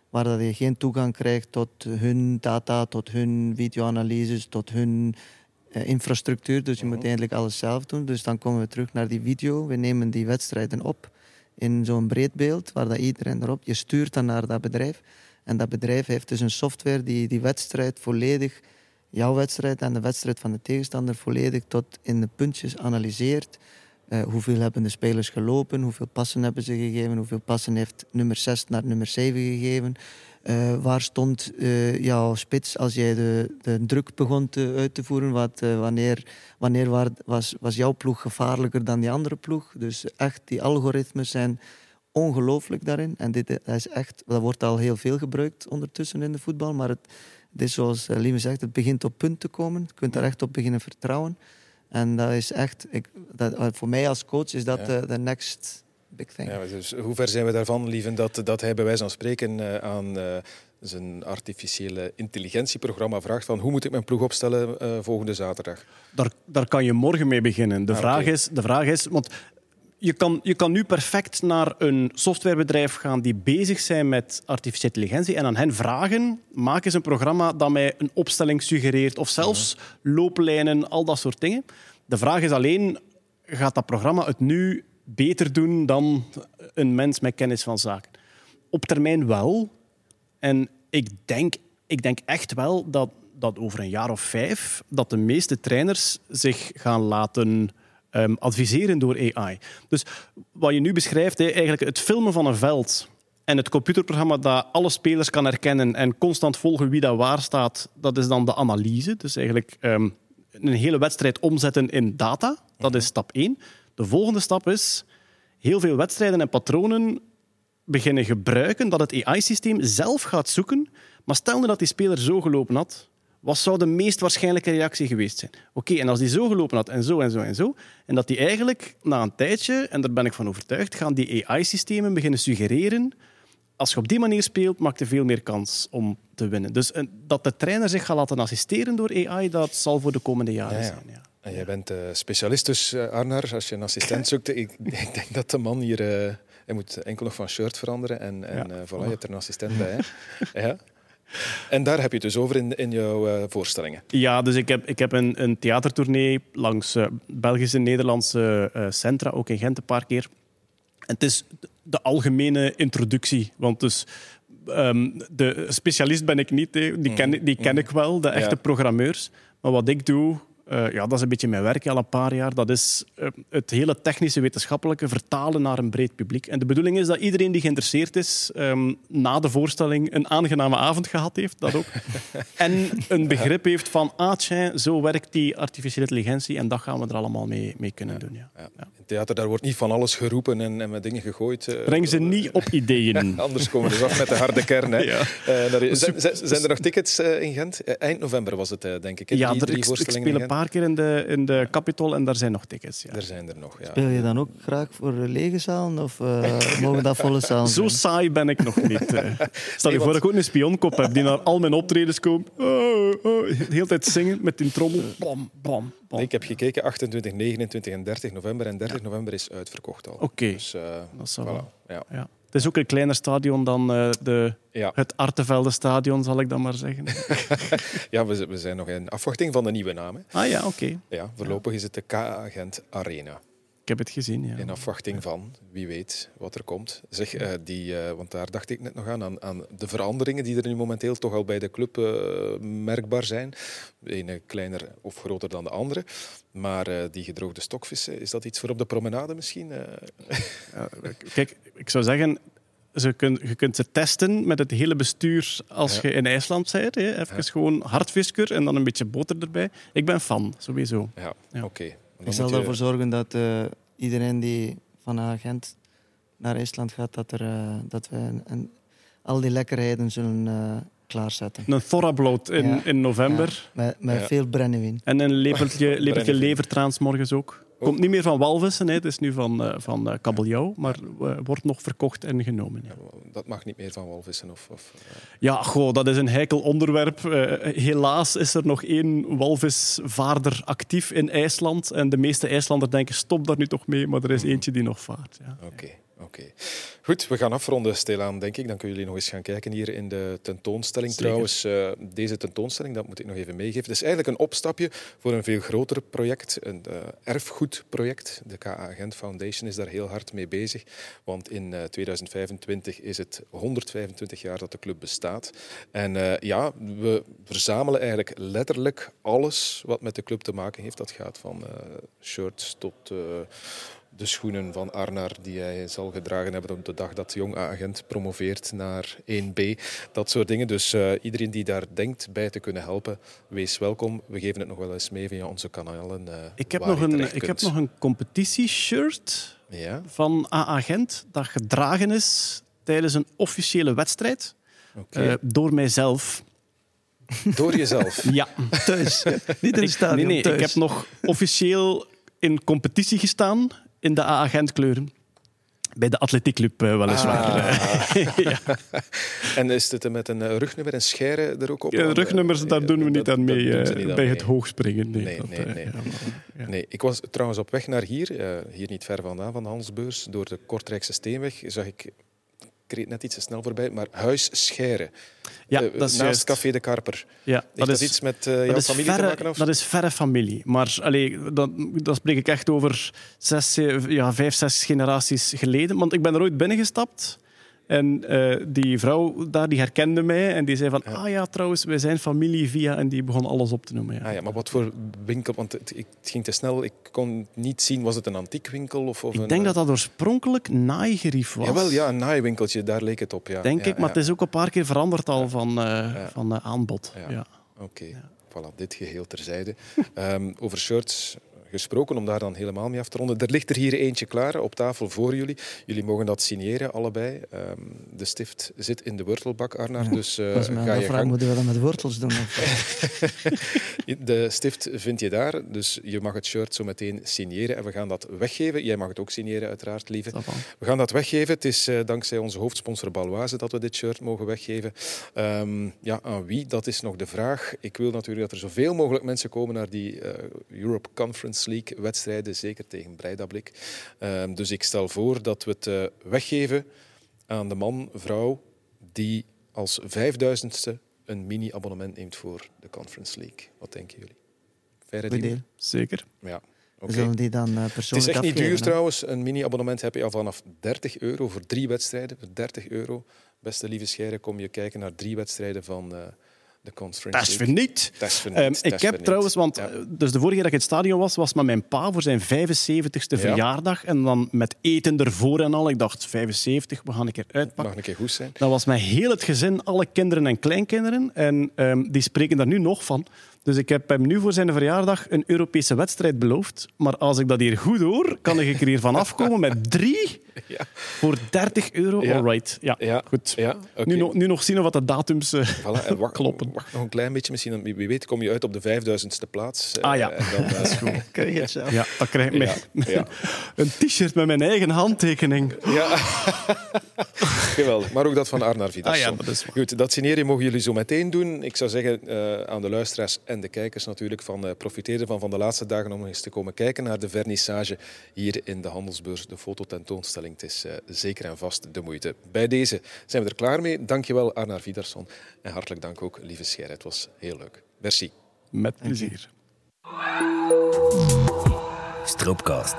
waar dat je geen toegang krijgt tot hun data, tot hun videoanalyses, tot hun eh, infrastructuur. Dus je moet eigenlijk alles zelf doen. Dus dan komen we terug naar die video. We nemen die wedstrijden op in zo'n breed beeld, waar dat iedereen erop. Je stuurt dan naar dat bedrijf. En dat bedrijf heeft dus een software die die wedstrijd volledig, jouw wedstrijd en de wedstrijd van de tegenstander, volledig tot in de puntjes analyseert. Eh, hoeveel hebben de spelers gelopen? Hoeveel passen hebben ze gegeven? Hoeveel passen heeft nummer 6 naar nummer 7 gegeven? Eh, waar stond eh, jouw spits als jij de, de druk begon te, uit te voeren? Wat, eh, wanneer wanneer waar- was, was jouw ploeg gevaarlijker dan die andere ploeg? Dus echt, die algoritmes zijn ongelooflijk daarin. En dit dat is echt, dat wordt al heel veel gebruikt ondertussen in de voetbal. Maar het, het is zoals Lieve zegt, het begint op punt te komen. Je kunt daar echt op beginnen vertrouwen. En dat is echt, ik, dat, voor mij als coach is dat de next big thing. Ja, dus hoe ver zijn we daarvan, Lieven, dat, dat hij bij wijze van spreken eh, aan eh, zijn artificiële intelligentieprogramma vraagt van hoe moet ik mijn ploeg opstellen eh, volgende zaterdag? Daar, daar kan je morgen mee beginnen. De, Ah, vraag, is, de vraag is, want je kan, je kan nu perfect naar een softwarebedrijf gaan die bezig zijn met artificiële intelligentie en aan hen vragen, maak eens een programma dat mij een opstelling suggereert of zelfs looplijnen, al dat soort dingen. De vraag is alleen, gaat dat programma het nu beter doen dan een mens met kennis van zaken? Op termijn wel. En ik denk, ik denk echt wel dat, dat over een jaar of vijf dat de meeste trainers zich gaan laten ehm, adviseren door AI. Dus wat je nu beschrijft, hè, eigenlijk het filmen van een veld en het computerprogramma dat alle spelers kan herkennen en constant volgen wie daar waar staat, dat is dan de analyse. Dus eigenlijk ehm, een hele wedstrijd omzetten in data. Dat is stap één. De volgende stap is heel veel wedstrijden en patronen beginnen gebruiken, dat het AI-systeem zelf gaat zoeken. Maar stel nu dat die speler zo gelopen had, wat zou de meest waarschijnlijke reactie geweest zijn? Oké, en als die zo gelopen had en zo en zo en zo, en dat die eigenlijk na een tijdje, en daar ben ik van overtuigd, gaan die AI-systemen beginnen suggereren. Als je op die manier speelt, maakt je veel meer kans om te winnen. Dus eh, dat de trainer zich gaat laten assisteren door AI, dat zal voor de komende jaren Ja, ja. zijn. Ja. En jij bent eh, specialist dus, eh, Arnar, als je een assistent [laughs] zoekt. Ik, ik denk dat de man hier... eh, hij moet enkel nog van shirt veranderen en, en Ja. voilà, je hebt er een assistent [laughs] bij. Hè? ja. En daar heb je het dus over in, in jouw voorstellingen. Ja, dus ik heb, ik heb een, een theatertournee langs Belgische en Nederlandse centra, ook in Gent een paar keer. En het is de algemene introductie. Want dus, ehm, de specialist ben ik niet, die, ken, die ken ik wel, de echte Ja. programmeurs. Maar wat ik doe, eh, ja, dat is een beetje mijn werk al een paar jaar. Dat is eh, het hele technische wetenschappelijke vertalen naar een breed publiek. En de bedoeling is dat iedereen die geïnteresseerd is, ehm, na de voorstelling een aangename avond gehad heeft, dat ook. [laughs] en een begrip heeft van, ah zo werkt die artificiële intelligentie en dat gaan we er allemaal mee, mee kunnen doen. Ja. Ja. In theater daar wordt niet van alles geroepen en, en met dingen gegooid. eh. Breng ze niet op ideeën. [laughs] Anders komen we dus af met de harde kern. Hè. [laughs] Ja. Daar- zijn, zijn- zijn er nog tickets in Gent? Eind november was het, denk ik. hè? Ja, Drie- er, ik, speel een paar keer in de, in de Capitol en daar zijn nog tickets. Ja. Er zijn er nog, ja. Speel je dan ook graag voor lege zalen of uh, [laughs] mogen dat volle zalen Zo saai ben ik nog niet. Uh. [laughs] Stel je voor dat ik ook een spionkop heb die naar al mijn optredens komt. Oh, oh, de hele tijd zingen met die trommel. Bam, bam, bam. ik heb gekeken 28, 29 en 30 november. En 30 november is uitverkocht al. Oké. Okay. Dus, uh, dat is voilà. ja. ja. Het is ook een kleiner stadion dan uh, de, ja. het Artevelde stadion, zal ik dan maar zeggen. [laughs] ja, we, we, zijn nog in afwachting van de nieuwe naam. Hè. Ah ja, oké. Okay. Ja, voorlopig is het de K-agent Arena. Ik heb het gezien, ja. In afwachting van, wie weet wat er komt. Zeg, uh, die, uh, want daar dacht ik net nog aan, aan, aan, de veranderingen die er nu momenteel toch al bij de club uh, merkbaar zijn. De ene kleiner of groter dan de andere. Maar die gedroogde stokvissen, is dat iets voor op de promenade misschien? Ja, kijk, ik zou zeggen, ze kun, je kunt ze testen met het hele bestuur als ja. je in IJsland bent. Hè. Even ja. gewoon hardvisker en dan een beetje boter erbij. Ik ben fan, sowieso. Ja, oké. Okay. Ik zal je... ervoor zorgen dat uh, iedereen die van Agent naar IJsland gaat, dat, er, uh, dat we een, een, al die lekkerheden zullen uh, klaarzetten. Een Thorablood in, ja. in november. Ja, met met veel brennewijn. En een lepeltje, [laughs] lepeltje levertraans morgens ook. Komt niet meer van walvissen, het is nu van, uh, van uh, kabeljauw, maar uh, wordt nog verkocht en genomen. Ja. Dat mag niet meer van walvissen? Of, of Ja, goh, dat is een heikel onderwerp. helaas is er nog één walvisvaarder actief in IJsland. En de meeste IJslanders denken, stop daar nu toch mee, maar er is eentje die nog vaart. Ja. Oké. Oké. Goed, we gaan afronden, stilaan, denk ik. Dan kunnen jullie nog eens gaan kijken hier in de tentoonstelling. Zeker. Trouwens, uh, deze tentoonstelling, dat moet ik nog even meegeven. Het is eigenlijk een opstapje voor een veel groter project, een uh, erfgoedproject. De KA Agent Foundation is daar heel hard mee bezig. Want in uh, 2025 is het 125 jaar dat de club bestaat. En ja, we verzamelen eigenlijk letterlijk alles wat met de club te maken heeft. Dat gaat van shirts tot de schoenen van Arnar die hij zal gedragen hebben op de dag dat de jong agent promoveert naar 1B. Dat soort dingen. Dus uh, iedereen die daar denkt bij te kunnen helpen, wees welkom. We geven het nog wel eens mee via onze kanalen. Uh, ik heb, nog een, ik heb nog een competitieshirt ja? van A-agent dat gedragen is tijdens een officiële wedstrijd okay. uh, door mijzelf. Door jezelf? [laughs] ja. Thuis. [laughs] Niet in het stadion, Nee, nee thuis. ik heb nog officieel in competitie gestaan in de A-agentkleuren. Bij de atletiekclub uh, weliswaar. Ah. [laughs] ja. En is het met een uh, rugnummer en scheren er ook op? Ja, rugnummers, daar doen we niet aan mee niet bij het hoogspringen. Nee, nee, dat, nee, nee. Ja, ja. nee, Ik was trouwens op weg naar hier, hier niet ver vandaan van de Hansbeurs, door de Kortrijkse Steenweg, zag ik ik reed net iets te snel voorbij, maar Huis Scheren. Ja, dat is Naast. Café de Karper. Ja, dat, is iets met uh, jouw familie verre, te maken? Of? Dat is verre familie. Maar allee, dat, dat spreek ik echt over zes, ja, vijf, zes generaties geleden. Want ik ben er ooit binnengestapt. En uh, die vrouw daar, die herkende mij en die zei van, ja. ah ja, trouwens, wij zijn familie via... En die begon alles op te noemen. Ja. Ah ja, maar wat voor winkel? Want het, het, ging te snel, ik kon niet zien, was het een antiekwinkel? Of, of ik een, denk dat dat oorspronkelijk naaigerief was. Jawel, ja, een naaaiwinkeltje, daar leek het op. Ja. Denk ja, ik, maar het is ook een paar keer veranderd al van, uh, van uh, aanbod. Ja. Oké, okay. voilà, dit geheel terzijde. um, [laughs] over shirts gesproken, om daar dan helemaal mee af te ronden. Er ligt er hier eentje klaar op tafel voor jullie. Jullie mogen dat signeren, allebei. Um, de stift zit in de wortelbak, Arnar. Ja, dus uh, ga je vraag, moeten we dat met wortels doen? [laughs] de stift vind je daar, dus je mag het shirt zo meteen signeren. En we gaan dat weggeven. Jij mag het ook signeren, uiteraard, lieve. We gaan dat weggeven. Het is uh, dankzij onze hoofdsponsor Baloise dat we dit shirt mogen weggeven. Um, ja, aan wie? Dat is nog de vraag. Ik wil natuurlijk dat er zoveel mogelijk mensen komen naar die uh, Europe Conference League wedstrijden, zeker tegen Breidablik. Um, dus ik stel voor dat we het uh, weggeven aan de man, vrouw, die als vijfduizendste een mini-abonnement neemt voor de Conference League. Wat denken jullie? Verre deal. Zeker. Ja. Okay. Zullen die dan persoonlijk Het is echt niet afgeven, duur hè? trouwens. Een mini-abonnement heb je al vanaf 30 euro voor drie wedstrijden. Voor 30 euro, beste lieve scheren, kom je kijken naar drie wedstrijden van uh, de Conference Dat is League. verniet. Dat is verniet. Um, dat ik heb trouwens, want Ja. uh, dus de vorige keer dat ik in het stadion was, was met mijn pa voor zijn 75ste verjaardag. En dan met eten ervoor en al. Ik dacht, 75, we gaan een keer uitpakken. Mag een keer goed zijn. Dat was met heel het gezin, alle kinderen en kleinkinderen. En um, die spreken daar nu nog van. Dus ik heb hem nu voor zijn verjaardag een Europese wedstrijd beloofd. Maar als ik dat hier goed hoor, kan ik er hier van afkomen met drie [laughs] Ja. voor 30 euro. Ja. Alright. Ja, Ja, goed. ja, oké. nu, nog- nu nog zien of wat de datums eh, Voilà, en wacht, kloppen. wacht nog een klein beetje. Misschien, wie weet kom je uit op de vijfduizendste plaats. eh, Ah, ja. En dan, eh, [laughs] [laughs] Krijg je het zelf. Ja, dat krijg ik Ja, mee. ja. Een t-shirt met mijn eigen handtekening. Ja, geweldig. Maar ook dat van Arnar Vidarsson. Ah ja, dat is waar. Goed, dat signeren mogen jullie zo meteen doen. Ik zou zeggen eh, aan de luisteraars en de kijkers natuurlijk van eh profiteer ervan van de laatste dagen om eens te komen kijken naar de vernissage hier in de Handelsbeurs, de fototentoonstelling. Het is eh, zeker en vast de moeite. Bij deze zijn we er klaar mee. Dankjewel Arnar Vidarsson en hartelijk dank ook lieve Scher. Het was heel leuk. Merci. Met plezier. Stroopkast.